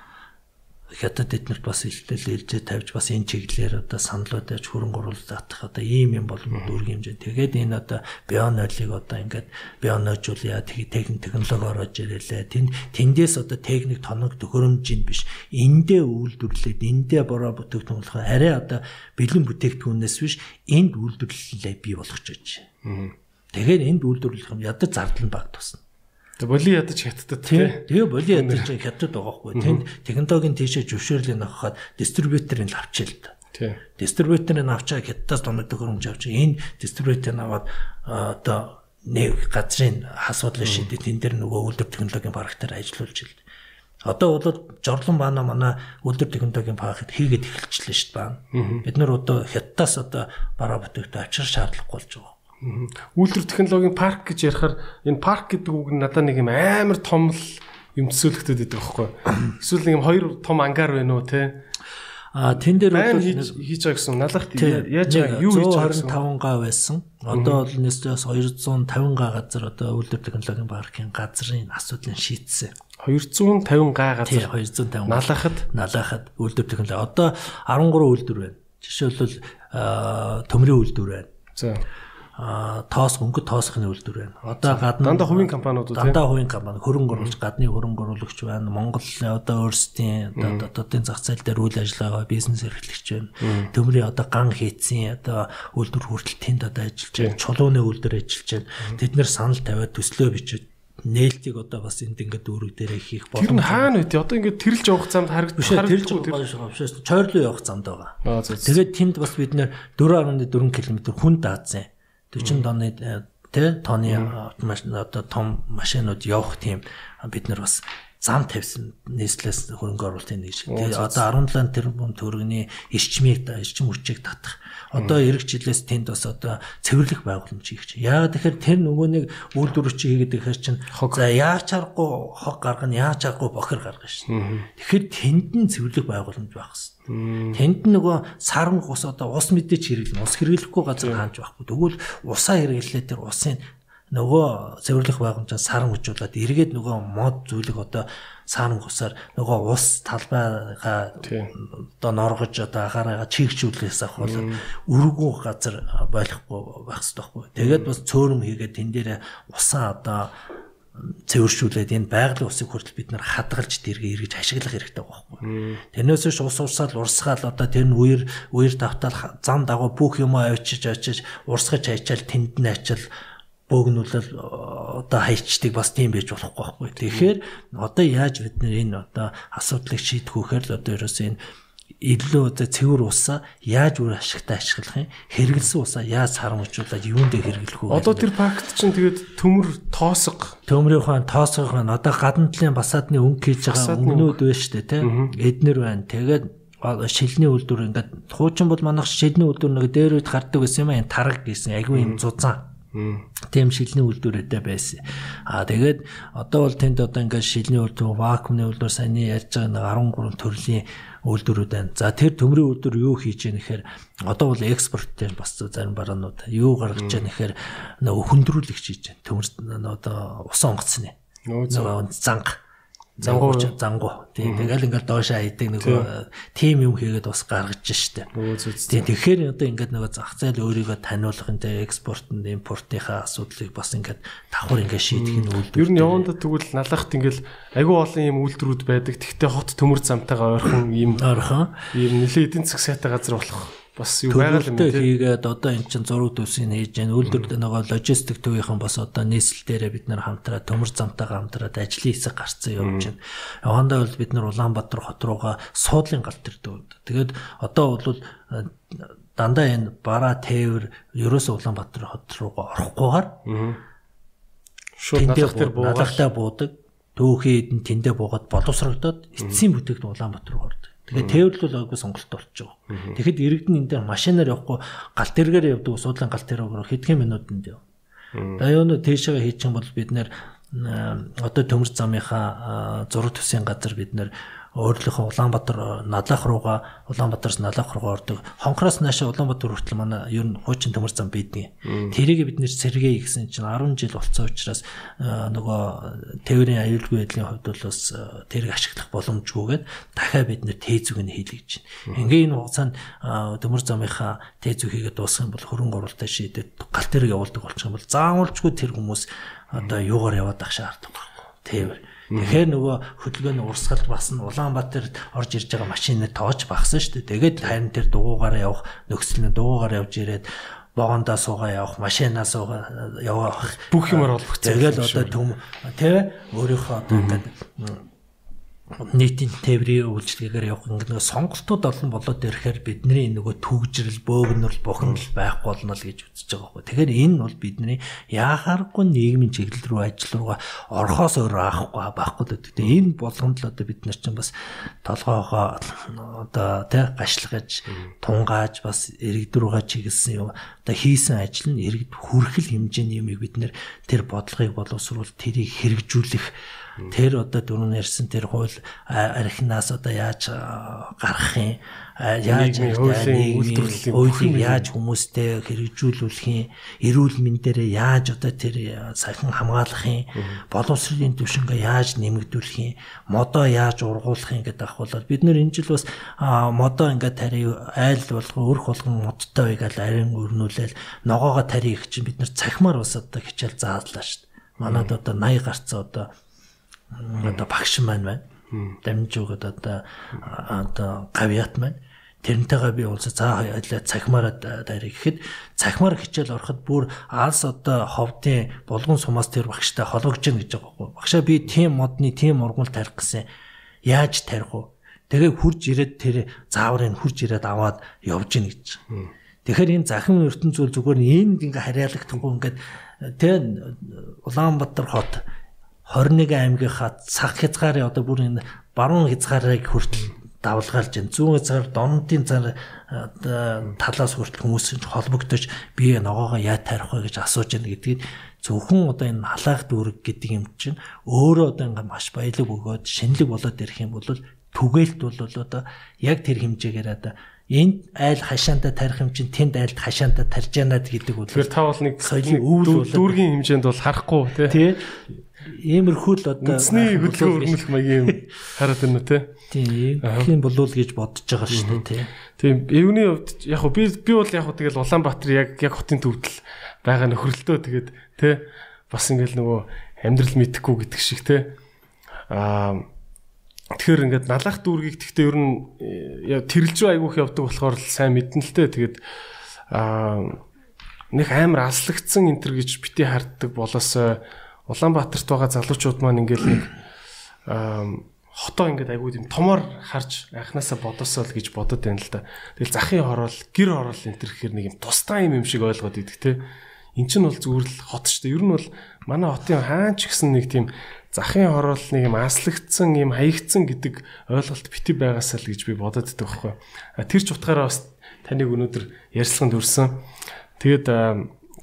хятад эднэрт бас илтэл ээлжээ тавьж бас энэ чиглэлээр одоо саналууд яаж хөрөнгө оруулалт татах одоо ийм юм болон дүүргийн хэмжээ. Тэгээд энэ одоо бионойлыг одоо ингээд бионойжуулъя техник технологи ороод ирэлээ. Тэнд тэндээс одоо техник тоног төхөөрөмжинд биш. Эндээ үйлдвэрлээд эндээ бороо бүтээгдэхүүн болох арай одоо бэлэн бүтээгдэхүүнээс биш энд үйлдвэрлэлээ бий болгож байна. Тэгэхээр энд үйлдвэрлэх юм ядаж зардал нь баг тусна. Боли ядаж хятадд тий. Тэгээ боли ядаж хятадд байгаа хгүй. Тэнд технологийн тийшээ зөвшөөрлийг авахад дистрибьюторыг авчил л да. Тий. Дистрибьюторыг авчаа хятадаас томогдох хөрөмж авч энэ дистрибьюторыг аваад одоо нэг газрын асуудлыг шийдээ тэн дээр нөгөө үйлдвэр технологийн парктаар ажиллуулж ил. Одоо бол жорлон баана манай үйлдвэр технологийн паркт хийгээд эхэлчихлээ шүү дээ. Бид нар одоо хятадаас одоо бараа бүтээгдэхүүн авчир шаардлагагүй болж байгаа. Үйлдвэр технологийн парк гэж ярихаар энэ парк гэдэг үг нь надад нэг юм амар том л юм төсөөлөгдөд байдаг байхгүй. Эсвэл нэг юм хоёр том ангар байна уу те? А тэн дээр хийж байгаа гэсэн налахт яаж юу хийж байгаа гэсэн 125 га байсан. Одоо бол нэстээс 250 га газар одоо үйлдвэр технологийн паркийн газрын асуудлыг шийдсэн. 250 га газар. Тий 250. Налахад налахад үйлдвэр технологи одоо 13 үйлдвэр байна. Жишээлбэл төмрийн үйлдвэр байна. За тоос өнгө тоосхны үйлдвэр байна. Одоо гадна дандаа хувийн компаниуд үү? Дандаа хувийн компани хөрөнгө оруулж гадны хөрөнгө оруулагч байна. Монгол одоо өөрсдийн одоо дотоодын зах зээл дээр үйл ажиллагаа бизнес эрхлэгч байна. Төмрийн одоо ган хийцэн одоо үйлдвэр хүртэл тэнд одоо ажиллаж байна. Чулууны үйлдвэр ажиллаж байна. Тэд нэр санал тавиад төслөө бичиж нээлтийг одоо бас энд ингээд дүүрэг дээр хийх боломж. Тэр нь хаана вэ? Одоо ингээд тэрэлж явах замд харагдаж тэрэлж байгаа биш. Чойрлоо явах замд байгаа. Тэгээд тэнд бас бид нэр 4.4 км хүн даацсан. 40 тонны э, тэ тооны машин одоо том машинууд явах тийм бид нар бас зам тавьсан нийслэлээс хөрөнгө оруулалтын нэг шиг. Тэгээ одоо 17 тэрбум төгрөгийн эрчмийг эрчим хүчийг татах. Одоо эрэг жилээс тэнд бас одоо цэвэрлэх байгууламж хийх чинь. Яагаад тэгэхээр тэр нөгөө нэг үйлдвэр чи хийгээд ихээр чинь за яаж чарахгүй хог гаргана, яаж чарахгүй бохир гаргана шин. Тэгэхээр тэнд нь цэвэрлэх байгууламж байх хэрэгтэй. Тэнд нөгөө саран ус одоо ус мэдээч хэрэглэн ус хэрэглэхгүй газар хаанч байхгүй. Тэгвэл усаа хэрэглээ тэр усын нөгөө цэвэрлэх байгууламжаа саран хүжүүлээд эргээд нөгөө мод зүйлэг одоо саран гусаар нөгөө ус талбайгаа одоо норгож одоо агаараа чигчүүлээс авах бол өргөө газар байхгүй байх хэрэгтэй байхгүй. Тэгээд бас цөөрөм хийгээд тэн дээр усаа одоо цэвэршүүлээд энэ байгалийн усыг хүртэл бид нар хадгалж дэргээ эргэж ашиглах хэрэгтэй байхгүй. Тэрнээс биш ус урсаал урсгаал одоо тэр нь үер үер давтаал зам дагуу бүх юм авчиж очиж урсгаж хайчаал тэнд нь ачаал бөөгнүүлэл одоо хайчдаг бас тийм байж болохгүй байхгүй. Тэгэхээр одоо яаж бид нэр энэ одоо асуудлыг шийдэх вөхөр л одоо ерөөсөө энэ илүү одоо цэвэр усаа яаж үр ашигтай ашиглах юм? Хэрэгэлсэн усаа яаж харамжуулаад юунд дээр хэрэглэх вэ одоо тэр пакт чинь тэгээд төмөр тоосго төмрийн хаан тоосго хаан одоо гадна талын басаадны өнгө хийж байгаа өнгөнүүд байна шүү дээ тийм эднэр байна. Тэгээд шилний үйлдвэр ингээд хуучин бол манайх шилний үйлдвэр нэг дээр үед гардаг гэсэн юм аа тараг гэсэн агүй юм зузаан тийм шилний үйлдвэртэй байсан. Аа тэгээд одоо бол тэнд одоо ингээд шилний үйлдвэр, вакуумны үйлдвэр саяны ярьж байгаа нэг 13 төрлийн үйлдвэрүүд байна. За тэр төмрийн үйлдвэр юу хийж яах нэхэр одоо бол экспорттэй бас зарим бараанууд юу гаргаж яах нэхэр нөгөө хөндрүүлэгч хийж байна. Төмөр одоо ус онгоцны. Нөгөө занга зангуу зангуу. тийм тэгэл ингээл доошоо хайдаг нөгөө тим юм хийгээд бас гаргаж штэ. Тийм тэгэхээр одоо ингээд нөгөө зах зээл өөрийгөө таниулах энэ экспортын импортынхаа асуудлыг бас ингээд давхар ингээд шийдэх нь үйлдвэр. Ер нь явандаа тэгвэл налахт ингээл агүй олон юм үйлдвэрүүд байдаг. Тэгтээ хот төмөр замтайгаа ойрхон юм ойрхон. ийм нэлээд эдийн засаг сайтай газар болох бас юу байгаа юм тийм хийгээд одоо эн чин зураг төсийг хийж гэн үйлдвэр нөгөө логистик төвийнхэн бас одоо нийслэл дээрээ бид нар хамтраа төмөр замтайгаа хамтраад ажлын хэсэг гарцсан явж байна. Явандаа бол бид нар Улаанбаатар хот руугаа суудлын гал төр дөөд. Тэгээд одоо бол э, дандаа энэ бараа тээвэр ерөөсөө Улаанбаатар хот руугаа орохгүйгээр шууд налах төр буугаад налахтаа буудаг. Төөхий тэндээ буугаад боловсрогдоод эцсийн бүтээгдэхүүн Улаанбаатар руу ордог. Тэгэхээр тээвэрлэл агуу сонголт болчих жоо. Тэгэхэд иргэдэн энэ дээр машинаар явахгүй гал тэргээр явдаг суудлын гал тэргээр хэдхэн минутанд яв. Даяон тийшээ хийчих юм бол бид нэр одоо төмөр замынхаа зураг төсвийн газар бид нэр өөрлөхөө Улаанбаатар э, надлах руугаа Улаанбаатараас надлах руугаа ордог. Хонхроос наашаа Улаанбаатар хүртэл манай ер нь хуучин төмөр зам бидгийг. Тэрийг бид нэр сэргээ гэсэн чинь 10 жил болцсон учраас э, нөгөө тээврийн аюулгүй байдлын хувьд бол бас э, тэрийг ашиглах боломжгүйгээд дахиад бид нэр тээзүг нь хийлгэж гэж байна. Ингээ энэ хугацаанд төмөр замынхаа тээзүг хийгээд дуусгах юм бол хөрөнгө оруулалтаа шийдээд гал тэрэг явуулдаг болчих юм бол заавалжгүй тэр хүмүүс одоо юугаар яваад ах шаардлагагүй. Тээвэр Тэгэхээр нөгөө хөдөлгөөний урсгалд бас нь Улаанбаатарт орж ирж байгаа машины тоож багсан шүү дээ. Тэгээд харин тэр дугуугаараа явах нөхцөл нь дугуугаар явж ирээд вагондоо суугаа явах, машинаа суугаа явах бүх юмар олбогцсон. Тэгэл одоо төм тэ өөрийнхөө одоо ингээд нийтийн тээврийн үйлчлэгээр явах ингэ нэг сонголтууд олон болоод ирэхээр бидний нөгөө төгжрэл, бөөгнөрл, бухимдал байхгүй болно л гэж үзэж байгаа байхгүй. Тэгэхээр энэ бол бидний яхааргүй нийгмийн чиглэл рүү ажил руугаа орхоос өөрөө аахгүй байхгүй л гэдэг. Энэ болгонд л одоо бид нар чинь бас толгоогоо одоо тий гашлагаж, тунгааж бас иргэд рүүгээ чиглэсэн юм. Одоо хийсэн ажил нь иргэд хүрхэл хэмжээний юмыг бид нэр тэр бодлогыг боловсруулалт тэрийг хэрэгжүүлэх Тэр одоо дөрөв ярьсан тэр хууль архинаас одоо яаж гарах юм? Яаж үйлдвэрлэлийн яаж хүмүүстэй хэрэгжүүлүүлэх юм? Эрүүл мэндээрээ яаж одоо тэр сахин хамгаалах юм? Боловсролын түвшингээ яаж нэмэгдүүлэх юм? Модоо яаж ургуулах юм гэдэг ах бол бид нэр энэ жил бас модоо ингээд тари айл болгон өрх болгон модтой байгаад арин өрнүүлээл ногоогоо тари их чинь бид нар цахимаар бас одоо хичээл заалаа шүү дээ. Манад одоо 80 гарцаа одоо одоо багш маань байна. Дамжуугаад одоо одоо гавьяат маань. Тэрнтэйгээ би уулзаа за хоёлаа цахимаараа дайрыг гэхэд цахимаар хичээл ороход бүр алс одоо ховдын булган сумаас тэр багштай холбогж гин гэж байгаа байхгүй. Багшаа би тийм модны тийм ургамал тарих гэсэн яаж тарих вэ? Тэгээ хурж ирээд тэр зааврыг хурж ирээд аваад явж гин гэж. Тэгэхээр энэ захим ертөнц зүйл зүгээр энд ингээ харьяалагдахгүй ингээд тэ Улаанбаатар хот 21 аймгийнхаа цаг хязгаарын одоо бүр энэ баруун хязгаарыг хүртэл давлгаалж байна. Зүүн хязгаар донтын цар талаас хүртэл хүмүүс холбогдож би ногоогоо яа тарих вэ гэж асууж байна гэдгийг зөвхөн одоо энэ халаах дүүрэг гэдэг юм чинь өөрөө одоо ингээм маш баялаг өгөөд шинэлэг болоод ирэх юм бол түгээлт бол одоо яг тэр хэмжээгээр одоо энд айл хашаанда тарих юм чинь тэнд айлд хашаанда тарж яана гэдэг бол Тэгэхээр та бол нэг соёлын өвөл дүүргийн хэмжээнд бол харахгүй тий Иймэрхүү л одоо үндэсний хөдөлгөөн өрнөх маягийн юм хараад байна те. Тийм. Тийм болов гэж бодож байгаа шүү дээ тий. Тийм. Эвний хувьд яг би би бол яг тэгэл Улаанбаатар яг яг хотын төвдөл байгаа нөхрөлтөө тэгээд те бас ингээл нөгөө амьдрал мэдхгүй гэдэг шиг те. Аа тэгэхээр ингээд налах дүүргийг тэгтээ ер нь тэрэлж рүү айгүйх явдаг болохоор л сайн мэдэн л те. Тэгээд аа нэг амар аслагдсан энтер гэж бити харддаг болоосоо Улаанбаатарт байгаа залуучууд маань ингээл нэг хотоо ингээд айгүй тийм томоор харж анханасаа бодосоо л гэж бодод байна л да. Тэгэл захын хороол, гэр хороол энэ төр гэхэр нэг юм тусдаа юм юм шиг ойлгоод идэх те. Эн чинь бол зүгээр л хот шүү дээ. Ер нь бол манай хотын хаан ч гэсэн нэг тийм захын хороол нэг юм аслагдсан, юм хаягдсан гэдэг ойлголт бити байгаасаа л гэж би бодод идэх байхгүй. Тэр ч утгаараа бас таныг өнөөдөр ярьслаханд өрсөн. Тэгээд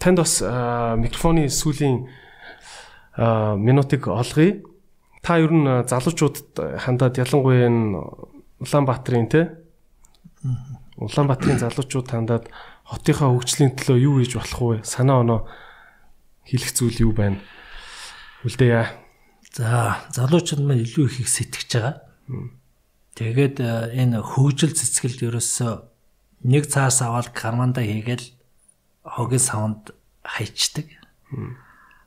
танд бас микрофоны сүлийн минутыг олгоё. Та ер нь залуучуудад хандаад ялангуяа энэ Улаанбаатарын те Улаанбаатарын залуучууд хандаад хотынхаа хөгжлийн төлөө юу хийж болох вэ? Санаа оноо хэлэх зүйл юу байна? Үлдээе. За, залуучууд маань илүү их их сэтгэж байгаа. Тэгээд энэ хөгжил цэцгэлд ерөөсөө нэг цаас аваад карманда хийгээл хогийн савнд хайчдаг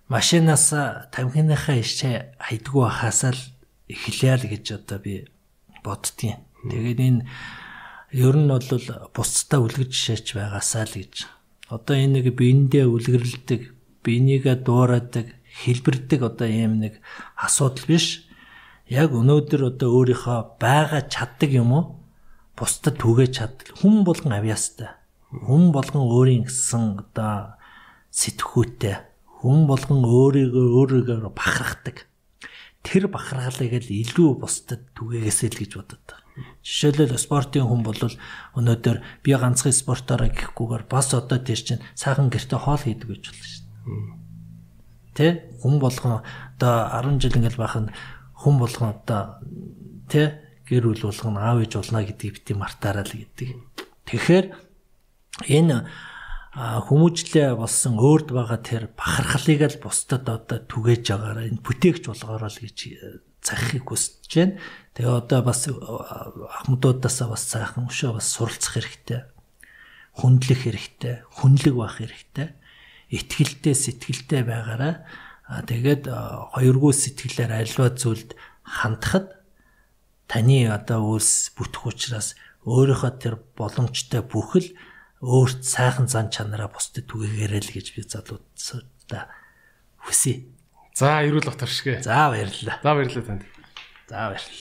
машинаас тамхиныхаа ишээ хайдгуу хахаас л эхлэе л гэж одоо би боддгийн. Тэгээд энэ ер нь бол бусдаа үлгэж шаач байгаасаа л гэж. Одоо энэ нэг биендээ үлгэрлдэг, бинийгээ дуурайдаг, хэлбэрдэг одоо ийм нэг асуудал биш. Яг өнөөдөр одоо өөрийнхөө байгаа чаддаг юм уу? Бусдад түгэж чаддаг. Хүн болгон авьяастай. Хүн болгон өөрийн гэсэн одоо сэтгхүүтэй хүн болгон өөрийгөө өөрийгөө бахархдаг. Тэр бахархалыг л илүү бусдад түгээгээсэй л гэж бодод байгаа. Жишээлбэл спортын хүн бол өнөөдөр би ганцхан спортоор гэхгүйгээр бас одоо тэр чинь сайхан гэрте хоол хийдэг гэж болно шүү дээ. Тэ хүн болгон одоо 10 жил ингээл бахын хүн болгон одоо тэ гэр бүл болгон аав ээж болно гэдгийг бити мартаараа л гэдэг. Тэгэхээр энэ хүмүүжлээ болсон өөрд байгаа тэр бахархлыг л бусдад одоо түгээж байгаараа энэ бүтээгч болгоороо л гэж э, захихыг хүсэж байна. Тэгээ одоо бас э, ахмадуудаасаа бас сайхан өшөө бас суралцах хэрэгтэй. Хүндлэх хэрэгтэй, хүнлэг байх хэрэгтэй. Итгэлтэй, сэтгэлтэй байгаараа тэгээд э, хоёргүй сэтгэлээр альва зүйлд хандахад таны одоо үйлс бүтэх учраас өөрийнхөө тэр боломжтой бүхэл өөрт сайхан зан чанараа бусдад түгээгээрэй л гэж би залуудаа хүсье. За, эрүүл отор шгэ. За баярлалаа. За баярлалаа танд. За баярлалаа.